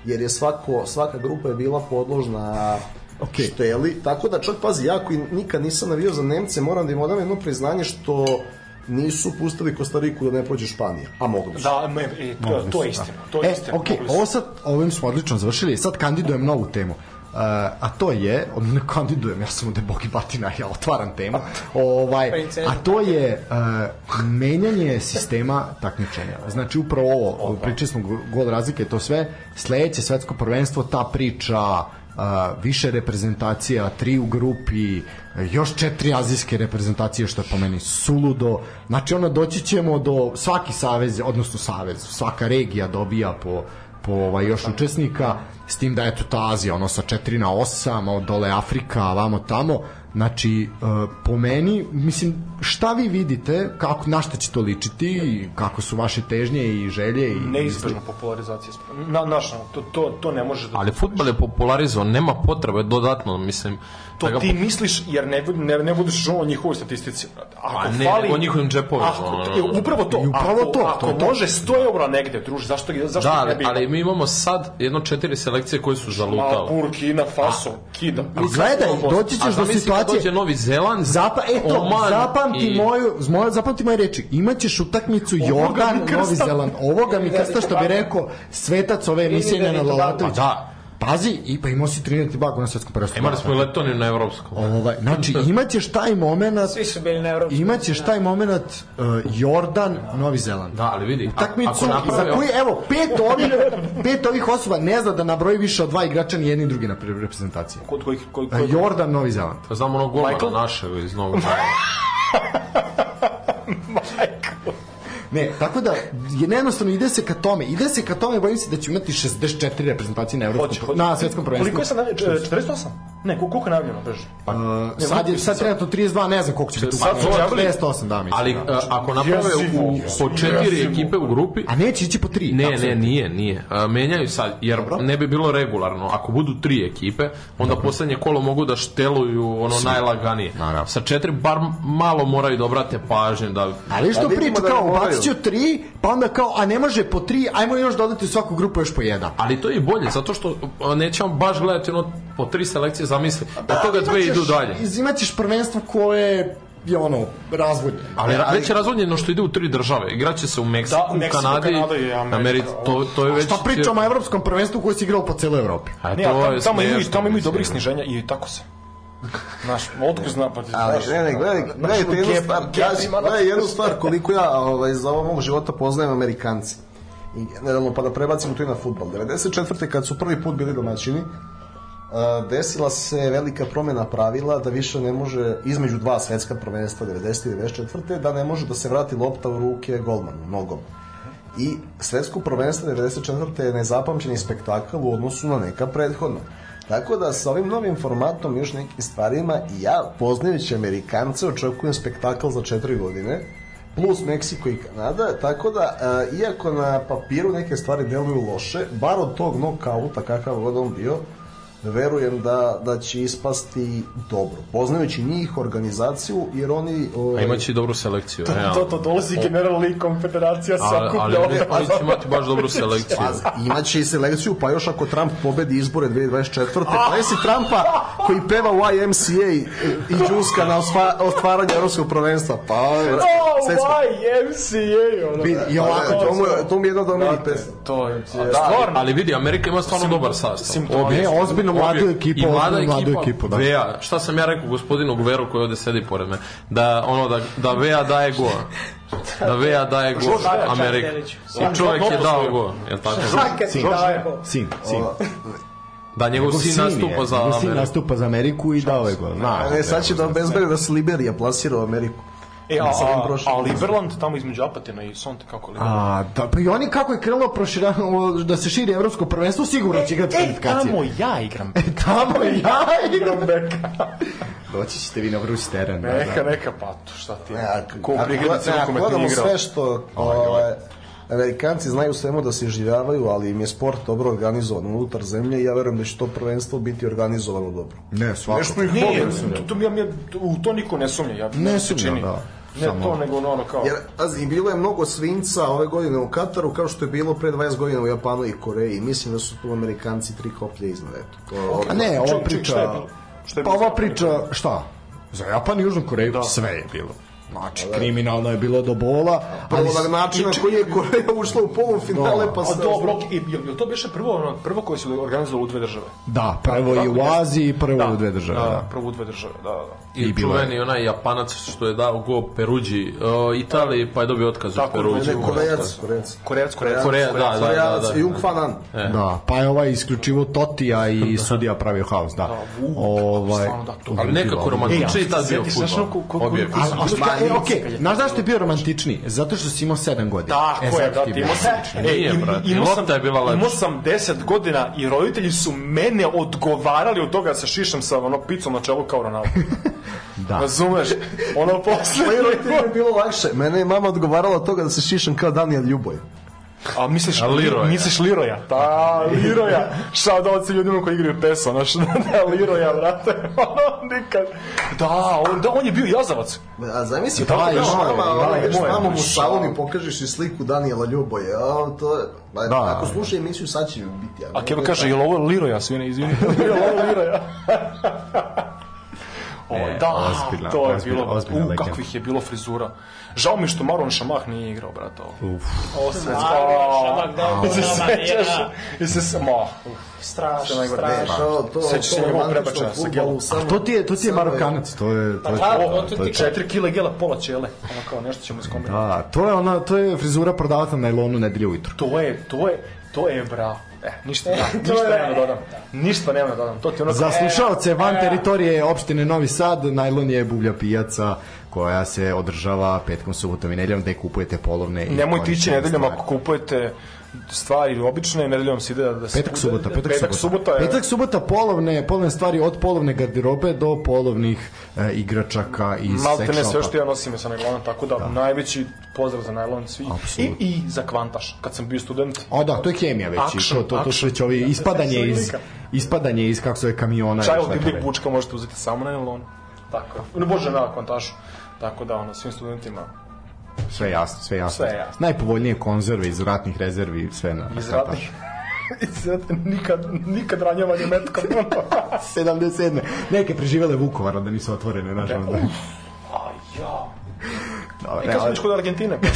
jer je svako, svaka grupa je bila podložna Okej. šteli, tako da čak pazi, ja koji nikad nisam navio za Nemce, moram da im odam jedno priznanje što nisu pustili Kostariku da ne prođe Španija, a mogu bi. Da, ne, e, to, to je istina. To je E, istina. ok, mogli su. ovo sad, ovim smo odlično završili, sad kandidujem novu temu. Uh, a to je, ne kandidujem, ja sam ovde Bogi Batina, ja otvaram temu, ovaj, a to je uh, menjanje sistema takmičenja. Znači upravo ovo, pričali smo go- gol razlike, to sve, sledeće svetsko prvenstvo, ta priča, uh, više reprezentacija, tri u grupi, još četiri azijske reprezentacije, što je po meni suludo. Znači, ono, doći ćemo do svaki savez, odnosno savez, svaka regija dobija po po ovaj, još učesnika, s tim da eto ta Azija, ono sa 4 na 8, od dole Afrika, vamo tamo, Znači, uh, po meni, mislim, šta vi vidite, kako, na šta će to ličiti, i kako su vaše težnje i želje i... Neizbežna popularizacija. Na, naš, ono, to, to, to ne može da... Ali futbol je popularizovan, nema potrebe dodatno, mislim. To da ga ti misliš jer ne, ne, ne budeš o njihovoj statistici. Ako A ne, fali, o njihovim džepovima, Ako, ono, e, upravo to. Upravo ako, to, Ako to je to. može 100 eura negde, druži, zašto, zašto Da, ne bi? ali mi imamo sad jedno četiri selekcije koje su Ma, zalutale. Burkina Faso, kida. Gledaj, doći A ćeš do situacije... dođe Novi Zeland, Zapa, eto, Oman zapamti i- moju, moju, zapamti moje reči. Imaćeš utakmicu Jordan. Novi Zeland. Ovoga mi krsta što bi rekao svetac ove emisije na. Lalatović. Pa da. Pazi, i pa imao si Trinidad i Tobago na svetskom prvenstvu. Imali smo i Letoniju na evropskom. Ovaj, znači, imaćeš taj moment, Svi su bili na Evropskom. imaćeš taj moment uh, Jordan, Novi Zeland. Da, ali vidi, a- Utakmicu za koji, evo, pet ovih, pet ovih osoba ne zna da nabroji više od dva igrača ni jedni ni drugi na pre- reprezentaciji. Kod kojih, kod, Uh, kod, Jordan, Novi Zeland. Pa Znamo onog golmana Michael? našeg iz Novog Zelanda. Ne, tako da je jednostavno ide se ka tome, ide se ka tome, bojim se da će imati 64 reprezentacije na evropskom Hoće, pro- hoće. na svetskom prvenstvu. Koliko je sad najavljeno? 48? Ne, koliko koliko je najavljeno, beže? Pa, Uh, sad je sad trenutno 32, ne znam koliko će biti. Sad su objavili- 48, da, mislim. Ali da. a, ako naprave u, po četiri ekipe u grupi, A neće ići po tri. Ne, tako ne, nije, nije. A, menjaju sad, jer ne bi bilo regularno. Ako budu tri ekipe, onda poslednje kolo mogu da šteluju ono najlaganije. Naravno. Sa četiri bar malo moraju da obrate pažnje da Ali što A vidimo priča da kao ću tri, pa onda kao, a ne može po tri, ajmo još dodati u svaku grupu još po jedan. Ali to je i bolje, zato što a, nećemo baš gledati ono po tri selekcije, zamisli. Od toga dve idu dalje. Imaćeš prvenstvo koje je ono, razvodnje. Ali, ali već je razvodnjeno što ide u tri države. Igraće se u Meksiku, Da, Meksiko, Kanadi, Kanada i Amerika. Americi. To, to je već... Šta pričamo o evropskom prvenstvu koje se igralo po celoj Evropi? A ne, to a tamo, je tamo, imaju, tamo imaju dobrih sniženja i tako se. Zna, pa ti Ali, ne, ne, gledaj, gledajte jednu Gep- stvar, kaži, gledaj jednu stvar koliko ja ovaj, za ovo mog života poznajem Amerikanci. I generalno, pa da prebacimo to i na futbol. 94. kad su prvi put bili domaćini, a, desila se velika promjena pravila da više ne može, između dva svetska prvenstva 90. i 94. da ne može da se vrati lopta u ruke golmanu, nogom. I svetsko prvenstvo 94. je nezapamćeni spektakl u odnosu na neka prethodna. Tako da sa ovim novim formatom još nekim stvarima ja poznajući Amerikance očekujem spektakl za četiri godine plus Meksiko i Kanada, tako da e, iako na papiru neke stvari deluju loše, bar od tog nokauta kakav god on bio, verujem da, da će ispasti dobro. Poznajući njih, organizaciju, jer oni... A Ovaj, imaće i dobru selekciju. To, realno. to, to dolazi General League konfederacija Ali, sakuplja ali oni, će imati baš dobru selekciju. Pa, imaće i selekciju, pa još ako Trump pobedi izbore 2024. Pa si Trumpa koji peva u YMCA i, i džuska na otvaranje evropskog prvenstva. Pa, Oh, svetsko- why MCA, ono. Vidi, i ovako, to, mu, je- to mi je jedna od omilih pesma. To je, Da, stvarno. ali vidi, Amerika ima stvarno dobar sastav. Ne, ozbiljno mladu Obje. ekipu, I mlada ozbiljno mladu ekipa, ekipu, da. Vea, šta sam ja rekao gospodinu Gveru koji ovde sedi pored me, da ono da, da Vea daje go. Da Vea daje go Svaka čast Amerika. I čovjek je dao go, jel tako? Svaka ti daje gol. Sin, sin. Da njegov sin Sin je, nastupa za njegov sin Ameriku. nastupa za Ameriku i dao je gol. Na, Ne, sad će da obezbedi da se Liberija plasira u Ameriku. E, a, ovim a, prošlim. a Liberland tamo između Apatina i Sonte, kako li? A, da, pa i oni kako je krenulo proširano da se širi evropsko prvenstvo, sigurno će igrati E, kvalifikacije. tamo ja igram. Tamo ja igram beka. Doći ćete vi na vruć teren. Da, Neka, da. neka, pa to šta ti. Ne, ako, Ko ako rukometni gledamo igrao. sve što ovaj, Amerikanci znaju svemu da se iživljavaju, ali im je sport dobro organizovan unutar zemlje i ja verujem da će to prvenstvo biti organizovano dobro. Ne, svako. Nešto ih Nije, mogu. to, to, mi- u to niko ne sumnja. Ja, Ne sumnja, čini. da. Ne Samo- to, nego ono kao... Jer, pazi, bilo je mnogo svinca ove godine u Kataru, kao što je bilo pre 20 godina u Japanu i Koreji. Mislim da su tu Amerikanci tri koplje iznad, eto. To, A ne, ova Ček, ček, priča... šta je bilo? Šta je Pa ova priča, šta? Za Japan i Južnu Koreju sve je bilo. Znači, kriminalno je bilo do bola, ali... Na način na koji je Koreja ušla u polufinale, pa A se... dobro, i, jel, jel to biše prvo, ono, prvo koje su organizovali u dve države? Da, prvo i u Aziji, prvo Da, u dve države. Da, Da. prvo u dve države, da, da. I, bilo je. čuveni onaj Japanac što je dao go Peruđi o, Italiji, pa je dobio otkaz Tako, Peruđi. Ne, Korejac, Korejac. Korejac, Korejac. Koreja, da, da, da, Korejac da. i Jung Fanan. Da, pa je ovaj isključivo Totija i sudija pravio haos, da. Ovaj, stvarno, da, to. Ali nekako romantičniji E, tad bio futbol. e, okej, znaš zašto je bio romantičniji? Zato što si imao 7 godina. Tako je, zato ti brate, je imao sam, e, Nije, brate, imao i sam, lopta je bila lepša. imao sam 10 godina i roditelji su mene odgovarali od toga da se šišam sa ono picom na čelu kao Ronaldo. Da. Razumeš? Ono posle... Moji roditelji je bilo lakše. Mene je mama odgovarala od toga da se šišam kao Daniel Ljuboj. A misliš, A Leroya. misliš Liroja? Pa, Liroja. Shout out svim ljudima koji igraju PES, znaš, da, Liroja, brate. Ono, nikad. Da, on, da, on je bio jazavac. A zamisli, Da, da, moje, mama, da, ono, ideš mamom u salon i pokažeš i sliku Daniela Ljuboje. A, to je, ba, Da. ako slušaj emisiju, sad će biti. A Keva kaže, jel ovo Liroja, svine, izvini. Jel ovo Liroja? O, E, da, ozbiljna, to je ozbiljna, bilo, ozbiljna u, legenda. kakvih je bilo frizura. Žao mi što Maron Šamah nije igrao, brate, ovo. Uf. Ovo se Maron Šamah, da, Ovo se nama, sećaš? I se se, ma. Strašno, strašno. To, to, Sećaš se romantično prebačaja sa gelom? samo- To ti je, to ti je Marokanac, to je... To je, Pa da, to, to to ti je. 4 kile gela, pola ćele. Ono kao, nešto ćemo iskombinati. Da, to je ona, to je frizura prodavata na najlonu nedelje ujutru. To je, to je, to je bra. E, ništa, to ništa nema da dodam. Ništa nema da dodam. To ti ono Za slušalce van e, teritorije opštine Novi Sad, najlon je bublja pijaca koja se održava petkom, subotom i nedeljom gde kupujete polovne i Nemojte ići nedeljom ako kupujete stvari obične, nedeljom se ide da, da se... Petak, subota, petak, petak subota. je- Petak, subota, polovne, polovne stvari od polovne garderobe do polovnih e, igračaka iz Malte ne sve što ja nosim sa najlonom, tako da, najveći pozdrav za najlon svi. I. I za kvantaš, kad sam bio student. O da, to je hemija već, i Action, to, to, to su već ovi ispadanje iz, ispadanje iz, kako se kamiona. i Čaj od je divljeg pučka možete uzeti samo na najlonu. Tako. Ne bože na kvantašu. Tako da, ono, svim studentima. Sve jasno, sve jasno. Sve jasno. Najpovoljnije konzerve iz ratnih rezervi, sve na iz ratnih... Iz ratnih- nikad, nikad ranjavanje metkom. 77. Neke preživele Vukovara da nisu otvorene, nažalost. Da. Aj, ja. Dobro, I kad smo kod Argentine.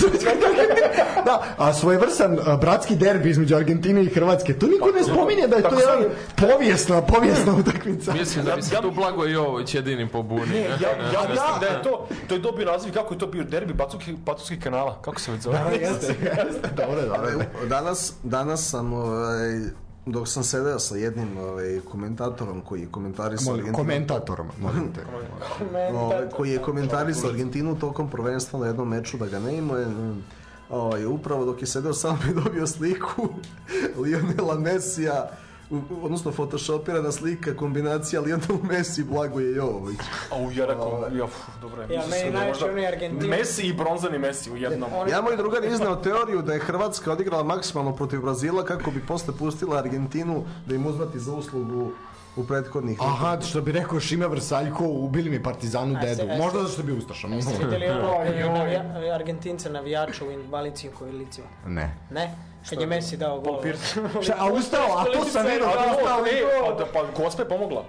Da, a svojevrstan a, bratski derbi između Argentine i Hrvatske. To niko ne spominje da je to jedan povijesna, povijesna utakmica. Mislim da bi se tu Blago Jovović jedini pobunio. Ja, ja mislim da je to, to je dobio naziv, kako je to bio derbi Bacovskih, Bacovskih kanala, kako se već zove? Dobro, dobro. Danas, danas sam, ovaj, dok sam sedeo sa jednim ovaj, komentatorom koji je komentarisao Molim, Argentinu, komentatorom, molim te. ovaj, koji je komentarisao Argentinu tokom prvenstva na jednom meču da ga ne ima. Ovaj, upravo dok je sedeo sam mi dobio sliku Lionela Messija u- odnosno photoshopirana slika kombinacija Lionel Messi i Blagoje Jovović. Au, ja rekao, ja, pf, dobro je. Ja, meni da najviše Messi i bronzani Messi u jednom. Ja moj drugar je izneo teoriju da je Hrvatska odigrala maksimalno protiv Brazila kako bi posle pustila Argentinu da im uzvati za uslugu u prethodnih Aha, što bi rekao Šime Vrsaljko, ubili mi partizanu dedu. se- Možda zato što bi ustašao. Videli ono Argentinca navijača u invalidskim kolicima? Ne. Ne? Kad je Messi dao gol. Šta, a ustao, a to sam vidio, A, da ustao i pa, gol. da, pa gospa je pomogla.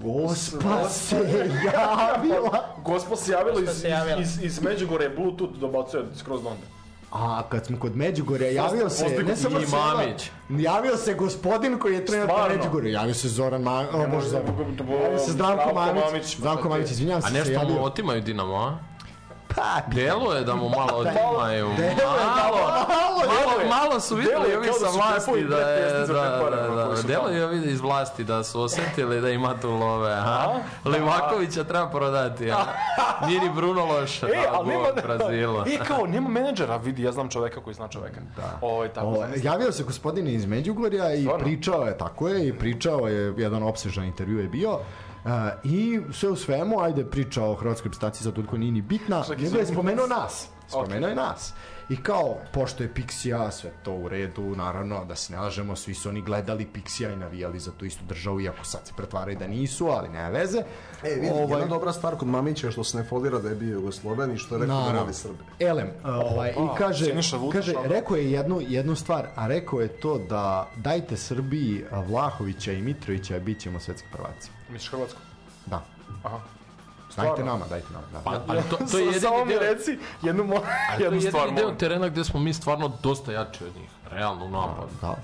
Gospa se javila. Gospa se javila iz, iz, iz Međugorje, Bluetooth dobacuje skroz onda. A kad smo kod Međugorja, javio se, ne samo Mamić. javio se gospodin koji je trener Stvarno? Međugorju, javio se Zoran Mamić, o bože Zoran, Zdravko javio se Zdravko Mamić, Zdravko pa Mamić, izvinjavam A se, se nešto mu otimaju Dinamo, a? Pa, Delo je da mu malo otimaju. Malo, malo, malo, malo su vidjeli Deluje ovi sa da su vlasti da je, da, da, da, delo je vidi iz vlasti da su osjetili da ima tu love, a? Livakovića treba prodati, a? Nije ni Bruno loš, E, ali nema... gol Brazilu. E, kao, nema menadžera, vidi, ja znam čoveka koji zna čoveka. Da. Ovo je tako. O, javio se gospodin iz Međugorja i pričao je, tako je, i pričao je, jedan opsežan intervju je bio, Uh, I sve u svemu, ajde priča o hrvatskoj reprezentaciji za toliko nije ni bitna, nego je spomenuo nas. Spomenuo je nas. I kao, pošto je Pixija, sve to u redu, naravno, da se ne lažemo, svi su oni gledali Pixija i navijali za tu istu državu, iako sad se pretvaraju da nisu, ali nema veze. E, vidi, Ovaj, jedna dobra stvar kod Mamića je što se ne folira da je bio Jugosloven i što je rekao da voli Srbe. Elem, ovaj, i kaže, Vučić, kaže ono. rekao je jednu, jednu stvar, a rekao je to da dajte Srbiji Vlahovića i Mitrovića, bit ćemo svetski prvaci. Misliš Hrvatsku? Da. Aha. Dajte nama, dajte nama. Da. Pa, ali to, to je Samo jedini mi deo, reci jednu, mo... ali to je jednu stvar. jedini deo terena gde smo mi stvarno dosta jači od njih. Realno u napadu. da.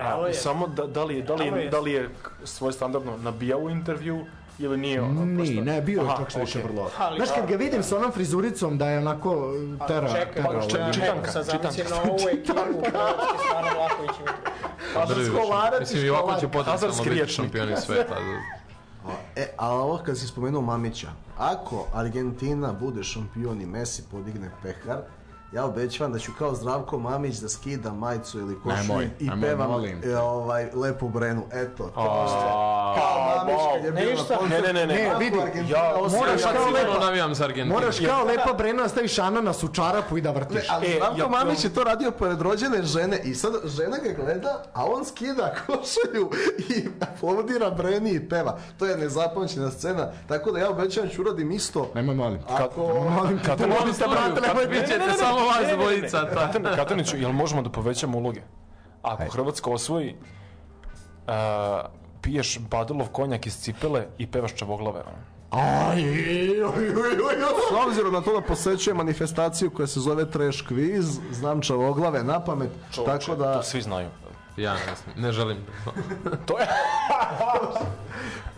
Malo je. Samo da, da, li je, da, li je, je. da li je svoj standardno nabijao u intervju Ili nije ono? Ni, prosto- ne, bio je čak što više vrlo. Ali- Znaš, kad ga vidim sa onom frizuricom da je onako tera, Čekaj, tera pa ovaj. čekaj, čitanka, sad zamislim na ovu ekipu Hrvatske stvarno Vlaković i Mitrović. Drviš. skolarac i Mislim, i ovako će školar. potencijalno biti šampioni sveta. E, a ovo kad si spomenuo Mamića, ako Argentina bude šampion i Messi podigne pehar, ja obećavam da ću kao Zdravko Mamić da skidam majicu ili košulju Nemoj, i nemoj, pevam molim te. e, ovaj, lepu brenu. Eto, kao što kao Mamić kad je bio Ništa. na koncertu. Ne, ne, ne, ne. Vidi, ja- moraš Sad kao lepo- navijam za Argentinu. Moraš kao lepa brena da staviš ananas u čarapu i da Ne, vrtiš. ali E, Zdravko ja- Mamić je to radio pored rođene žene i sad žena ga gleda, a on skida košulju i aplaudira Breni i peva. To je nezapamćena scena, tako da ja obećavam ću uradim isto. Nemoj molim. Ako... Molim te, Kad- molim te, brate, nemoj biti. ćete samo vas dvojica. ta. Katarina, Katariniću, jel možemo da povećamo uloge? Ako Hrvatska osvoji, uh, piješ Badilov konjak iz cipele i pevaš čavoglave. Aj. S obzirom na to da posećujem manifestaciju koja se zove Trash Quiz, znam čavoglave na pamet, Čovječe, tako da... To svi znaju. Ja ne, znam, ne želim. To je...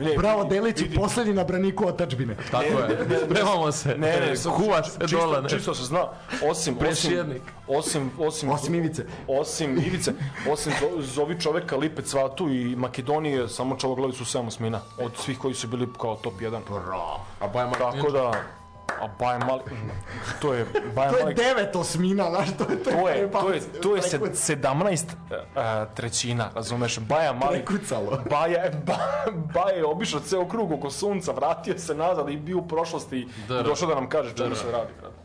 Ne, Bravo, Deliću, vidi, poslednji na braniku otačbine. Tako je. Spremamo se. Ne, ne, Kuva se čisto, dole. ne. Čisto se zna, osim, osim, Prešjednik. osim, osim, Osim Ivice. Osim Ivice, osim zo- zovi čoveka Lipe Cvatu i Makedonije, samo čavoglavi su 7 osmina, od svih koji su bili kao top 1. A Baja? Tako da, a Bajan Mali, to je, Bajan To je Mali, devet osmina, znaš, to je... to je, to je, to je Preko- se- 17 uh, trećina, razumeš, Baja Mali, Prekucalo. Baja, je- ba, Baja je obišao ceo krug oko sunca, vratio se nazad i bio u prošlosti i Dr. došao da nam kaže čemu se radi, brate.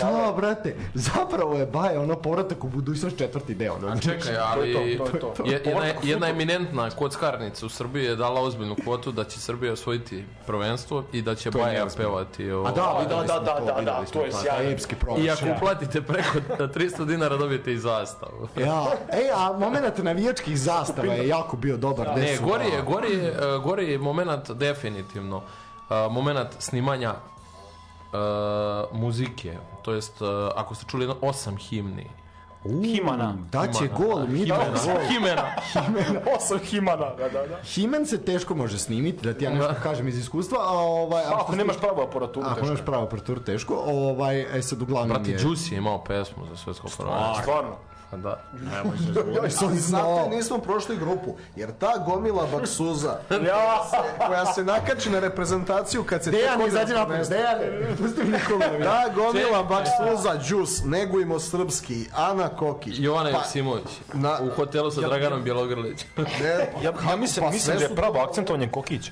Da, brate, zapravo je Baja ono povratak u budućnost četvrti deo. A čekaj, ali To je to, to je to. je- jedna, jedna eminentna kockarnica u Srbiji je dala ozbiljnu kvotu da će Srbija osvojiti prvenstvo i da će Baja pevati. O, A da, da, videli da, smo da, to, da, da, to je. Epski promaš. I ako uplatite preko 300 dinara dobijete i zastavu. Ja, ej, a moment navijačkih zastava je jako bio dobar. Ne, gori je, gori je, e, gori je moment definitivno. Uh, moment snimanja uh, muzike. To jest, uh, ako ste čuli jedno osam himni. Himana. Daće Himena, gol, da. Mito, Himena. gol. Himena. Osam Himana, da, da, da. Himen se teško može snimiti, da ti ja nešto kažem iz iskustva, a ovaj... Pa, Ako nemaš pravu aparaturu, Ako teško nemaš je. pravo aparaturu, teško. Ovaj, e sad uglavnom Brati, je... Juicy je imao pesmu za svetsko prvenstvo. Stvarno. Pa Da. Sam Ali znao. zato nismo prošli grupu, jer ta gomila baksuza Ja, koja se nakači na reprezentaciju kad se Dejan, izađi prvenstvo. Dejan, pusti mi Nikolu. Ta gomila Čekaj. baksuza, džus, negujmo srpski, Ana Kokić. Jovana Pa, Joksimović. na- U hotelu sa Draganom Bjelogrlićem. Ne, ja, ja mislim, pa mislim da je pravo to- akcentovanje Kokić.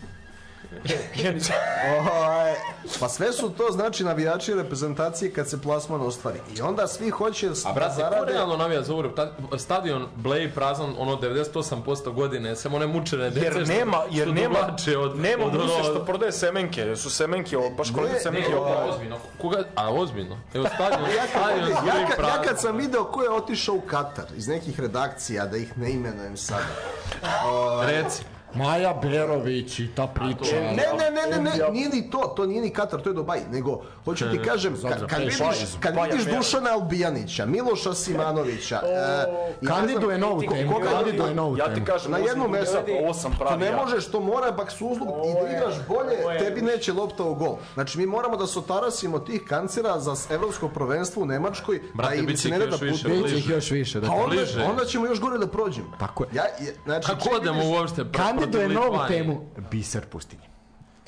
Ovaj, pa sve su to znači navijači reprezentacije kad se plasman ostvari. I onda svi hoće A da brate, ko zarade... realno navija za Urep? Ta- Stadion Blej prazan ono 98% godine, samo one mučene dece Jer nema, jer što nema, od, nema od ono- što prodaje semenke, jer su semenke, baš koliko semenke Ne, ozbiljno. Koga, a ozbiljno? Evo stadion, Ja stadion ja, ja prazan. kad sam video ko je otišao u Katar iz nekih redakcija, da ih ne imenujem sada. Reci. Maja Berović i ta priča. Ne, ne, ne, ne, ne, nije ni to, to nije ni Katar, to je Dubaj, nego hoću ti kažem, kad, kad vidiš, kad vidiš. Dušana Albijanića, Miloša Simanovića, e, ne Kandiduje novu temu, koga- kandiduje novu Ja ti temu. kažem, na ovo sam jednom drugi mjestu, sad, ovo sam to pravi ne ja. možeš, to mora baksuzluk i da igraš bolje, tebi neće lopta u gol. Znači mi moramo da se otarasimo tih kancera za evropsko prvenstvo u Nemačkoj, da im se ne da još više, putuju. Biće ih još više. Da Pa onda, bliže. onda ćemo još gore da prođemo. Tako je. Ja, je, znači, Kako odemo uopšte protiv novu temu Biser pustinje.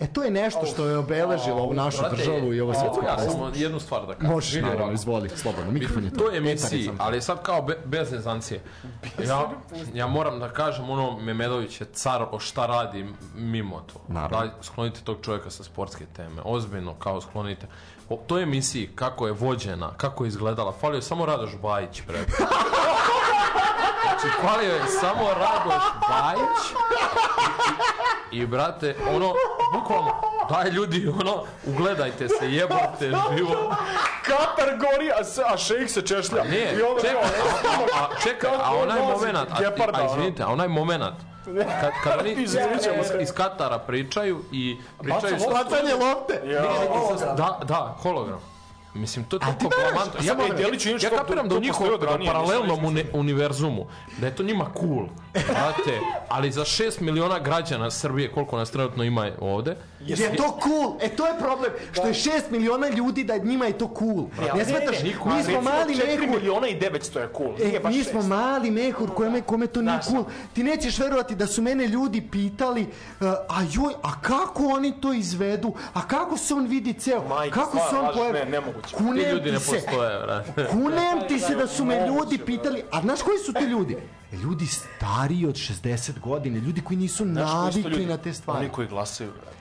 E to je nešto što je obeležilo ovu našu Brate, državu i ovo svetsko Ja samo jednu stvar da kažem. Možeš, naravno, ovako. izvoli, slobodno, mikrofon je To to. je emisiji, je ali sad kao be, bez nezancije. Ja, ja moram da kažem, ono, Memedović je car o šta radi mimo to. Naravno. Daj, sklonite tog čovjeka sa sportske teme. Ozbiljno, kao sklonite. O toj emisiji, kako je vođena, kako je izgledala, falio je samo Radoš Bajić pred. Znači, falio je samo Radoš Bajić i, i, i brate, ono, bukvalno, daj ljudi, ono, ugledajte se, jebote, živo. Katar gori, a, se, a šejk se češlja. Ne, I onda, čekaj, a, a, a, čekaj, a onaj moment, a, Geparda, a ono. izvinite, a onaj moment, kad, kad oni se. iz, iz Katara pričaju i pričaju sa Bacanje lopte! Ja. da, da, hologram. Mislim, to je moraš- blamantno. Ja, samo ja, Delić ja, to- kapiram da u njihovom da paralelnom uni, univerzumu, da je to njima cool, znate, ali za 6 miliona građana Srbije, koliko nas trenutno ima ovde, Je to cool? E to je problem, što je 6 miliona ljudi da njima je to cool. Ne smetaš, mi smo mali 4 mehur, miliona i 900 je cool. E, Nije baš mi smo šest. mali mehur kome, kome to nije cool. Ti nećeš verovati da su mene ljudi pitali uh, a joj, a kako oni to izvedu? A kako se on vidi ceo? Majke, kako se on pojavi? ne, nemoguće. ti Kunem ljudi ti ne se. postoje, brate. Kunem ti se da su me ljudi pitali, a znaš koji su to ljudi? Ljudi stariji od 60 godina, ljudi koji nisu navikli ljudi? na te stvari. Oni koji glasaju, brate.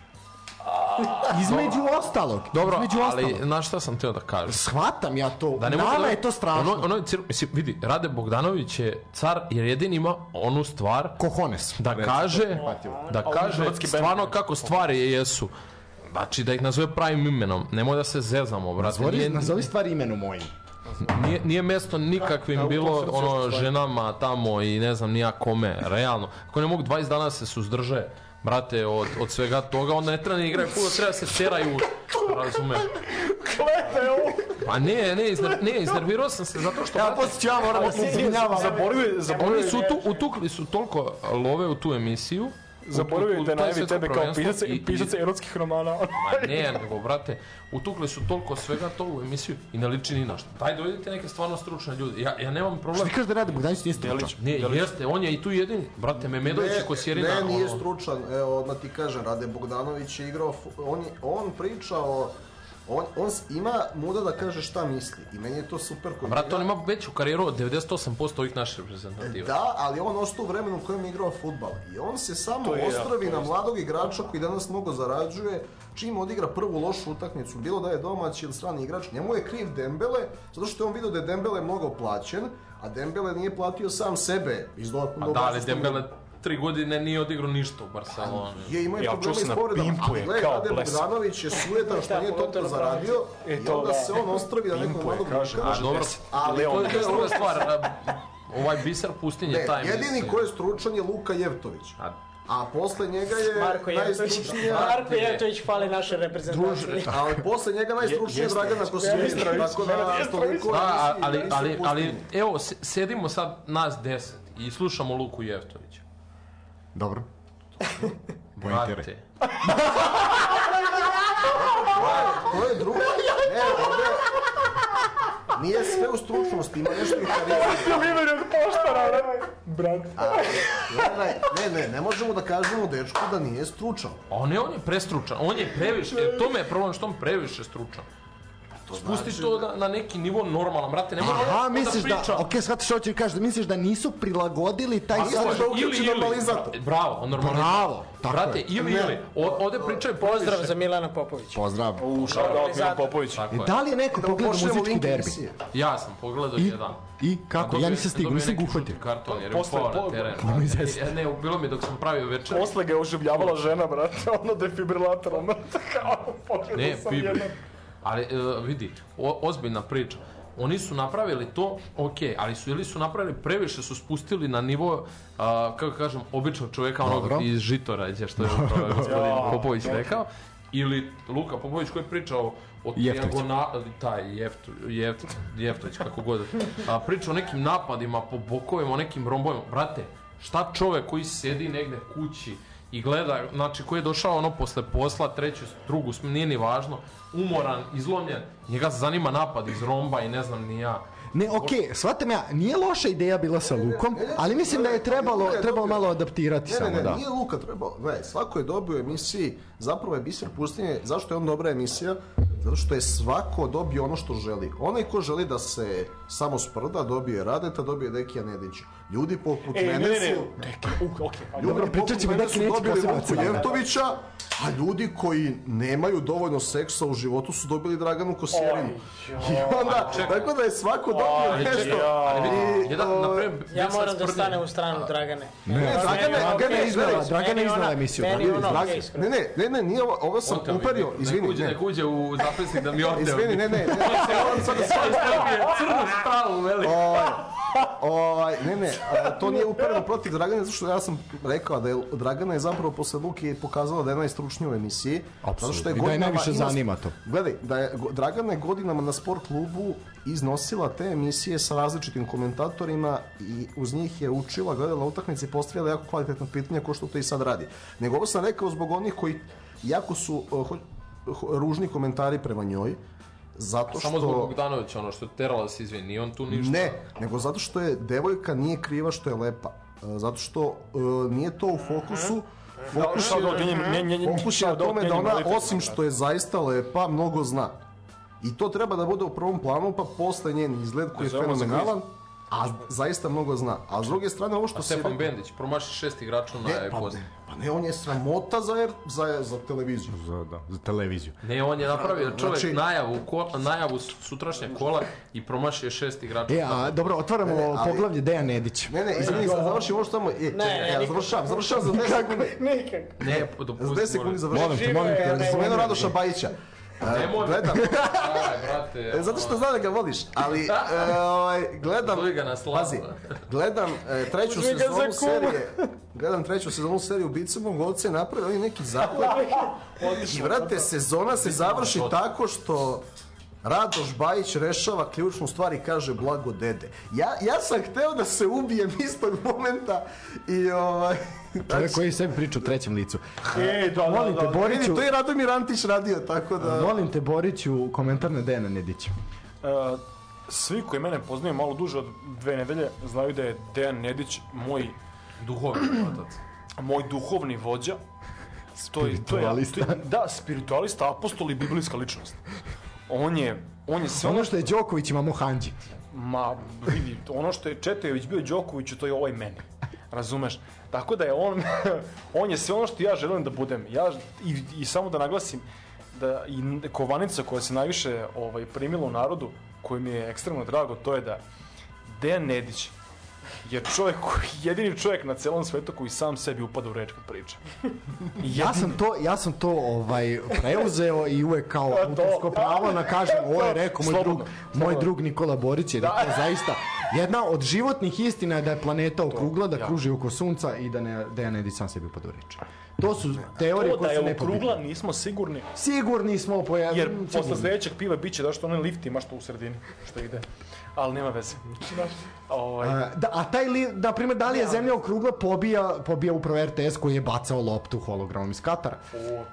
Između ostalog. Dobro, između ali ostalog. znaš šta sam teo da kažem? Shvatam ja to. Da ne Nama da- je to strašno. Ono, ono je cir... mislim, vidi, Rade Bogdanović je car jer jedin ima onu stvar Kohones. da kaže, da kaže stvarno kako stvari jesu. Znači da ih nazove pravim imenom. Nemoj da se zezamo, brate. Nazovi, Nije, nazovi stvari imenom mojim. nije, nije mesto nikakvim bilo srcu ono još stvari. ženama tamo i ne znam nija kome, realno. Ako ne mogu 20 dana se suzdrže, brate, od, od svega toga, onda ne treba ni igraju fudbal, treba se teraju, razumeš? Gledaj ovo. Pa ne, ne, izner, ne, iznervirao sam se zato što... Ja posle ću ja moram da se izvinjavam. Zaboravio, Oni su tu, utukli su toliko love u tu emisiju. Zaboravio da najavi tebe kao pisaca, i- pisaca erotskih romana. Ma ne, nego, brate, utukli su toliko svega to u emisiju i ne liči ni na što. Daj, dovedite neke stvarno stručne ljude. Ja, ja nemam Što problem. ti kažeš da rade Bogdanić nije stručan? Delić. Ne, jeste, on je i tu jedin, brate, Memedović i Kosjerina. ne, nije stručan. Evo, odmah ti kažem, Rade Bogdanović je igrao, on, je- on priča o On, on ima muda da kaže šta misli i meni je to super kod njega. on ima veću karijeru od 98% ovih naših reprezentativa. Da, ali on ostao u vremenu u kojem je igrao futbal. I on se samo ostravi jako na mladog igrača koji danas mnogo zarađuje, čim odigra prvu lošu utakmicu, bilo da je domaći ili strani igrač, njemu je kriv Dembele, zato što je on vidio da je Dembele mnogo plaćen, a Dembele nije platio sam sebe iz A da, ali Dembele tri godine nije odigrao ništa u Barceloni. je imao je Ja, problema čuo s povredama, ali gledaj, Rade blesav. Bogdanović je sujetan što nije toliko zaradio E, i to onda da. se on ostravi na je, mladog kaže. A dobro, Ali to je druga stvar. Ovaj biser pustinje, Ne, taj jedini ko je stručan je Luka Jevtović. A, A posle njega je Marko Jevtović. najstručnija... Marko Jevtović fali naše reprezentacije. Ali posle njega najstručniji je. Dragana Jestrović. tako da toliko Da, ali, ali, ali, evo, se- sedimo sad nas deset i slušamo Luku Jevtovića. Dobro. Brate, To je drugo. Ne, ovde... Nije sve u stručnosti, ima nešto i karizma. Liver od poštara, brate. Brate. Gledaj, Ne, ne, ne možemo da kažemo dečku da nije stručan. a ne, on je prestručan, on je previše, jer tome je problem što on previše stručan. Spusti znači to na, na neki nivo normalan, brate, ne može Aha, misliš da, priča. ok, shvatiš što hoću kažeš, da misliš da nisu prilagodili taj sadržaj. da uključi normalizator. Bravo, normalizator. Bravo, tako Brate, je. ili, ili, ovde pričaju Pozdrav za Milana Popovića. Pozdrav. U, shoutout Milan Popović. Je. Da li je neko Da pogledao muzički derbi? Ja sam pogledao I, jedan. I kako? Dobio- Ja nisam stigao, nisam ga uhvatio. karton jer je Posle upao na po- teren. Nemoj zezati. Ja, ne, bilo mi dok sam pravio večer. Posle ga je oživljavala žena, brate, ono defibrilator, ono, kao, pogledao Ne, sam pibi. Ali, e, vidi, o, ozbiljna priča. Oni su napravili to, ok, ali su ili su napravili previše, su spustili na nivo, a, kako kažem, običnog čoveka, onog Dobro. iz Žitorađa, što je upravo gospodin Popović rekao, ili Luka Popović koji je pričao o dijagonali, taj Jeftu, Jeft, Jeftović, kako god, a, priča o nekim napadima po bokovima, o nekim rombovima. Brate, šta čovek koji sedi negde kući i gleda, znači koji je došao ono posle posla, treću, drugu, nije ni važno, umoran, izlomljen, njega zanima napad iz romba i ne znam ni ja. Ne, okej, shvatam ja, nije loša ideja bila sa Lukom, ali mislim da je trebalo, je trebalo dobio- malo adaptirati Ne, samo, ne, ne, da. nije Luka trebao. Gledaj, svako je dobio emisiji, zapravo je Biser pustinje, zašto je on dobra emisija? Zato što je svako dobio ono što želi. Onaj ko želi da se samo sprda, dobije Radeta, dobije Dekija Nedića. Ljudi poput Ej, mene ne, ne, ne, su... Okej, okay, Ljudi Dobro, poput pričat ćemo mene su dobili Luku ocena. Jevtovića, a ljudi koji nemaju dovoljno seksa u životu su dobili Draganu Kosjerinu. I onda, tako da je svako dobio Ali nešto. čekaj, ali vidi, jedan, na primer, Ja moram da stanem u stranu Dragane. Ne, Dragane- je Dragane Dragane emisiju, je Dragane okej, iskreno. Ne, ne, ne, ne, nije ovo, ovo sam mi, uperio, izvini, nek uđe, ne. nek uđe u zapisnik da mi oteo. Izvini, ne, ne, ne, ne, ne, sad da Crnu stravu, veli. Ovaj, ne, ne, a, to nije upereno protiv Dragana, zato što ja sam rekao da je Dragana je zapravo posle Luke pokazala da je najstručnija u emisiji. Zato što Apsolutno. I da je najviše ima- zanima to. Gledaj, da je Dragana je godinama na sport klubu iznosila te emisije sa različitim komentatorima i uz njih je učila, gledala utakmice i postavljala jako kvalitetna pitanja ko što to i sad radi. Nego ovo sam rekao zbog onih koji jako su uh, ružni komentari prema njoj, zato što... Samo zbog Bogdanovića, ono što je terala da se izvini, nije on tu ništa. Ne, nego zato što je devojka nije kriva što je lepa. E, Zato što e, nije to u fokusu. Fokus Sad je, nje- fokus je na tome da ona, osim što je zaista lepa, mnogo zna. I to treba da bude u prvom planu, pa posle njen izgled koji je fenomenalan, a zaista mnogo zna. A s druge strane, ovo što se... Stefan Bendić, promaši šest igrača na Ne, pa, ne, on je sramota za, za, za televiziju. Za, da, za televiziju. Ne, on je napravio čovjek Znači- najavu, ko, najavu sutrašnjeg kola i promašio šest igrača. E, a dobro, otvaramo Ne, ne, ali- poglavlje Dejan Nedić. Ne, ne, izvini, sad završim ovo što tamo... E, čekaj, ne, ja nikako. završavam, završavam za 10 sekundi. Nikak. Ne, Za dopusti. 10 sekundi završavam. Molim te, molim te. Ne ne, spomenuo Radoša Bajića. E, Nemoj. Gledam, Aj, brate. E, Zato što znam da ga voliš, ali e, ovaj, gledam, Uzmi ga na slavu. pazi, gledam e, treću Uzmi ga sezonu kuma. serije, gledam treću sezonu serije Ubice mog oca i napravio oni neki zaklet i vrate, sezona se završi tako što Radoš Bajić rešava ključnu stvar i kaže blago dede. Ja, ja sam hteo da se ubijem istog momenta i ovaj... Čovjek koji sebi priča u trećem licu. E, da, Molim te, Vidi, Boriću, to je Radomir Antić radio, tako da... molim te, Boriću, komentar na Dejana Nedića. E, svi koji mene poznaju malo duže od dve nedelje znaju da je Dejan Nedić moj, Duhovni otac. moj duhovni vođa. To je, to je, to je, da, spiritualista, apostol i biblijska ličnost. On je, on je sve ono što je Đoković imamo Hanđi. Ma, vidi, ono što je Četejević bio Đokoviću, to je ovaj meni. Razumeš? Tako da je on, on je sve ono što ja želim da budem. Ja, i, I samo da naglasim, da i kovanica koja se najviše ovaj, primila u narodu, koji mi je ekstremno drago, to je da Dejan Nedić je čovjek jedini čovjek na celom svetu koji sam sebi upada u reč kad priča. Ja sam to, ja sam to ovaj preuzeo i uvek kao to. autorsko pravo na kažem, ovo je rekao moj drug, moj drug Nikola Borić je da to zaista jedna od životnih istina je da je planeta okrugla, da ja. kruži oko sunca i da ne Dejan Nedić sam sebi upada u reč. To su teorije To da koje su je nepobitne. okrugla nismo sigurni, Sigurni smo po jer posle sledećeg piva biće da što onaj lift ima što u sredini, što ide. Ali nema veze. Ovaj, A, da, a taj li, na primjer, da li je zemlja okrugla pobija, pobija upravo RTS koji je bacao loptu hologramom iz Katara.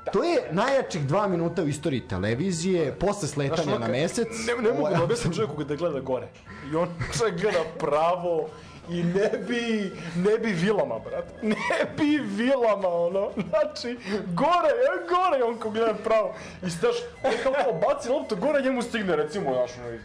da. To je najjačih dva minuta u istoriji televizije, posle sletanja Znaš, na mesec. Ne, ne mogu da objasnim čovjeku da gleda gore. I on čovjek gleda pravo i ne bi, ne bi vilama, brat. Ne bi vilama, ono. Znači, gore, e, gore, on ko gleda pravo. I staš, on kao kao baci loptu gore, njemu stigne, recimo, znaš, ono,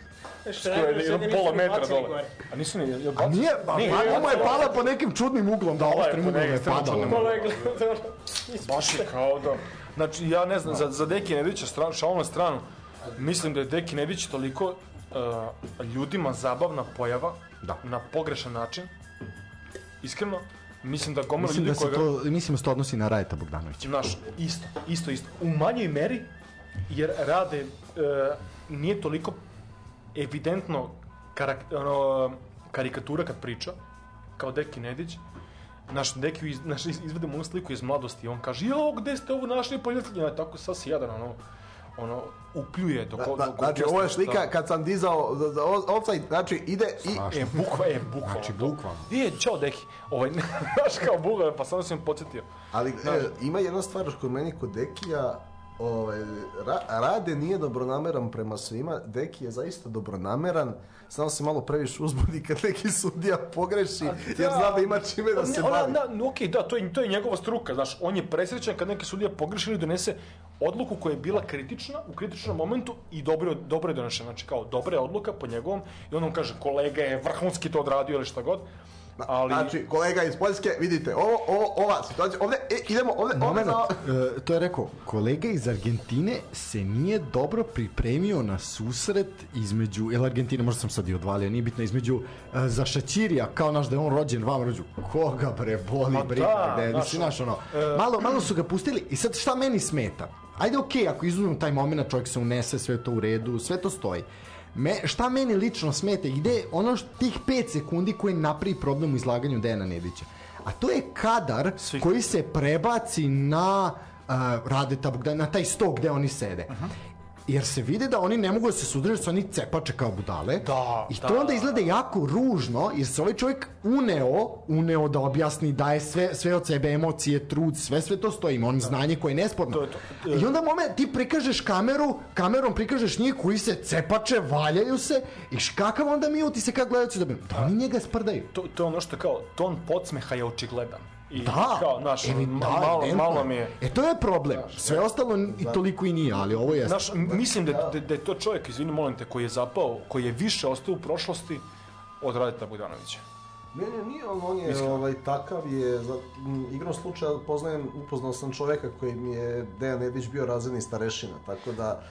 Što to je jedan pola metra dole. A nisu ni, je A bacio? nije, pa Nije, mu je pala po nekim čudnim uglom, da ostrim uglom je padala. Baš je kao da... Znači, ja ne znam, za, za Deki Nedića, stran, šalom na stranu, mislim da je Deki Nedić toliko uh, ljudima zabavna pojava Da. na pogrešan način. Iskreno, mislim da gomila ljudi da se to, mislim da se to odnosi na Rajeta Bogdanovića. Znaš, isto, isto, isto. U manjoj meri, jer rade, e, nije toliko evidentno karak, ono, karikatura kad priča, kao Deki Nedić, naš Deki iz, naš, iz- izvedemo onu sliku iz mladosti i on kaže, jo, gde ste ovo našli pojavljateljima, tako sad si jadan, ono, ono, upljuje dok, Da, dok da, znači, ovo je slika kad sam dizao za- za o- offside, znači ide i... E, bukva, e, bukva. Znači, bukvalno. Je, čao Deki. Ovaj, znaš kao bukva, pa samo sam im podsjetio. Ali e, ima jedna stvar kod meni kod Dekija, ovaj, ra, Rade nije dobronameran prema svima, Deki je zaista dobronameran, samo se malo previše uzbudi kad neki sudija pogreši, jer zna da ima čime da se Ona, bavi. da, no, okej, da, to je, to je njegova struka, znaš, on je presrećan kad neki sudija pogreši ili donese odluku koja je bila kritična u kritičnom momentu i dobro, dobro je donešena, znači kao dobra je odluka po njegovom i on nam kaže kolega je vrhunski to odradio ili šta god, ali Znači, kolega iz Poljske, vidite, ovo, ovo, ova situacija, ovde, e, idemo, ovde, ovde Moment, za... e, to je rekao, kolega iz Argentine se nije dobro pripremio na susret između, jel Argentina, možda sam sad i odvalio, nije bitno, između e, za Šaćirija, kao naš da je on rođen vam rođu, koga bre, boli Ma briga, da, gde, mislim, znaš, ono, e, malo, malo su ga pustili i sad šta meni smeta? Ajde, okej, ako izuzmemo taj moment, čovjek se unese, sve to u redu, sve to stoji. Me, šta meni lično smeta, ide ono što, tih 5 sekundi koji napravi problem u izlaganju Dejana Nedića. A to je kadar koji se prebaci na uh, Radeta na taj sto gde oni sede. Jer se vide da oni ne mogu da se sudruže, su oni cepače kao budale. Da, I to da. onda izgleda jako ružno, jer se ovaj čovjek uneo, uneo da objasni, daje sve, sve od sebe, emocije, trud, sve, sve to stoji, on znanje koje je nesporno. To je to. I onda moment, ti prikažeš kameru, kamerom prikažeš njih koji se cepače, valjaju se, i kakav onda mi ti se kad gledalci da da oni njega sprdaju. To, to je ono što kao, ton podsmeha je očigledan. I Da, kao, evi- ma- da, malo, evidentno. malo mi je... E to je problem. Sve ostalo i toliko i nije, ali ovo je... Znaš, mislim da, da, da je to čovjek, izvini, molim te, koji je zapao, koji je više ostao u prošlosti od Radeta Bogdanovića. Ne, ne, nije on, on je ovaj, takav je, za, m, igrom slučaja poznajem, upoznao sam čoveka koji mi je Dejan Nedić bio razredni starešina, tako da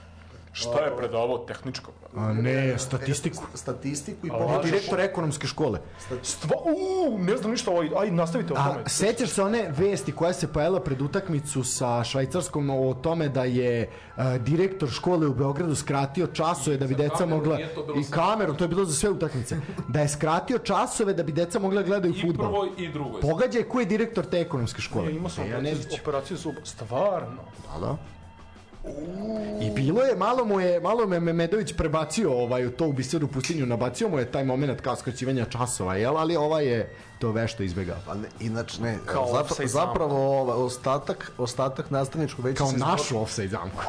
Šta je predavao tehničko? A ne, statistiku. st- statistiku i pomoć. direktor ekonomske škole. Stva, uuu, ne znam ništa ovaj, aj nastavite o tome. A sećaš se one vesti koja se pojavila pred utakmicu sa Švajcarskom o tome da je uh, direktor škole u Beogradu skratio časove da bi deca kameru mogla i kameru, to je bilo za sve utakmice. Da je skratio časove da bi deca mogla da gledaju I fudbal. prvoj i drugoj. Pogađaj ko je direktor te ekonomske škole. Ja, imao sam operaciju, Nedić. operaciju zuba. Stvarno. Da, da. I bilo je, malo mu je, malo me Memedović prebacio ovaj, u to u biseru pustinju, nabacio mu je taj moment kao skraćivanja časova, jel, ali ova je to vešto izbegao. Pa ne, inače ne, Kao zapra, zapravo ovaj, ostatak, ostatak nastavničkog veća Kao se izborio- našu offside zamku.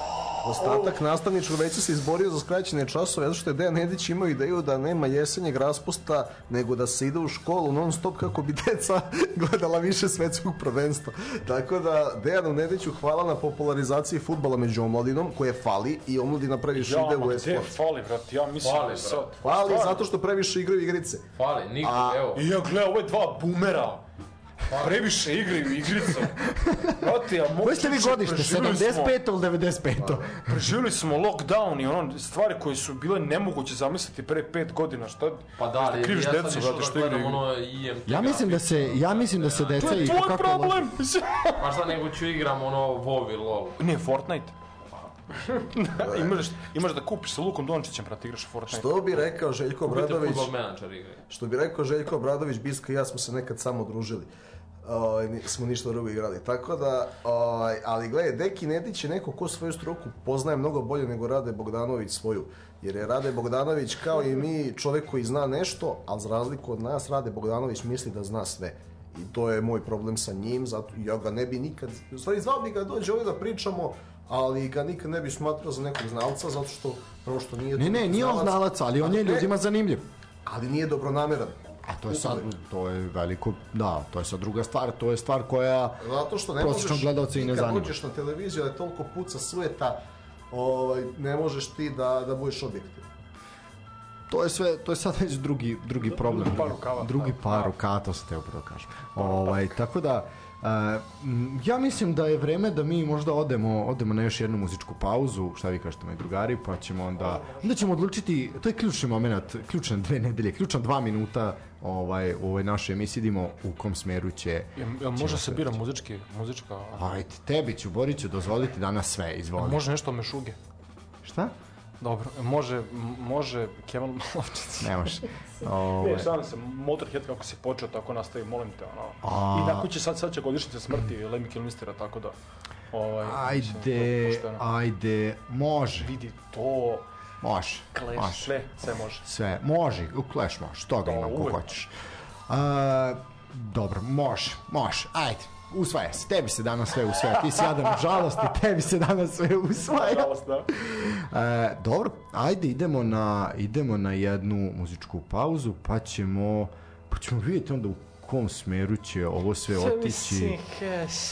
Ostatak nastavničkog veća se izborio za skraćene časove, zato što je Dejan Nedić imao ideju da nema jesenjeg raspusta, nego da se ide u školu non stop kako bi deca gledala više svetskog prvenstva. Tako da Dejanu Nediću hvala na popularizaciji futbala među omladinom, koje fali i omladina previše Ja, ide ma u gde e-sport. fali, brat, ja mislim Fali, da sad... brat. Fali zato što previše igraju igrice. Fali, niko, A- evo. I ja gledam ove dva bumera. Previše igraju igrice. Brate, ja mogu... Koje ste vi godište? 75 ili 95? Preživjeli smo lockdown i ono, stvari koje su bile nemoguće zamisliti pre pet godina. Šta, Pa da, ali kriviš ja decu, brate, da što igraju gledam igre. ono IMT. Ja mislim da se, ja mislim da se deca To je i tvoj kako problem! Pa šta nego ću igram ono WoW ili LoL. Ne, Fortnite. imaš, imaš da kupiš sa Lukom Dončićem, brate, igraš Fortnite. Što bi rekao Željko Obradović, igre. što bi rekao Željko Obradović, Bisko i ja smo se nekad samo družili. Ovaj, nismo ništa drugo igrali. Tako da, ovaj, ali gledaj, Deki Nedić je neko ko svoju struku poznaje mnogo bolje nego Rade Bogdanović svoju. Jer je Rade Bogdanović kao i mi čovjek koji zna nešto, ali za razliku od nas Rade Bogdanović misli da zna sve. I to je moj problem sa njim, zato ja ga ne bi nikad, u stvari zvao bi ga da dođe ovdje da pričamo, ali ga nikad ne bi smatrao za nekog znalca, zato što, prvo što nije... Ne, ne, nije on znalac, ali on je ljudima zanimljiv. Ali nije dobronameran. A to je sad, to je veliko, da, to je sad druga stvar, to je stvar koja Zato što ne prosječnog možeš, gledalca i ne kad zanima. dođeš na televiziju da je toliko puca sveta, ovaj, ne možeš ti da, da budeš objektiv. To je sve, to je sad već drugi, drugi problem. par rukava. Drugi par rukava, to sam teo upravo kažem. Ovaj, tako da, Uh, ja mislim da je vreme da mi možda odemo odemo na još jednu muzičku pauzu, šta vi kažete moji drugari, pa ćemo onda onda ćemo odlučiti, to je ključni moment, ključne dve nedelje, ključna dva minuta ovaj, u ovoj našoj emisiji idemo u kom smeru će Ja, ja, može se bira muzički, muzička... Ajde, tebi ću, Boriću, dozvoliti danas sve, izvoli. Može nešto mešuge. Šta? Dobro, može, može Kemal Malovčić. Ne može. Ne, Ovaj, šalim se, Motorhead kako si počeo, tako nastavi, molim te, ono. A- I nakon će sad, sad će godišnjica smrti Lemmy Kilmistera, tako da, ovaj, mislim, ajde, pošteno. ajde, može, Vidi to, može, Clash, može. sve, sve može. Sve, može, u Clash može, toga Da, imam ko hoćeš. A, dobro, može, može, ajde, usvaja se, tebi se danas sve usvaja, ti si jadan od žalosti, tebi se danas sve usvaja. Nažalost, da. E, dobro, ajde idemo na, idemo na jednu muzičku pauzu, pa ćemo, pa ćemo vidjeti onda u kom smeru će ovo sve otići.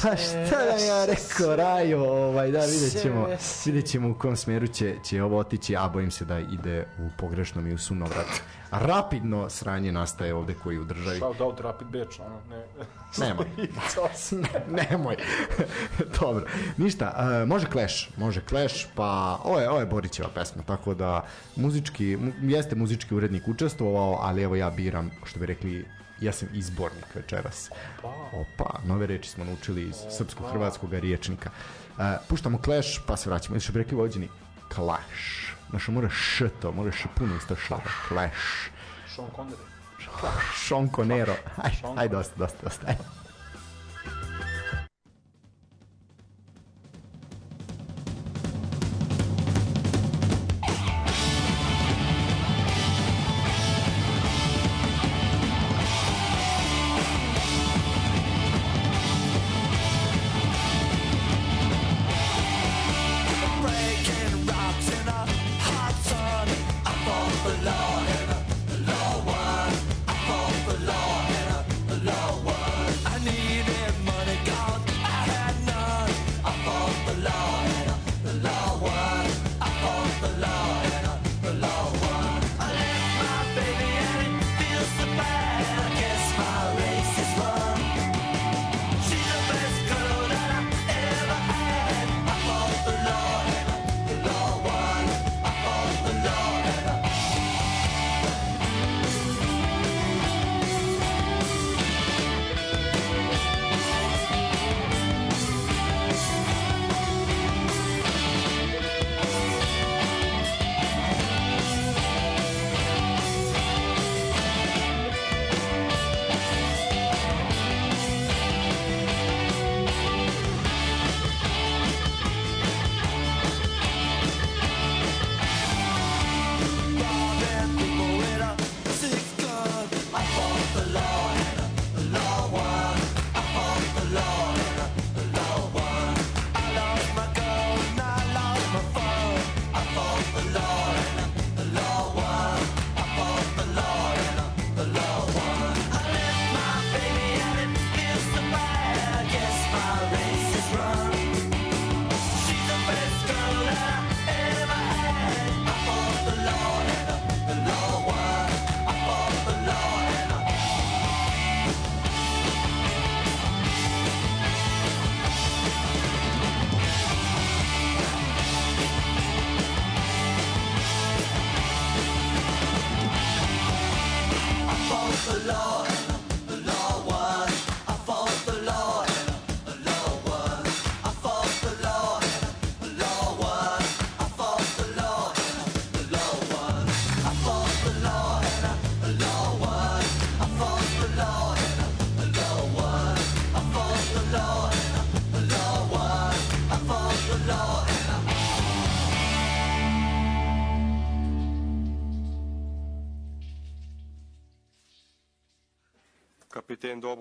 Pa šta da ja rekao, Rajo, ovaj, da, vidjet ćemo, vidjet ćemo u kom smeru će, će ovo otići, a bojim se da ide u pogrešnom i u sunovrat. Rapidno sranje nastaje ovde koji u državi. Shout out Rapid Beach, ono, ne. Nemoj. ne, nemoj. Dobro. Ništa, uh, može Clash, može Clash, pa ovo je, ovo je Borićeva pesma, tako da muzički, mu, jeste muzički urednik učestvovao, ali evo ja biram, što bi rekli, ja sam izbornik večeras. Opa, nove reči smo naučili iz srpsko-hrvatskog riječnika. Uh, puštamo Clash, pa se vraćamo. Što bi rekli vođeni, Clash. Znaš, mora š to, mora š puno isto ša. Clash. Sean Connery. Sean Conero. Aj, aj, dosta, dosta, dosta. Aj.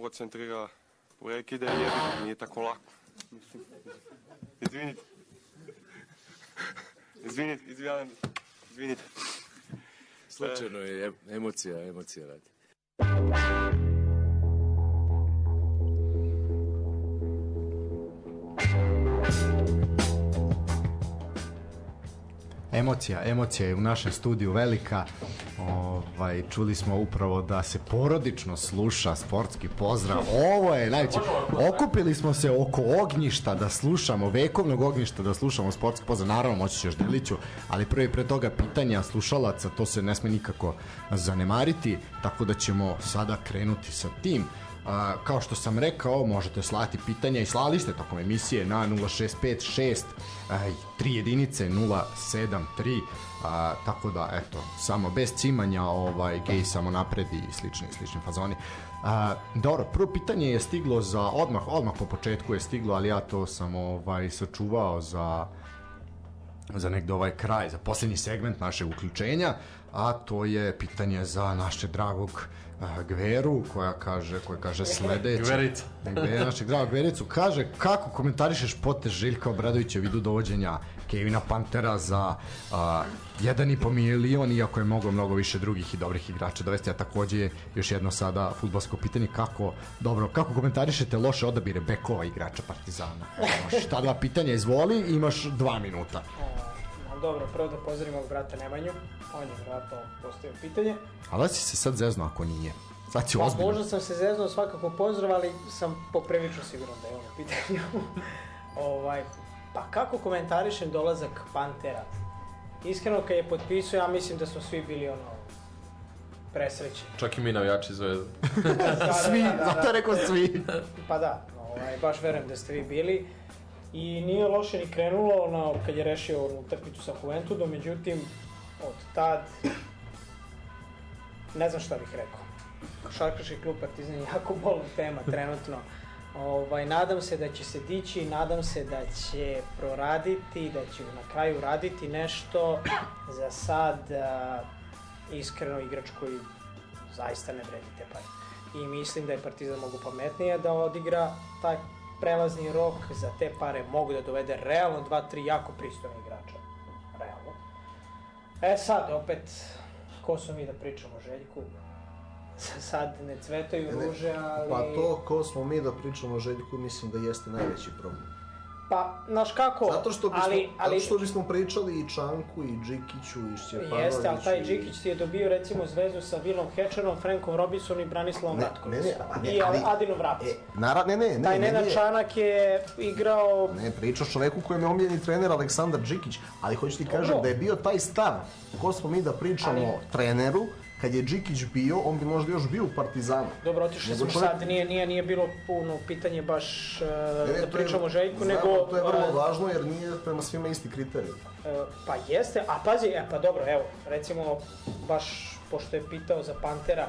Dobro centrira prekide, jebi, nije tako lako. Izvinite. Izvinite, izvinite, izvinite. Slučajno je em- emocija, emocija radi. Emocija, emocija je u našem studiju velika. Ovaj, čuli smo upravo da se porodično sluša sportski pozdrav. Ovo je najveće. Okupili smo se oko ognjišta da slušamo, vekovnog ognjišta da slušamo sportski pozdrav. Naravno, moći ćeš Deliću, ali prvi pre toga pitanja slušalaca, to se ne sme nikako zanemariti, tako da ćemo sada krenuti sa tim. A, kao što sam rekao, možete slati pitanja i slali ste tokom emisije na 0656 aj, 3 jedinice 073 a, tako da eto samo bez cimanja ovaj gej samo napredi i slični slični fazoni a, dobro prvo pitanje je stiglo za odmah odmah po početku je stiglo ali ja to sam ovaj sačuvao za za negde ovaj kraj, za posljednji segment našeg uključenja, a to je pitanje za našeg dragog uh, Gveru, koja kaže, koja kaže sledeće. Gverica. Gvera, našeg dragog Gvericu, kaže kako komentarišeš potez Željka Obradovića u vidu dovođenja Kevina Pantera za uh, 1,5 milion, iako je moglo mnogo više drugih i dobrih igrača dovesti, a takođe je još jedno sada futbolsko pitanje kako, dobro, kako komentarišete loše odabire bekova igrača Partizana? Evo, Imaš ta dva pitanja, izvoli, imaš dva minuta. Dobro, prvo da pozdravim mog brata Nemanju. On je vratno postavio pitanje. Ali da si se sad zezno ako nije. Sad si Pa ozbiljno. možda sam se zeznuo svakako pozdrav, ali sam poprilično siguran da je on u pitanju. ovaj, pa kako komentarišem dolazak Pantera? Iskreno kad je potpisao, ja mislim da smo svi bili ono presrećeni. Čak i mi navijači zvezda. Da, da, Svi, da, da, zato je rekao svi. Pa da, ovaj, baš verujem da ste vi bili. I nije loše ni krenulo ono, kad je rešio onu utakmicu sa Juventudom, međutim, od tad ne znam šta bih rekao. Košarkaški klub Partizan je jako bolna tema trenutno. Ovaj, nadam se da će se dići, nadam se da će proraditi, da će na kraju raditi nešto. Za sad, a, iskreno, igrač koji zaista ne vredi te pare. I mislim da je Partizan mogu pametnije da odigra taj prelazni rok, za te pare mogu da dovede realno dva, tri jako pristojne igrača. Realno. E sad, opet, ko smo mi da pričamo o Željku? Sad ne cvetaju ruže, ali... Pa to ko smo mi da pričamo o Željku, mislim da jeste najveći problem. Pa, znaš kako, Zato što bismo, ali, ali, zato što bismo pričali i Čanku, i Džikiću, i Šćepanoviću. Jeste, ali taj Džikić ti je dobio recimo zvezu sa Vilom Hečerom, Frankom Robinson i Branislavom Ne, Ratkovićem. ne, ne, ne, I ali- Adinom Vrac. E, nara, ne, ne, ne, taj ne, Nenad ne, Čanak je igrao Ne, pričaš čoveku kojem je omiljeni trener Aleksandar Džikić, ali hoću ti kažem da je bio taj stav, ko smo mi da pričamo o treneru, kad je Džikić bio, on bi možda još bio u Partizanu. Dobro, otišli smo čovjek- sad, nije, nije, nije bilo puno pitanje baš uh, Ne, da pričamo o Željku, znamo, nego... To je vrlo uh, važno jer nije prema svima isti kriterij. E, Pa jeste, a pazi, e, pa dobro, evo, recimo, baš, pošto je pitao za Pantera,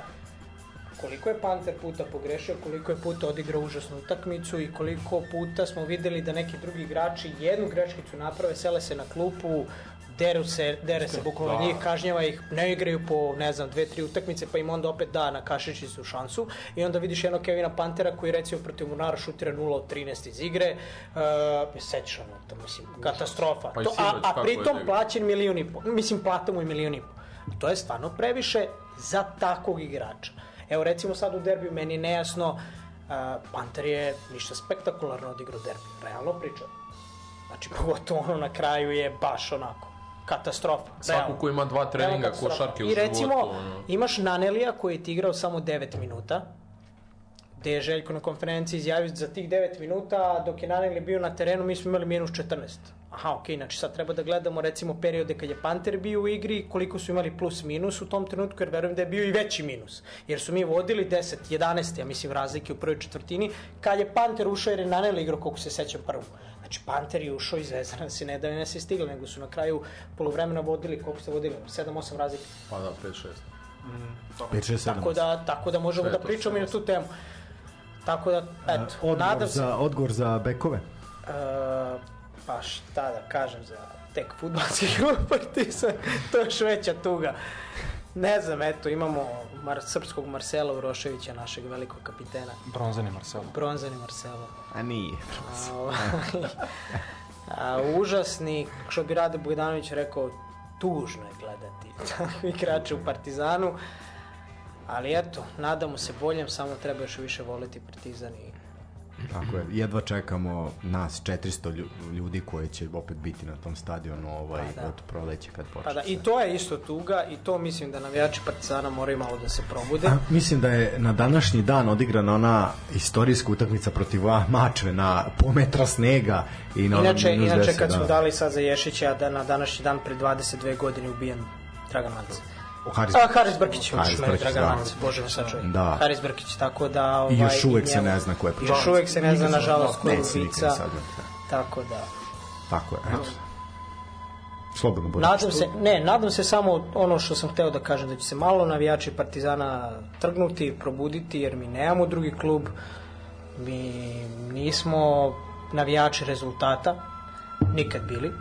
koliko je Panter puta pogrešio, koliko je puta odigrao užasnu utakmicu i koliko puta smo videli da neki drugi igrači jednu greškicu naprave, sele se na klupu, deru se, dere se bukvalno njih, kažnjava ih, ne igraju po, ne znam, dve, tri utakmice, pa im onda opet da na kašičicu šansu i onda vidiš jednog Kevina Pantera koji recimo protiv Munara šutira 0 od 13 iz igre, uh, sećaš ono, to mislim, katastrofa. Pa to, a, a pritom plaćen milion i po, mislim plata mu je milion i po. To je stvarno previše za takvog igrača. Evo recimo sad u derbiju meni je nejasno, uh, Panter je ništa spektakularno odigrao derbi, realno pričam. Znači pogotovo ono na kraju je baš onako katastrofa. Svako ko ima dva treninga košarke u I recimo, životu, ono. imaš Nanelija koji je ti igrao samo 9 minuta, gde je Željko na konferenciji izjavio za tih 9 minuta, dok je Naneli bio na terenu, mi smo imali minus 14. Aha, okej, znači sad treba da gledamo recimo periode kad je Panter bio u igri, koliko su imali plus minus u tom trenutku, jer verujem da je bio i veći minus. Jer su mi vodili 10, 11, ja mislim, razlike u prvoj četvrtini, kad je Panter ušao jer je Naneli igrao, koliko se sećam, prvu. Znači, Panter je ušao iz Zvezdana, se ne da ne se stigli, nego su na kraju polovremena vodili, koliko ste vodili, 7-8 razlike. Pa da, 5-6. 5, 6, 7. Tako da, tako da možemo Sve da to, pričamo i sve na tu temu. Tako da, eto, Odgovor nadam se... za, odgovor za bekove. Uh, pa šta da kažem za tek futbalski klub Partizan, to je još veća tuga. Ne znam, eto, imamo Mar srpskog Marcela Uroševića, našeg velikog kapitena. Bronzani Marcelo. Bronzani Marcelo. A nije. A, ovaj, a, užasni, što bi Rade Bogdanović rekao, tužno je gledati takvi igrače u Partizanu. Ali eto, nadamo se boljem, samo treba još više voleti Partizan i Tako je, jedva čekamo nas 400 lju- ljudi koji će opet biti na tom stadionu ovaj, Pa da. od proleće kad počne. Pa da, i to je isto tuga i to mislim da navijači Partizana moraju malo da se probude. A, mislim da je na današnji dan odigrana ona istorijska utakmica protiv Mačve na po metra snega i na Inače, inače 10, kad smo da. dali sad za Ješića da na današnji dan pre 22 godine ubijen Dragan Manc. Haris, A, Haris Brkić, Haris Haris Brkić, Dragan da. Bože me sačuvaj. Da. Haris Brkić, tako da... Ovaj, I još uvek se ne zna ko je Još uvek se ne zna, nažalost, ko je ubica. da. Tako da... Tako je, eto. Slobodno bude. Nadam se, ne, nadam se samo ono što sam hteo da kažem, da će se malo navijači Partizana trgnuti, probuditi, jer mi nemamo drugi klub, mi nismo navijači rezultata, nikad bili,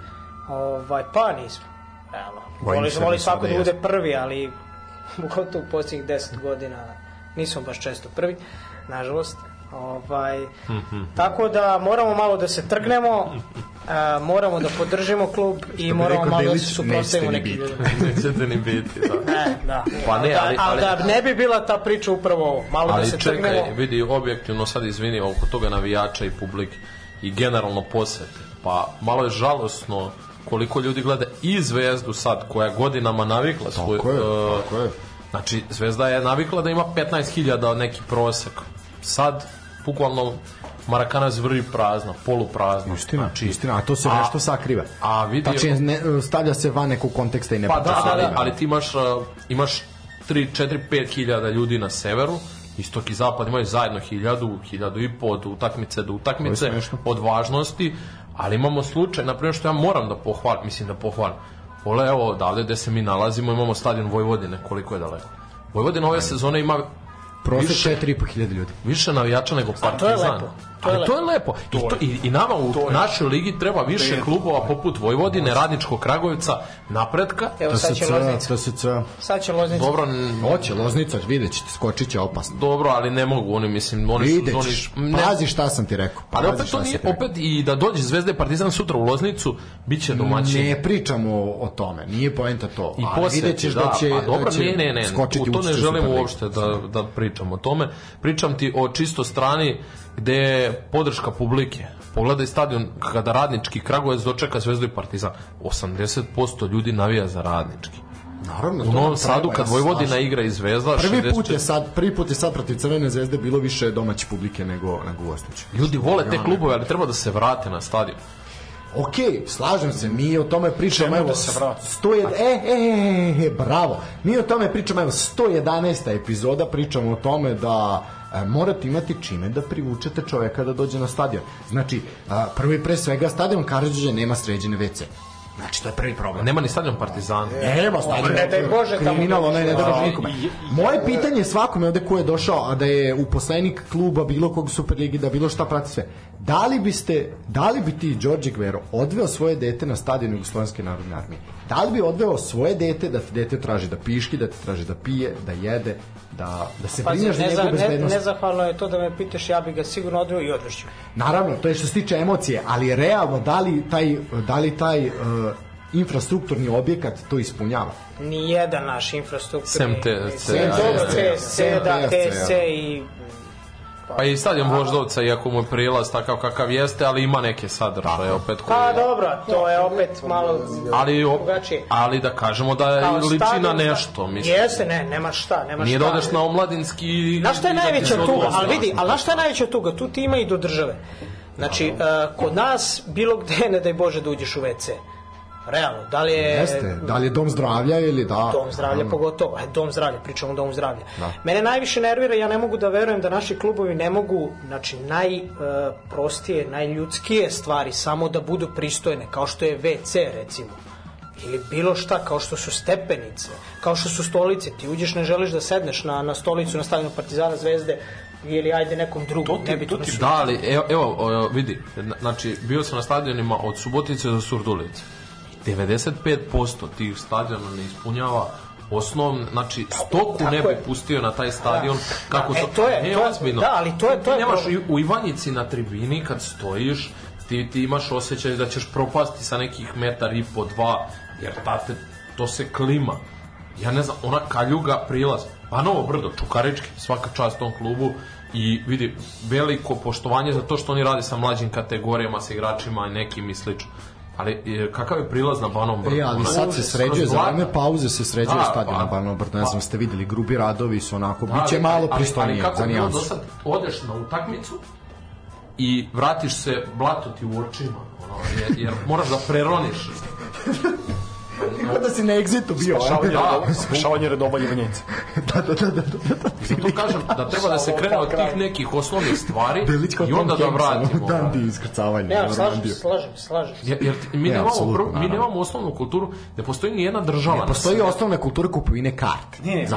ovaj, pa nismo. Realno. Bojim Voli, se voli svako da bude prvi, ali gotovo u posljednjih 10 godina nismo baš često prvi, nažalost. Ovaj, tako da moramo malo da se trgnemo, a, moramo da podržimo klub i moramo rekao malo da se suprotstavimo biti. ljudima. Nećete ni biti, da. E, da. Pa ne, ali- da, ali- da ne bi bila ta priča upravo ovo, malo da Ali se čekaj, trgnemo. vidi, objektivno sad izvini oko toga navijača i publike i generalno posete. Pa malo je žalosno koliko ljudi gleda i Zvezdu sad, koja godinama navikla svoj... Tako je, e, tako je. Znači, Zvezda je navikla da ima 15.000 neki prosek. Sad, bukvalno, Marakana zvrri prazna, poluprazna. Istina, znači, istina, a to se nešto sakriva. A vidi, Tačnije, ne, stavlja se van nekog konteksta i ne Pa da, da, da, ali ti imaš, uh, imaš 3, 4, 5 hiljada ljudi na severu, istok i zapad imaju zajedno hiljadu, hiljadu i po od utakmice do utakmice, od važnosti, Ali imamo slučaj, na primjer što ja moram da pohvalim, mislim da pohvalim. Ole, evo odavde gde se mi nalazimo, imamo stadion Vojvodine, koliko je daleko. Vojvodina ove sezone ima Prosek više- 4.500 ljudi. više navijača nego Partizan. To je lepo. To je Ali to je lepo. I, to, i, i nama u našoj ligi treba više klubova poput Vojvodine, Radničkog Kragujevca, napretka. Evo sad će Loznica. TSC. Sad će Loznica. Dobro, Hoće, Loznica, vidjet ćete, skočit će opasno. dobro, ali ne mogu oni, mislim, oni Vidjet su... Oni, ne, pazi šta sam ti rekao. ali pazi opet to nije, opet i da dođe Zvezda i Partizan sutra u Loznicu, bit će domaćin. Ne pričamo o, o tome, nije poenta to. I ali posle vidjet ćeš da, će, a dobro, da će ne, ne, ne, skočiti u to ne želim uopšte da, da pričam o tome. Pričam ti o čisto strani gde je podrška publike. Pogledaj stadion kada radnički Kragujevac dočeka Zvezdu i Partizan. 80% ljudi navija za radnički. Naravno, U Novom Sadu kad Vojvodina slažem. igra i Zvezda, Prvi put 64 je sad, prvi put je sad protiv Crvene zvezde bilo više domaće publike nego nego gostujuće. ljudi vole te klubove, ali treba da se vrate na stadion. Ok, slažem se, mi o tome pričamo, evo, da se vrati? 100 e, e, e, e, bravo, mi o tome pričamo, evo, 111. epizoda pričamo o tome da e, morate imati čime da privučete čoveka da dođe na stadion. Znači, a, prvo i pre svega, stadion Karadžiđe nema sređene WC. Znači, to je prvi problem. Nema ni stadion Partizana. Evo, stadion. ne daj Bože tamo Kriminal, dođe. onaj ne da Da. nikome. Moje pitanje je svakome ovde ko je došao, a da je uposlenik kluba bilo kog Superligi, da bilo šta prati sve. Da li biste, da li bi ti, Đorđe Gvero, odveo svoje dete na stadion Jugoslovenske narodne armije? Da li bi odveo svoje dete da ti dete traži da piški, da ti traži da pije, da jede, da, da se Pazi, brineš za ne, njegovu ne, bezbednost? nezahvalno je to da me pitaš, ja bi ga sigurno odveo i odvešću. Naravno, to je što se tiče emocije, ali realno, da li taj, da li taj uh, infrastrukturni objekat to ispunjava? Nijedan naš infrastrukturni... Sem TSC, Sem TSC, da, TSC i... Pa i stadion Voždovca, iako mu je prilaz takav kakav jeste, ali ima neke sadržaje opet koji... Pa dobro, to je opet malo ali, op, drugačije. ali da kažemo da Kao liči na stadion, nešto, mislim. Jeste, ne, nema šta, nema Nije šta. da odeš na omladinski... Znaš šta je da najveća tuga? Ali vidi, ali znaš šta je najveća tuga? Tu ti ima i do države. Znači, uh, kod nas, bilo gde, ne daj Bože da uđeš u WC. Realno, da li je... Jeste, da li je dom zdravlja ili da... Dom zdravlja pogotovo, e, dom zdravlja, pričamo o domu zdravlja. Mene najviše nervira, ja ne mogu da verujem da naši klubovi ne mogu, znači, najprostije, najljudskije stvari samo da budu pristojne, kao što je WC, recimo. Ili bilo šta, kao što su stepenice, kao što su stolice. Ti uđeš, ne želiš da sedneš na, na stolicu na stadionu Partizana Zvezde ili ajde nekom drugom. ti- nebitno to ti Da, ali evo, evo vidi, na- znači bio sam na stadionima od Subotice do Surdulice. 95% tih stadiona ne ispunjava osnovno, znači stoku Tako ne bi je. pustio na taj stadion kako E, to je- ne, to je- ozbiljno. da, ali to je- to je nemaš problem. u Ivanjici na tribini kad stojiš ti, ti imaš osjećaj da ćeš propasti sa nekih metar i po dva jer tate, to se klima ja ne znam, ona kaljuga prilaz Panovo brdo, Čukarički, svaka čast tom klubu i vidi, veliko poštovanje za to što oni rade sa mlađim kategorijama, sa igračima i nekim i slično. Ali e, kakav je prilaz na Banovom brdu? E, ali sad se sređuje, za vreme pauze se sređuje Da, stadion pa- na Banovom brdu, ne znam, ste videli, grubi radovi su onako, Da, biće ali- malo ali- pristojnije Ali kako za je bilo do nijansu. sad, odeš na utakmicu i vratiš se blato ti u očima, ono, jer, jer moraš da preroniš. Da si na egzitu bio, a? Spašavanje, Da. spašavanje redova Ivanjice. Zato kažem da treba da se krene od tih nekih osnovnih stvari kao i onda da vratimo. ono, Dan di iskrcavanje. Ne, na slažem slažem se, slažem. Jer, jer mi, Ne, nemamo, pro- mi naravno. nemamo osnovnu kulturu, ne postoji ni jedna država. na Postoji osnovna kultura kupovine karte. Ne, ne, E,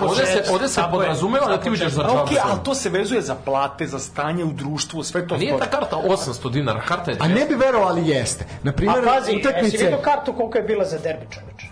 Ovde se, ovde se podrazumeva da ti uđeš za A džabu. okej, ali to se vezuje za plate, za stanje u društvu, sve to Nije ta karta 800 dinara, karta je A ne bi verovali jeste. Na A primjer, pazi, jesi utakmice... vidio kartu koliko je bila za derbi čoveč?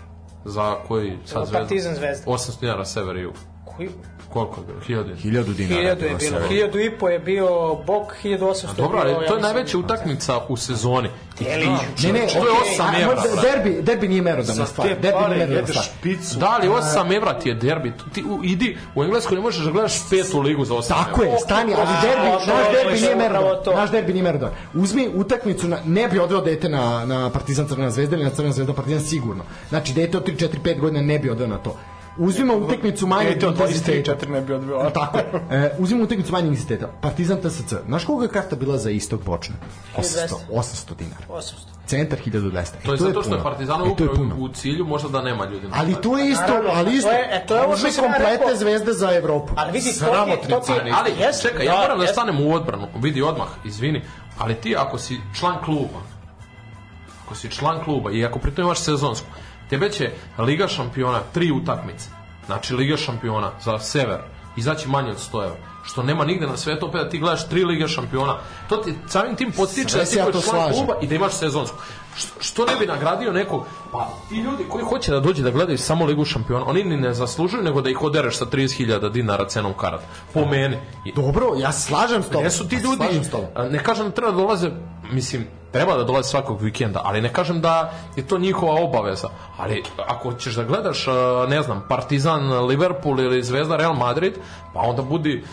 Za koji sad Za Partizan Zvezda. 800 dinara sever i jug. Koji? Koliko je bilo? 1000 Hiljadu dinara. Hiljadu je bilo, hiljadu i po je bio bok, 1800 Dobro, je bilo, ali to je najveća utakmica u sezoni. I Je li? ti- Ne, ne, to je okej, 8 a, evra. Derbi, derbi nije merodavna Za stvar. te Derbi nije merodavna jedeš stvar. picu. Da, ali 8 evra ti je derbi. Ti u, idi u Englesku ne možeš da gledaš petu ligu za 8 Tako je, stani, ali derbi, naš derbi nije merodavan. to. Naš derbi nije merodavan. Uzmi utakmicu, na, ne bi odveo dete na, na Partizan Crvena zvezda ili na Crvena zvezda Partizan sigurno. Znači, dete od 3, 4, 5 godina ne bi odveo na to. Uzmimo utekmicu manjeg Dete od intenziteta. 23 ne bi odbio. Tako, e, uzmimo utekmicu manjeg intenziteta. Partizan TSC. Znaš koliko je karta bila za istog bočna? 800, 800 dinara. 800. Centar 1200. E, To je zato što je. Partizan E, to je upravo puno. u cilju možda da nema ljudi. Ali to je isto, Naravno, ali isto. to je- e, to je ovo što Može sam ja komplete zvezde za Evropu. Ali vidi, to je- to. Ali, Jeste, čekaj, ja da, moram da stanem u odbranu. Vidi odmah, izvini. Ali ti ako si član kluba, ako si član kluba i ako pritom imaš sezonsku, tebe će Liga šampiona, tri utakmice, znači Liga šampiona za sever, izaći manje od 100 evra što nema nigde na svetu, opet da ti gledaš tri Lige šampiona, to ti samim tim potiče Sve da ti ja koji član kluba i da imaš sezonsku. Što, što ne bi nagradio nekog, pa ti ljudi koji hoće da dođe da gledaju samo Ligu šampiona, oni ni ne zaslužuju nego da ih odereš sa 30.000 dinara cenom karata. Po meni. I- Dobro, ja slažem s tobom. Gde su ti Ja ljudi? Slažem s tobom. a, Ne kažem da treba da dolaze, mislim, treba da dolaze svakog vikenda, ali ne kažem da je to njihova obaveza. Ali ako ćeš da gledaš, a, ne znam, Partizan, Liverpool ili Zvezda, Real Madrid, pa onda budi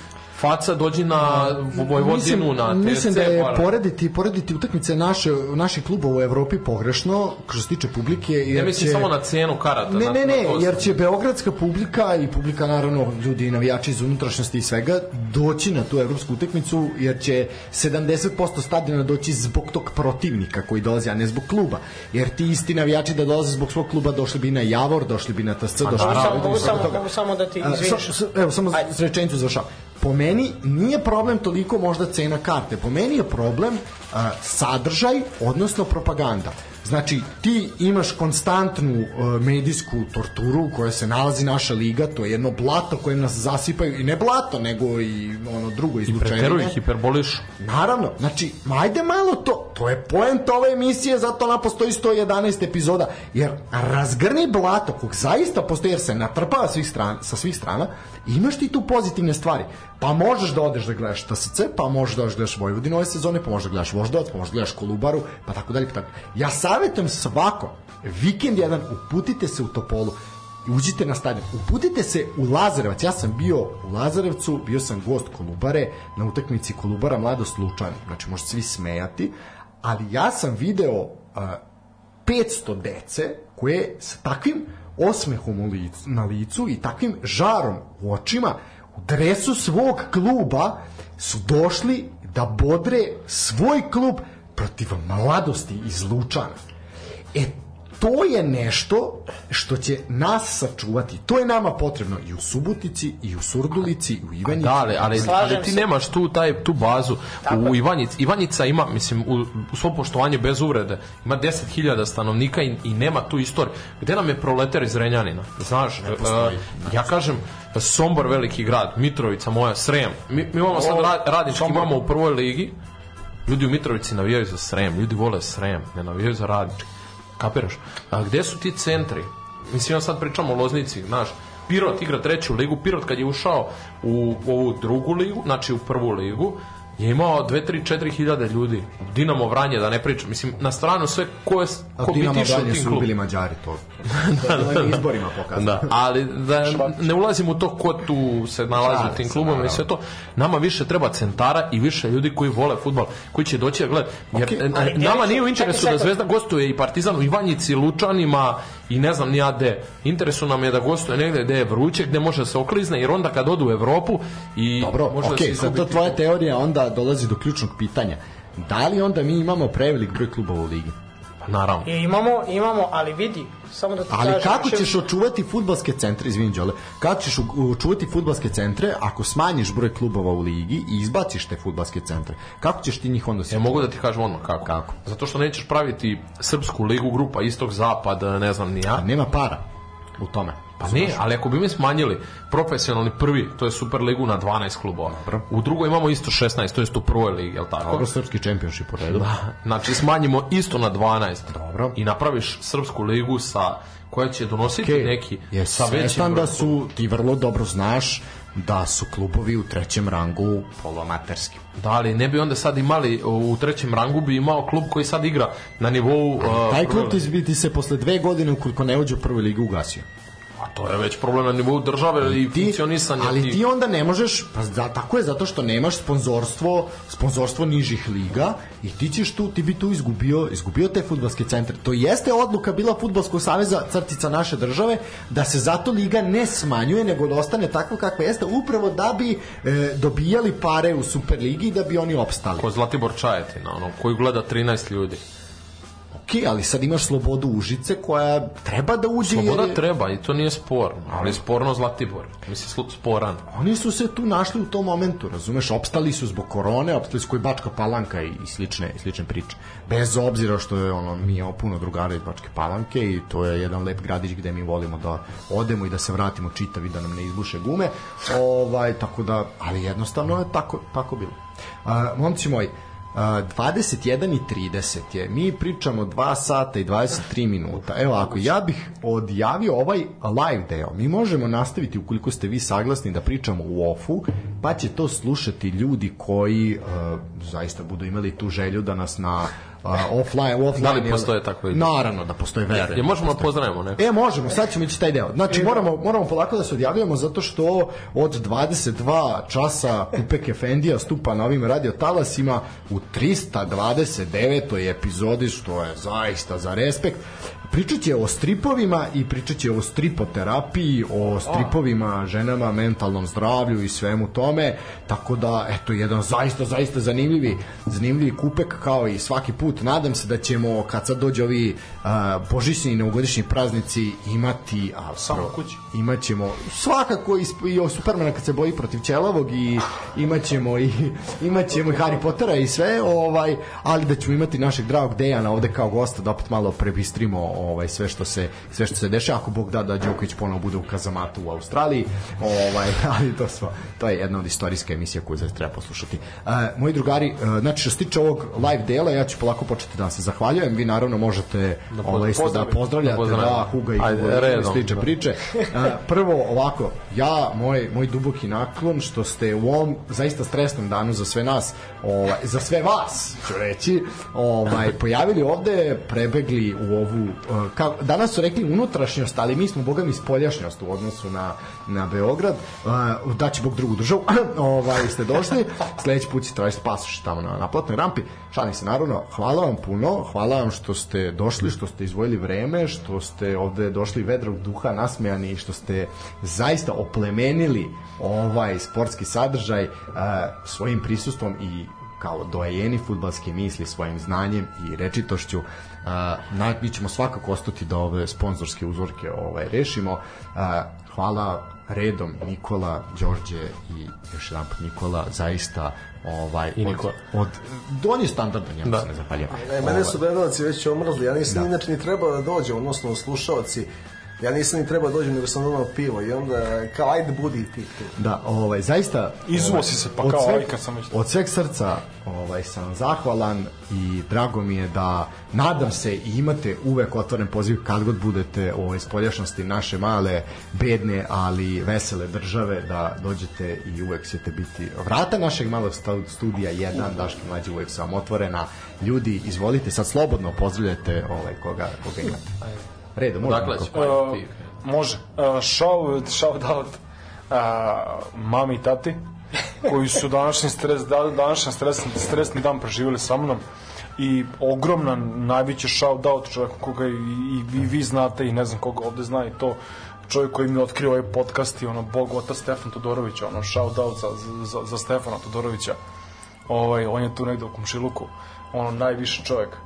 faca, dođi na Vojvodinu, na TSC. mislim da je porediti, porediti utakmice naše, naših klubova u Evropi pogrešno, što se tiče publike. Jer Ne mislim će... samo na cenu karata. Ne, ne, na ne, jer će beogradska publika i publika naravno ljudi i navijači iz unutrašnjosti i svega doći na tu evropsku utakmicu jer će 70% stadiona doći zbog tog protivnika koji dolazi, a ne zbog kluba. Jer ti isti navijači da dolaze zbog svog kluba došli bi na Javor, došli bi na TSC, došli bi na samo, mogu samo, toga. mogu samo da ti izviniš. sa- sa- evo, samo rečenicu završavam. Po meni nije problem toliko možda cena karte. Po meni je problem a, sadržaj, odnosno propaganda. Znači, ti imaš konstantnu e, medijsku torturu u kojoj se nalazi naša liga, to je jedno blato kojim nas zasipaju, i ne blato, nego i ono drugo I izlučenje. preteruju, hiperbolišu. Naravno, znači, majde malo to, to je poent ove emisije, zato ona postoji 111 epizoda, jer razgrni blato, kog zaista postoji, jer se natrpava svih stran, sa svih strana, imaš ti tu pozitivne stvari. Pa možeš da odeš da gledaš TSC, pa možeš da odeš da gledaš Vojvodinu ove sezone, pa možeš da gledaš Voždovac, pa možeš da gledaš Kolubaru, pa tako dalje, pa tako. Ja savjetujem svako, vikend jedan, uputite se u Topolu, uđite na stadion. Uputite se u Lazarevac. Ja sam bio u Lazarevcu, bio sam gost Kolubare na utakmici Kolubara Mladost Lučani. Znači, možete svi smejati, ali ja sam video a, 500 dece koje sa takvim osmehom u licu, na licu i takvim žarom u očima u dresu svog kluba su došli da bodre svoj klub protiv mladosti iz Lučana. E, to je nešto što će nas sačuvati. To je nama potrebno i u Subotici, i u Surdulici, i u Ivanjici. Da, ali, ali, ali ti se. nemaš tu taj tu bazu u Ivanjici. Ivanjica ima, mislim, u, u svom poštovanju bez uvrede, ima 10.000 stanovnika i, i nema tu istoriju. Gde nam je proletar iz Renjanina? Znaš, e, ja kažem, Sombor veliki grad, Mitrovica moja, Srem. Mi, mi imamo sad ra, radnički, imamo u prvoj ligi, ljudi u Mitrovici navijaju za Srem, ljudi vole Srem, ne navijaju za radnički. Kapiraš? A gde su ti centri? Mislim, ja sad pričam o Loznici, znaš, Pirot igra treću ligu, Pirot kad je ušao u ovu drugu ligu, znači u prvu ligu, je imao 2, 3, 4 hiljade ljudi. Dinamo Vranje, da ne pričam. Mislim, na stranu sve ko, je, ko bi Dinamo tišao Vranje tim su klubom. ubili Mađari to. to je na izborima pokazano. Da, ali da ne ulazim u to ko tu se nalazi u tim klubom i sve to. Nama više treba centara i više ljudi koji vole fudbal, koji će doći da gleda. Jer Okej, e, gdje nama nije u interesu da. Zvezda gostuje i Partizan u Ivanjici, Lučanima i ne znam ni ja gde. Interesu nam je da gostuje negde gde je vruće, gde može da se oklizne, jer onda kad odu u Evropu i Dobro, može da okej, se okay, zato tvoja teorija onda dolazi do ključnog pitanja. Da li onda mi imamo prevelik broj klubova u ligi? Pa naravno. I imamo, imamo, ali vidi, samo da ti Ali kažem, kako še- ćeš očuvati futbalske centre, izvini Đole, kako ćeš očuvati futbalske centre ako smanjiš broj klubova u ligi i izbaciš te futbalske centre? Kako ćeš ti njih onda Ja se mogu da ti kažem odmah kako. Kako? Zato što nećeš praviti srpsku ligu, grupa istok, zapad, ne znam ni ja. Nema para u tome. Pa ne, ali ako bi mi smanjili profesionalni prvi, to je Super ligu na 12 klubova. U drugoj imamo isto 16, to jest u prvoj ligi, jel tako? Dobro, srpski čempionšip u redu. Da, znači smanjimo isto na 12. Dobro. I napraviš srpsku ligu sa koja će donositi Okej, neki je sa većim da su, ti vrlo dobro znaš, da su klubovi u trećem rangu poloamaterski. Da, ali ne bi onda sad imali u trećem rangu bi imao klub koji sad igra na nivou uh, Taj klub ti, bi ti se posle dve godine, ukoliko ne uđe u prvoj ligi, ugasio. To je već problem na nivou države i funkcionisanja ali ti onda ne možeš, pa za, tako je zato što nemaš sponzorstvo, sponzorstvo nižih liga i ti ćeš tu, ti bi tu izgubio, izgubio te futbalske centre. To jeste odluka bila Futbolskog saveza crtica naše države da se zato liga ne smanjuje nego da ostane takva kakva jeste upravo da bi e, dobijali pare u Superligi i da bi oni opstali. Ko Zlatibor Čajetina, ono, koji gleda 13 ljudi. Ok, ali sad imaš slobodu Užice koja treba da uđe Sloboda jer je- treba i to nije sporno, ali je sporno Zlatibor. Mislim, sporan. Oni su se tu našli u tom momentu, razumeš, opstali su zbog korone, opstali su koji Bačka Palanka i, i slične, i slične priče. Bez obzira što je ono, mi imamo puno drugara iz Bačke Palanke i to je jedan lep gradić gde mi volimo da odemo i da se vratimo čitavi da nam ne izbuše gume. Ovaj, tako da, ali jednostavno je tako, tako bilo. A, momci moji, 21 i 30 je. Mi pričamo 2 sata i 23 minuta. Evo ako ja bih odjavio ovaj live deo, mi možemo nastaviti ukoliko ste vi saglasni da pričamo u ofu, pa će to slušati ljudi koji uh, zaista budu imali tu želju da nas na offline, offline Da li postoje takve ljudi? Naravno da postoje verujem. Je, možemo da pozdravimo neko? E, možemo, sad ćemo ići taj deo. Znači, moramo, moramo polako da se odjavljamo zato što od 22 časa Kupek Efendija stupa na ovim radiotalasima u 329. epizodi, što je zaista za respekt. Pričat će o stripovima i pričat će o stripoterapiji, o stripovima, ženama, mentalnom zdravlju i svemu tome, tako da, eto, jedan zaista, zaista zanimljivi, zanimljivi kupek kao i svaki put. Nadam se da ćemo, kad sad dođe ovi uh, božićni i novogodišnji praznici, imati... A, Samo kući. Imaćemo svakako i, i o Supermana kad se boji protiv Ćelavog i imaćemo i imaćemo i Harry Pottera i sve, ovaj, ali da ćemo imati našeg dragog Dejana ovde kao gosta da opet malo prebistrimo ovaj sve što se sve što se dešava ako Bog da da Đoković ponovo bude u kazamatu u Australiji, ovaj ali to sve to je jedna od istorijska emisija koju zaista treba poslušati. Uh, moji drugari, uh, znači što se tiče ovog live dela, ja ću polako početi da se zahvaljujem. Vi naravno možete ovaj isto da pozdravite. pozdravljate, Da da, Huga i Ajde, slične da. priče. A, prvo ovako, ja moj moj duboki naklon što ste u ovom zaista stresnom danu za sve nas, ovaj za sve vas, ću reći, ovaj pojavili ovde, prebegli u ovu kao danas su rekli unutrašnjost, ali mi smo bogami spoljašnjost u odnosu na na Beograd. Uh, daći Bog drugu državu. ovaj ste došli. Sledeći put ćete tražiti pasoš tamo na naplatnoj rampi. Šalim se naravno. Hvala vam puno. Hvala vam što ste došli, što ste izvojili vreme, što ste ovde došli vedrog duha, nasmejani i što ste zaista oplemenili ovaj sportski sadržaj uh, svojim prisustvom i kao doajeni futbalske misli svojim znanjem i rečitošću uh, na, mi ćemo svakako ostati da ove sponzorske uzorke ovaj, rešimo uh, hvala redom Nikola, Đorđe i još jedan put Nikola zaista ovaj, I od, Nikola. od, on je standardan, ja Da. se ne zahvaljujem. E, mene su gledalci već omrzli, ja nisam inače ni trebao da dođem, odnosno slušalci, ja nisam ni trebao da dođem, nego sam donao pivo i onda kao ajde budi i ti tu. Da, ovaj zaista Izuo ovaj, si se, pa kao, sveg- aj, kad sam već- Od sveg srca ovaj sam zahvalan i drago mi je da nadam se i imate uvek otvoren poziv kad god budete ovaj spoljašnosti naše male bedne ali vesele države da dođete i uvek ćete biti vrata našeg malog studija 1 Daški mlađi uvek su vam otvorena. Ljudi izvolite sad slobodno pozdravljate ovaj koga koga imate Redo, možda Dakle, ti. Može. Uh, shout, shout out uh, mami i tati koji su današnji stres, da, današnji stresni, stresni dan preživjeli sa mnom. I ogromna najveći shout out čovjeku koga i, i, vi, vi znate i ne znam koga ovde zna i to čovjek koji mi je otkrio ovaj podcast i ono bog otac Stefan Todorović ono shout out za, za, za Stefana Todorovića. Ovaj, on je tu negde u komšiluku ono najviši čovjek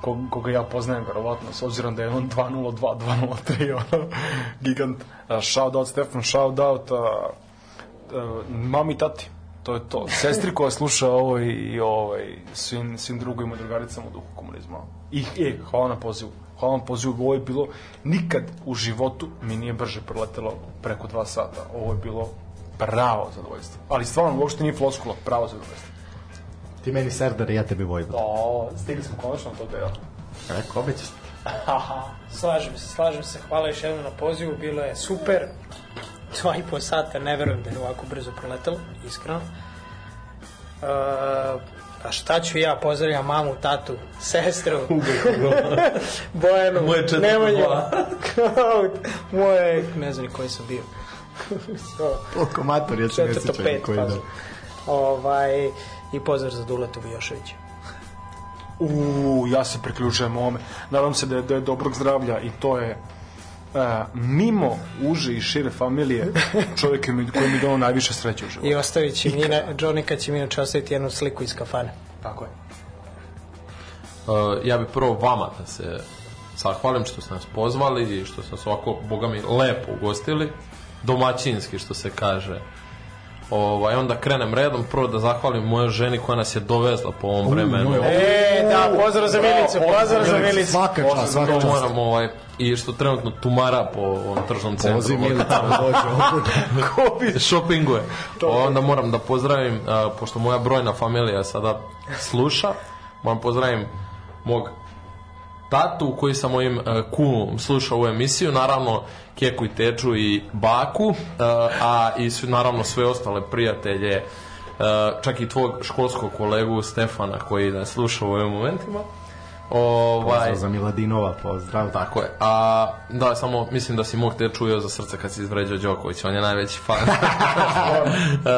ko, koga ja poznajem verovatno s obzirom da je on 202 203 ono, gigant. Uh, shout out Stefan shout out uh, uh, mami tati. To je to. Sestri koja sluša ovo i, i ovaj, svim, svim drugovima i drugaricama u duhu komunizma. I e, hvala na pozivu. Hvala na pozivu. Ovo je bilo nikad u životu mi nije brže proletelo preko dva sata. Ovo je bilo pravo zadovoljstvo. Ali stvarno uopšte nije floskula pravo zadovoljstvo ti meni serdar ja tebi Vojvod o, stigli smo konačno na to deo rekao obećaš slažem se, slažem se. Hvala još jednom na pozivu, bilo je super. Dva i po sata, ne verujem da je ovako brzo proletalo, iskreno. Uh, Pa šta ću ja, pozdravljam mamu, tatu, sestru, Bojanu, Nemanju, moje, ne znam ni koji sam bio. So, Koliko mator, ja se ne sjećam koji da. ovaj, i pozdrav za Duletu Bijoševića. U, ja se priključujem ovome. Nadam se da je, da je dobrog zdravlja i to je e, mimo uže i šire familije čovjek koji mi, koji mi donao najviše sreće u životu. I ostavit će mi, na, Jonika će mi inače ostaviti jednu sliku iz kafane. Tako je. Uh, ja bih prvo vama da se zahvalim što ste nas pozvali i što ste nas ovako, boga mi, lepo ugostili, domaćinski što se kaže. Ovaj, onda krenem redom, prvo da zahvalim mojoj ženi koja nas je dovezla po ovom vremenu. E, da, pozdrav za Milicu, pozdrav za Milicu. Svaka čast, svaka čast. moram, ovaj, i što trenutno tumara po ovom tržnom centru. Poziv Milica da dođe ovdje. shoppinguje. Onda moram da pozdravim, a, pošto moja brojna familija sada sluša, moram pozdravim mog tatu koji sa mojim a, kumom sluša ovu emisiju, naravno Keku i Teču i Baku, a, a i su, naravno sve ostale prijatelje, a, čak i tvog školskog kolegu Stefana koji nas sluša u ovim momentima. Ovaj, Pozdrav za Miladinova, pozdrav. tako je. A, da, samo mislim da si mog te čuo za srce kad si izvređao Đoković, on je najveći fan. E,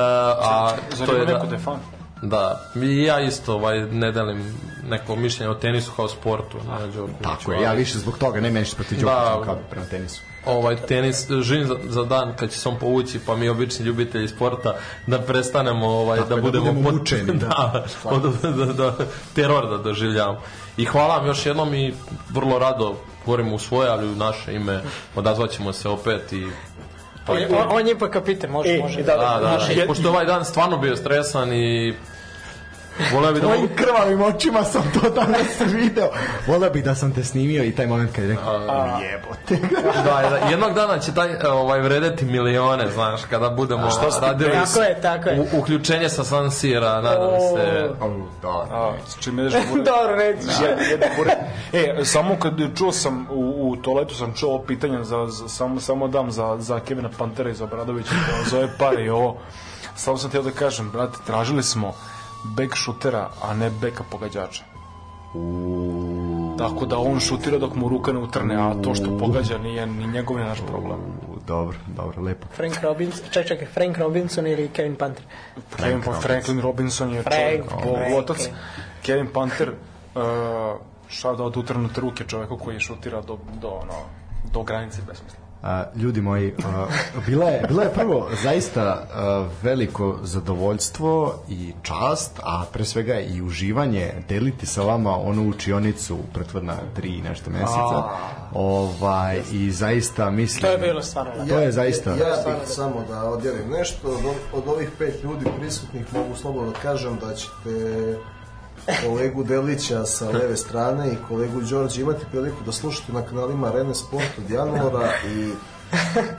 a, Zar to je da, neko da je fan? Da, i ja isto ovaj, ne delim neko mišljenje o tenisu kao sportu. Ne, Đokoviću, Tako je, ja više zbog toga, ne meniš protiv Da. Kao prema tenisu. ovaj tenis živim za, za dan kad će se on povući pa mi obični ljubitelji sporta da prestanemo ovaj Tako da da budemo budemo mučeni, da. da, da, da, da, teror da doživljavamo i hvala vam još jednom i vrlo rado govorim u svoje ali u naše ime odazvaćemo se opet i On, on, on je ipak kapiten, može, može. da, da, da, da. Pošto ovaj dan stvarno bio stresan i voleo bi da mogu Tvojim krvavim očima sam to danas video. Voleo bih da sam te snimio i taj moment kad je rekao, jebote. da, da, jednog dana će taj e, ovaj vredeti milione, znaš, kada budemo radili Tako je, tako je. u, uključenje sa San Sira, nadam se. Da, A, s čim ideš u Dobro, reci. E, samo kad čuo sam u, u toaletu sam čuo pitanje za, za samo, samo dam za, za Kevina Pantera iz Obradovića zove pare i ovo samo sam htio da kažem, brate, tražili smo bek šutera, a ne beka pogađača. Tako da on šutira dok mu ruka ne utrne, a to što pogađa nije ni njegov ni naš problem. Dobro, dobro, lepo. Frank Robinson, ček, čekaj, Frank Robinson ili Kevin Panther? Kevin Franklin, Franklin Robinson je Frank, čovjek, bolotac. Franklin. Kevin Panther, uh, šao od utrenute ruke čoveku koji šutira do, do, ono, do granice besmisla. A, ljudi moji, a, bila, je, bila je prvo zaista a, veliko zadovoljstvo i čast, a pre svega i uživanje deliti sa vama onu učionicu prethodna tri i nešto meseca. Ovaj, I zaista mislim... To je bilo stvarno. To je zaista... Ja bih samo da odjelim nešto. Od, od ovih pet ljudi prisutnih mogu slobodno da kažem da ćete kolegu Delića sa leve strane i kolegu Đorđe imati priliku da slušate na kanalima Rene Sport od januara i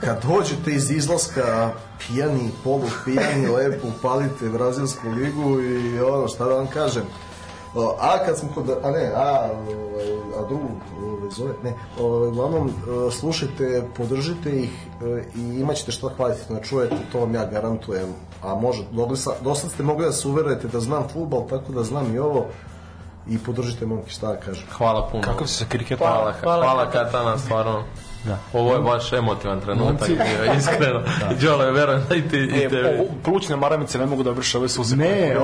kad dođete iz izlaska pijani, polu pijani, lepo upalite Brazilsku ligu i ono, šta da vam kažem, A kad smo kod, a ne, a, ovaj, a drugu ovaj, zove, ne, o, uglavnom e, slušajte, podržite ih e, i imat ćete šta kvalitetno da čujete, to vam ja garantujem, a može, mogli sa, dosta ste mogli da se uverujete da znam futbal, tako da znam i ovo i podržite momke, šta da kažem. Hvala puno. Kako si sa kriketom? Hvala, Hvala, hvala, hvala Katana, stvarno. Ovo je baš emotivan trenutak, bio, iskreno. Đole, verujem da i ti, i E, tebi. o, plućne maramice ne mogu da vrše ove suze. Ne,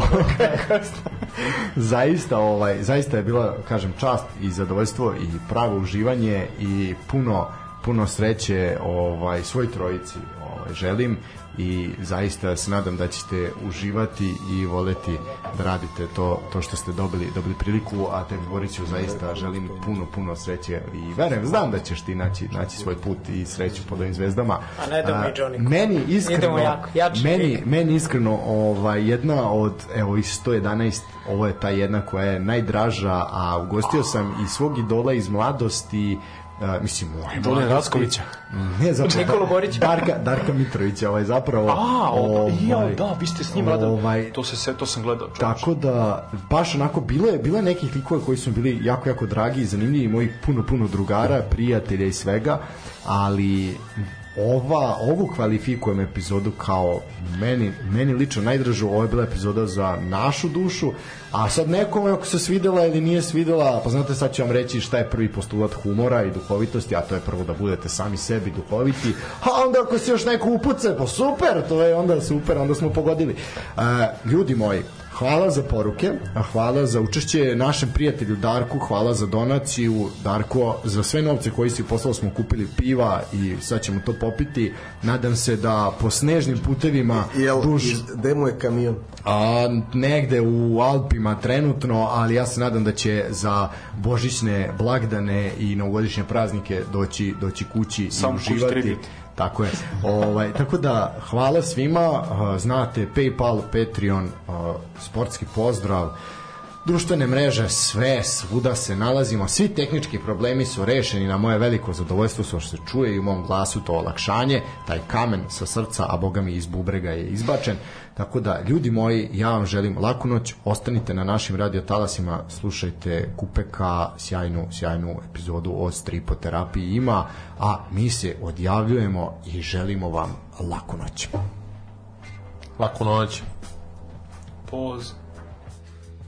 zaista, ovaj, zaista je bila, kažem, čast i zadovoljstvo i pravo uživanje i puno, puno sreće ovaj, svoj trojici ovaj, želim i zaista se nadam da ćete uživati i voleti da radite to, to što ste dobili, dobili priliku, a tebi Boriću zaista želim puno, puno sreće i verujem, znam da ćeš ti naći, naći svoj put i sreću pod ovim zvezdama. A ne idemo i Johnny. Meni iskreno, jako, meni, meni iskreno ovaj, jedna od evo iz 111 ovo je ta jedna koja je najdraža a ugostio sam i svog idola iz mladosti Uh, mislim, Đole mladosti. Rackovića. Ne, zapravo, Nikolu Borića. Darka, Darka Mitrovića, ovaj, zapravo. A, ovaj, ja, da, vi ste s njim radili. ovaj, To, se, se, to sam gledao. čovječe. Tako da, baš onako, bilo je, bilo je nekih likova koji su bili jako, jako dragi i zanimljivi, mojih puno, puno drugara, prijatelja i svega, ali ova, ovu kvalifikujem epizodu kao meni, meni lično najdražu, ovo je bila epizoda za našu dušu, a sad nekome ako se svidela ili nije svidela, pa znate sad ću vam reći šta je prvi postulat humora i duhovitosti, a to je prvo da budete sami sebi duhoviti, a onda ako se još neko upuce, pa super, to je onda super, onda smo pogodili. Uh, ljudi moji, Hvala za poruke, a hvala za učešće našem prijatelju Darku, hvala za donaciju Darko, za sve novce koji si poslao smo kupili piva i sad ćemo to popiti. Nadam se da po snežnim putevima Jel, iz, gde mu je kamion? a, negde u Alpima trenutno, ali ja se nadam da će za božićne blagdane i novogodišnje praznike doći, doći kući Samo i uživati. Tako je. Ovaj, tako da, hvala svima. Znate, Paypal, Patreon, sportski pozdrav, društvene mreže, sve, svuda se nalazimo. Svi tehnički problemi su rešeni na moje veliko zadovoljstvo što se čuje i u mom glasu to olakšanje. Taj kamen sa srca, a boga mi iz bubrega je izbačen. Tako da, ljudi moji, ja vam želim laku noć, ostanite na našim radiotalasima, slušajte Kupeka, sjajnu, sjajnu epizodu o stripoterapiji ima, a mi se odjavljujemo i želimo vam laku noć. Laku noć. Poz.